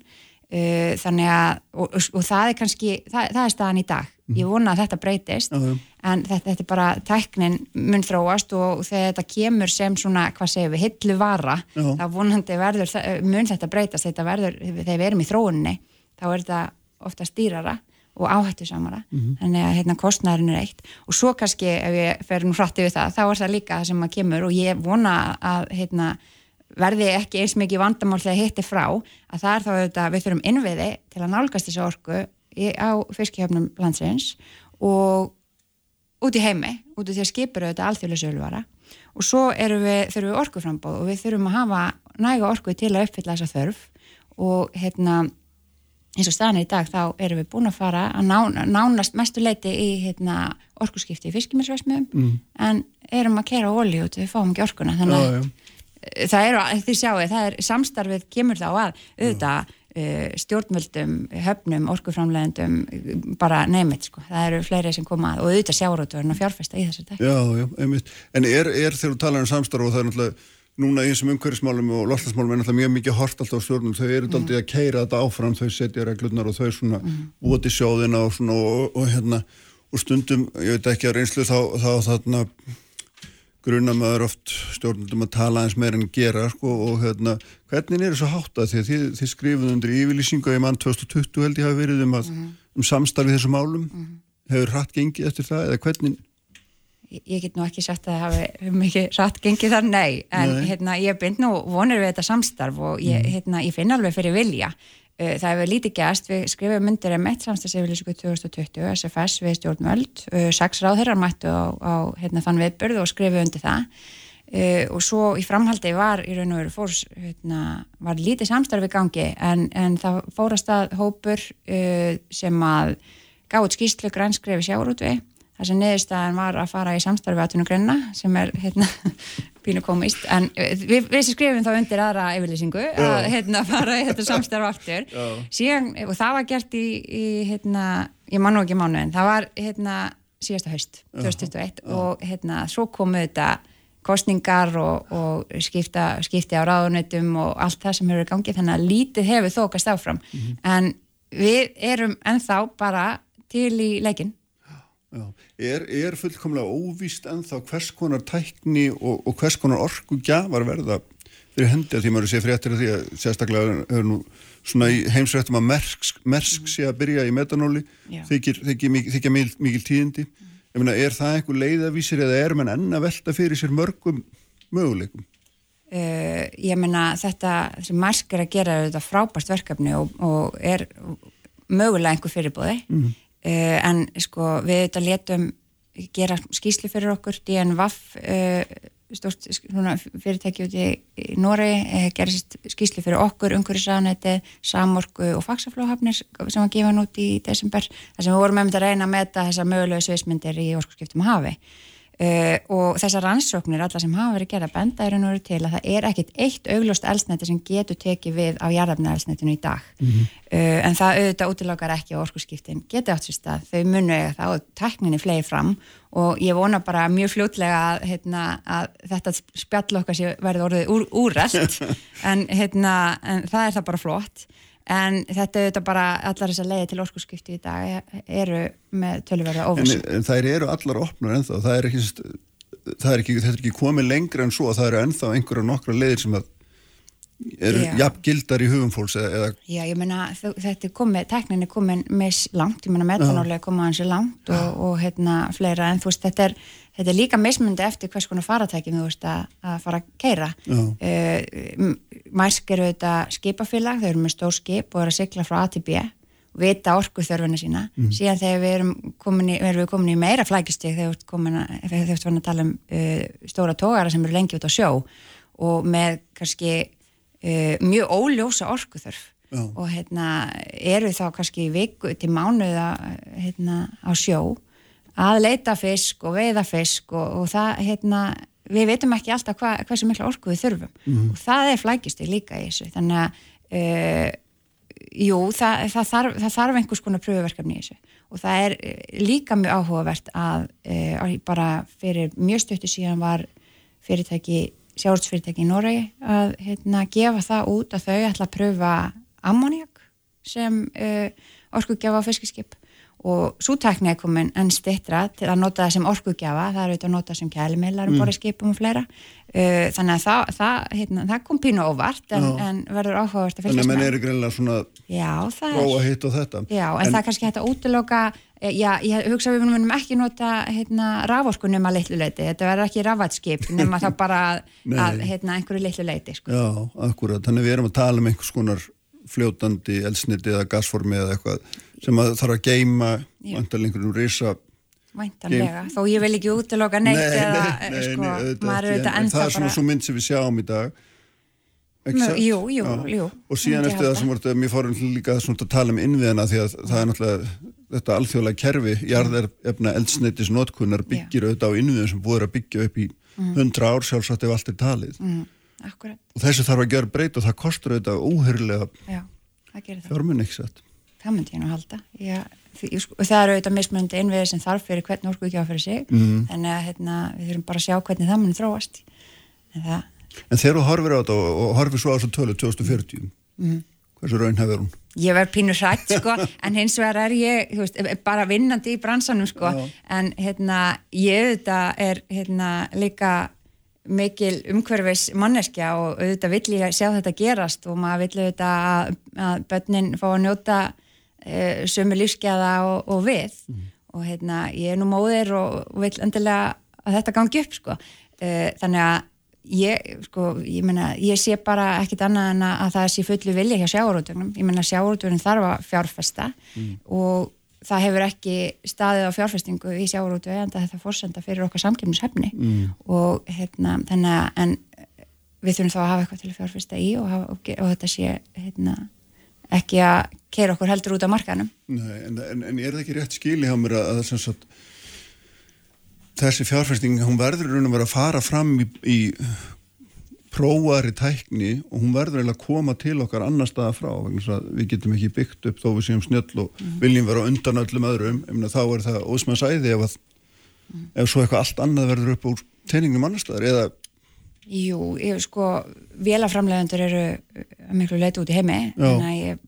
uh, þannig að og, og það er kannski, það, það er staðan í dag ég vona að þetta breytist
Já, já.
en þetta, þetta er bara tæknin mun þróast og þegar þetta kemur sem svona, hvað segir við, hillu vara
Já.
þá vonandi verður, það- mun þetta breytast þetta verður, þegar við erum í þróunni þá er þetta ofta stýrara og áhættu samara,
Mhm.
þannig að hérna kostnæðurinn er eitt og svo kannski ef ég fer nú hrætti við það, þá er það líka það sem að kemur og ég vona að hérna verði ekki eins mikið vandamál þegar hitti frá, að það er þá auðvitað við þurfum innviði til að nálgast þessu orku í, á fiskihjöfnum landsins og út í heimi, út af því að skipur auðvitað alþjóðlega söluvara og svo við, þurfum við orkuframbóð og við þurfum að hafa næga orku til að uppfylla þessa þörf og hérna eins og staðan í dag þá erum við búin að fara að ná, nánast mestu leiti í hérna, orkuskipti í fiskimilsvæsmiðum
Mm.
en erum að kera olíu út við fáum ekki orkuna þannig að. Það eru, þið sjáu, það er samstarfið kemur þá að auðvitað uh, stjórnvöldum, höfnum, orkuframlegendum bara neymit sko. það eru fleiri sem koma að og auðvitað sjáróturinn að fjárfesta í þessu dag
Já, já, einmitt. En er, er þegar þú talar um samstarf og það er náttúrulega núna í þessum umhverfismálum og lofslagsmálum er náttúrulega mjög mikið hort alltaf stjórnum, þau eru mm. að keira þetta áfram, þau setja reglurnar og þau svona mm. búið til sjóðina og svona og, og hérna, og stundum, ég veit ekki að reynslu þá, þá þarna gruna maður oft stjórnundum að tala eins meir en gera, sko, og hérna hvernig er þessu háttað? Því að þið, þið skrifuð undir yfirlýsingu í mann 2020 held ég hafi verið um, að, um samstarfið þessum málum. Hefur hratt gengið eftir það eða hvernig
ég ég get nú ekki sagt að það hafi mikið rætt gengið þar, nei, en
Nei.
Hérna, ég bind nú vonir við þetta samstarf og ég, hérna, ég finn alveg fyrir vilja það hefur lítið gæst, við skrifum myndir um eitt samstagsefylýsingu 2020 SFS við stjórnvöld, uh, sex ráðherrar mættu á, á hérna, þann viðbörð og skrifu undir það. Uh, og svo í framhaldi var í raun og veru fórs, hérna, var lítið samstarfi gangi en, en það fórast að hópur uh, sem að gáði skýslu grænskrefi sjáurútvi þar sem neðurstaðan var að fara í samstarfi aðtunugrenna sem er hérna, [LAUGHS] pínu komist en við, við skrifum þá undir aðra yfirlýsingu að hérna, fara í þetta samstarfi aftur. Síðan, og það var gert í, í hérna, ég man nú ekki mánu en það var hérna, síðasta haust 2021 og hérna, svo komu þetta kostningar og, og skipta, skipti á ráðunetum og allt það sem hefur í gangi þannig að lítið hefur þókast áfram. En við erum ennþá bara til í leikin
Já. Er, er fullkomlega óvíst ennþá hvers konar tækni og, og hvers konar orku gjafar verða fyrir hendi að því maður sé fréttir að því að sérstaklega er nú svona í heimsrættum að mersk, mersk sé að byrja í metanóli þykir, þykir, mikil, þykja mikil, mikil tíðindi. Ég meina er það einhver leiðavísir eða er mann enn að velta fyrir sér mörgum möguleikum?
Uh, ég meina þetta sem Marsk er að gera er þetta frábært verkefni og, og er mögulega einhver fyrirbóði
Mhm.
Uh, en sko við þetta letum gera skýslu fyrir okkur DNVAF uh, stort fyrirtæki út í, Nóri uh, gera skýslu fyrir okkur umhverjusraðanæti, Samorku og Faxaflóhafnir sem var gefan út í desember þar sem við vorum með að reyna að meta þessar mögulegu sviðsmyndir í orkusskiptum á hafi Uh, og þessar rannsóknir, alla sem hafa verið gerða benda er nú til að það er ekkit eitt augljóst elsneti sem getur tekið við á jarðafna elsnetinu í dag. Uh, en það auðvitað útilokar ekki á orkuskiptin geti átt sér stað, þau munu eiga það og tekninni flegi fram. Og ég vona bara mjög fljótlega að, hérna, að þetta spjall okkar sé verði orðið úr, úrrelt [LAUGHS] en, hérna, en það er það bara flott en þetta er auðvitað bara allar þessar leiði til orkuskipti í dag eru með tölverða
en,
óvissu.
en þær eru allar opnar ennþá. Það er ekki, það er ekki, þetta er ekki komið lengra en svo. Að það eru ennþá einhverja nokkra leiðir sem að eru jafn gildar í hugum fólks eða,
Já, ég meina, þetta er komið, teknin er komin með langt, ég meina metanóli er komið hansi langt og, og hérna fleira. En þú veist, þetta er, þetta er líka mismundi eftir hvers konar faratækjum þú veist að, að fara að keira. Uh, mærsk eru þetta skipafélag, þau eru með stór skip og eru að sigla frá A til B vita orku þörfina sína síðan þegar við erum komin í, erum við komin í meira flækistig þegar við erum komin að, þegar við erum að tala um uh, stóra tógara sem eru lengi út á sjó og með kannski uh, mjög óljósa orkuþörf.
Já.
og hérna eru þá kannski viku til mánuða hérna á sjó að leita fisk og veiða fisk og, og það hérna við veitum ekki alltaf hva, hversu mikla orku við þurfum. Og það er flækistig líka í þessu. Þannig að uh, jú, það, það, þarf, það þarf einhvers konar pröfuverkefni í þessu. Og það er eh, líka mjög áhugavert að e, bara fyrir mjög stöttu síðan var fyrirtæki, sjálfsfyrirtæki í Noregi að hérna, gefa það út að þau ætla að pröfa ammoniak sem e, orkugjafa á fiskiskip og svo tekni er komin enn stittra til að nota það sem orkugjafa, það er auðvitað að nota sem kælimillar um mm. borðið skipum og fleira. Uh, þannig að það, það, hérna, það kom pínu óvart en, en verður áhugavert að
þannig að
fylgjast
menn
með.
eru greinlega svona
Já, það
prófa
er
hitt og þetta.
Já, en, það er kannski hægt að útiloka eh, Já, ég hugsa að við munum ekki nota hérna, raforku nema litlu leiti þetta verður ekki rafatskip [LAUGHS] nema þá bara að, að hérna, einhverju litlu leiti sko.
Já, akkurat, þannig við erum að tala um einhvers konar fljótandi elsniti eða gasformi eða eitthvað sem að þarf að geima
Já.
vantarlega einhverjum risa
væntanlega, þó ég vil ekki útiloka neitt
Nei,
eða,
nei, nei,
sko,
nei, auðvitað
maður er
ekki, en,
auðvitað
en
ennþá
það er svona
bara
svo mynd sem við sjáum í dag. Satt?
jú, jú,
Já.
jú,
og síðan eftir það sem voru mér fórum líka að tala um innviðina því að það er náttúrulega þetta alþjóðlega kerfi, jarðefna eldsneitis notkunnar byggir auðvitað á innviðum sem búið er að byggja upp í
Mm.
100 ár sjálfsagt ef allt er talið.
Mm, akkurat,
og þessu þarf að gera breyt og það kostur auðvitað
það
fjármunni ekki satt
það myndi ég nú halda Já, því, sko, það eru auðvitað mismunandi innviðir sem þarf fyrir hvern orku ekki á fyrir sig
Mhm.
þannig að hérna, við þurfum bara að sjá hvernig það mun þróast en það
En þegar þú horfir á þetta og, og horfir svo á þessu tölu 2040,
mm.
hversu raun hefur hún?
ég verð pínu hrætt sko [LAUGHS] en hins vegar er ég veist, bara vinnandi í bransanum sko
Já.
en hérna ég auðvitað er hérna líka mikil umhverfis manneskja og auðvitað vill ég sjá þetta gerast og maður vill auðvitað að, að börnin fá að njóta sömu lífskeða og, og við. Og hérna ég er nú móðir og, vill endilega að þetta gangi upp sko. Uh, þannig að ég, sko, ég meina, ég sé bara ekkit annað en að það sé fullu vilja hjá sjáurútugnum, ég meina sjáurútugnin þarf að fjárfesta og það hefur ekki staðið á fjárfestingu í sjáurútu en þetta fórsenda fyrir okkar samkjöfnishefni
Mm.
og hérna, þannig að en við þurfum þá að hafa eitthvað til að fjárfesta í og, hafa, og, og þetta sé hérna, ekki að keira okkur heldur út á markanum
Nei, en, en, en er það ekki rétt skili hjá mér að, að sagt, þessi fjárfæsting, hún verður raun og vera að fara fram í, í prófari tækni og hún verður eiginlega að koma til okkar annar staða frá við getum ekki byggt upp þó við séum snjöll og viljum vera á undan öllum öðrum. Meina, þá er það ósmann sæði ef, að, ef svo eitthvað allt annað verður upp úr teiningnum annar staðar eða
Jú, ég, sko, vélaframlegendur eru miklu leiti út í heimi.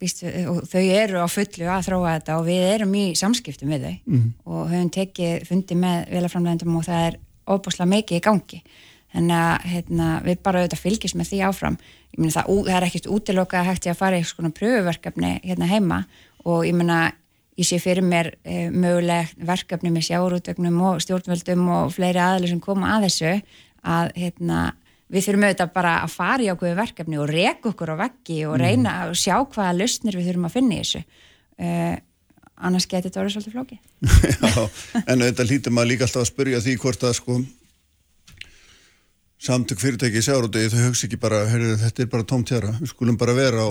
Býst, og þau eru á fullu að þróa þetta og við erum í samskiptum við þau.
Mhm.
og höfum tekið fundi með vélaframlegendum og það er óbúslega mikið í gangi. Þannig að hérna, við bara auðvitað fylgjast með því áfram. Ég meina það, það er ekkert útilokað að hægt að fara í eitthvað svona pröfuverkefni hérna heima. Og ég meina ég sé fyrir mér e, mögulegt verkefni með sjáurútögnum og stjórnvöldum og fleiri aðlur sem koma að þessu að hérna við þurfum auðvitað bara að fara í ákveðu verkefni og reka okkur á veggi og
Mm.
reyna að sjá hvaða lausnir við þurfum að finna í þessu. Uh, annars geti þetta orðið svolítið flóki [LAUGHS]
Já, en þetta hlýtur maður líka alltaf að spyrja því hvort að sko samtök fyrirtæki í sjárótegi þau hugsa ekki bara, heyrðu, þetta er bara tómtjara við skulum bara vera á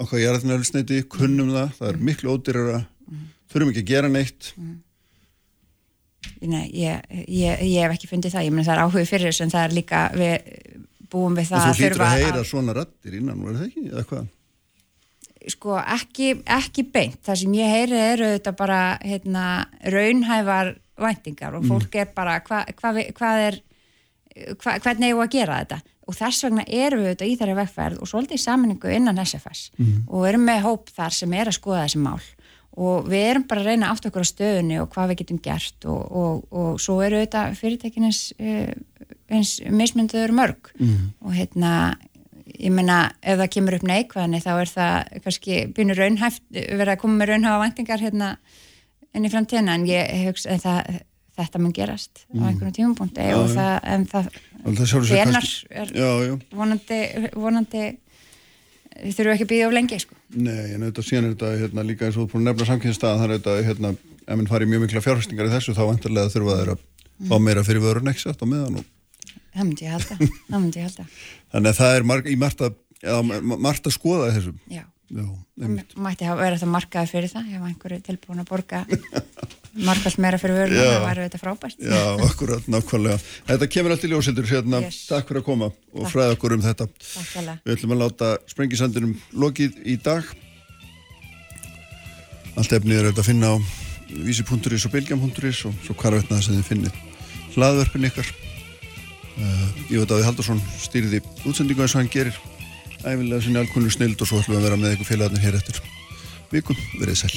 okkar jarðnælsneiti, kunnum það það er miklu ódýrara, þurfum ekki að gera neitt
Nei, ég, ég, ég hef ekki fundið það, ég meni það er áhugið fyrir þessu en það er líka, við búum við það
þú hlýtur
þurfa
að heyra svona rattir innan, var það ekki, eða hvað?
sko ekki, ekki beint. Það sem ég heyri eru þetta bara hérna, raunhæfar væntingar og fólk er bara hva, hva, hvað er hva, hvernig við að gera þetta? Og þess vegna erum við þetta í þeirri vegferð og svolítið í sammenningu innan SFS
Mhm.
og erum með hóp þar sem er að skoða þessi mál og við erum bara að reyna átt okkur á stöðunni og hvað við getum gert og, og, og svo eru þetta fyrirtækinins eins mismynduður mörg
Mhm.
og hérna ég meina ef það kemur upp neikvæðinni þá er það kannski býnur raunhæft verið að koma með raunhæfa væntingar hérna inn í framtíðina en ég hugsa að það, þetta mun gerast á
Mm.
einhvern tímapunkti
Já,
og
já.
það, en það
það
hvenar
kannski-
er
Já, já.
vonandi, vonandi þurfum ekki að býða of lengi sko.
Nei, en auðvitað síðan er þetta hérna, líka eins og þú búin að nefna samkynstað þannig að hérna, ef minn fari mjög mikla fjárfestingar í þessu, þá vantarlega þurfa þeir að fá meira fyrir vörun ekki satt á meðan og
það myndi ég halda, það myndi ég halda.
þannig að það er marg, í margt að, margt að skoða í þessu
Já.
Já,
mætti hafa verið það markaði fyrir það ef einhverju tilbúin að borga markalt meira fyrir
Já.
það væri þetta frábært
Já, akkurat, nákvæmlega Þetta kemur allt í ljósildur, hérna,
Yes.
takk fyrir að koma og
Takk.
fræða okkur um þetta
Takk.
Við ætlum að láta sprengisandinum lokið í dag Allt efnið er auðvitað að finna á vísi.is og bilgjam.is og svo hvar veitna það sem þið finnið hlaðverfin ykkar uh, að við Haldarsson stýriði útsendingu eins og hann gerir æfilega sinni alkunni snild og svo ætlum við að vera með ykkur félagarnir hér eftir. Vikum, verið sæl.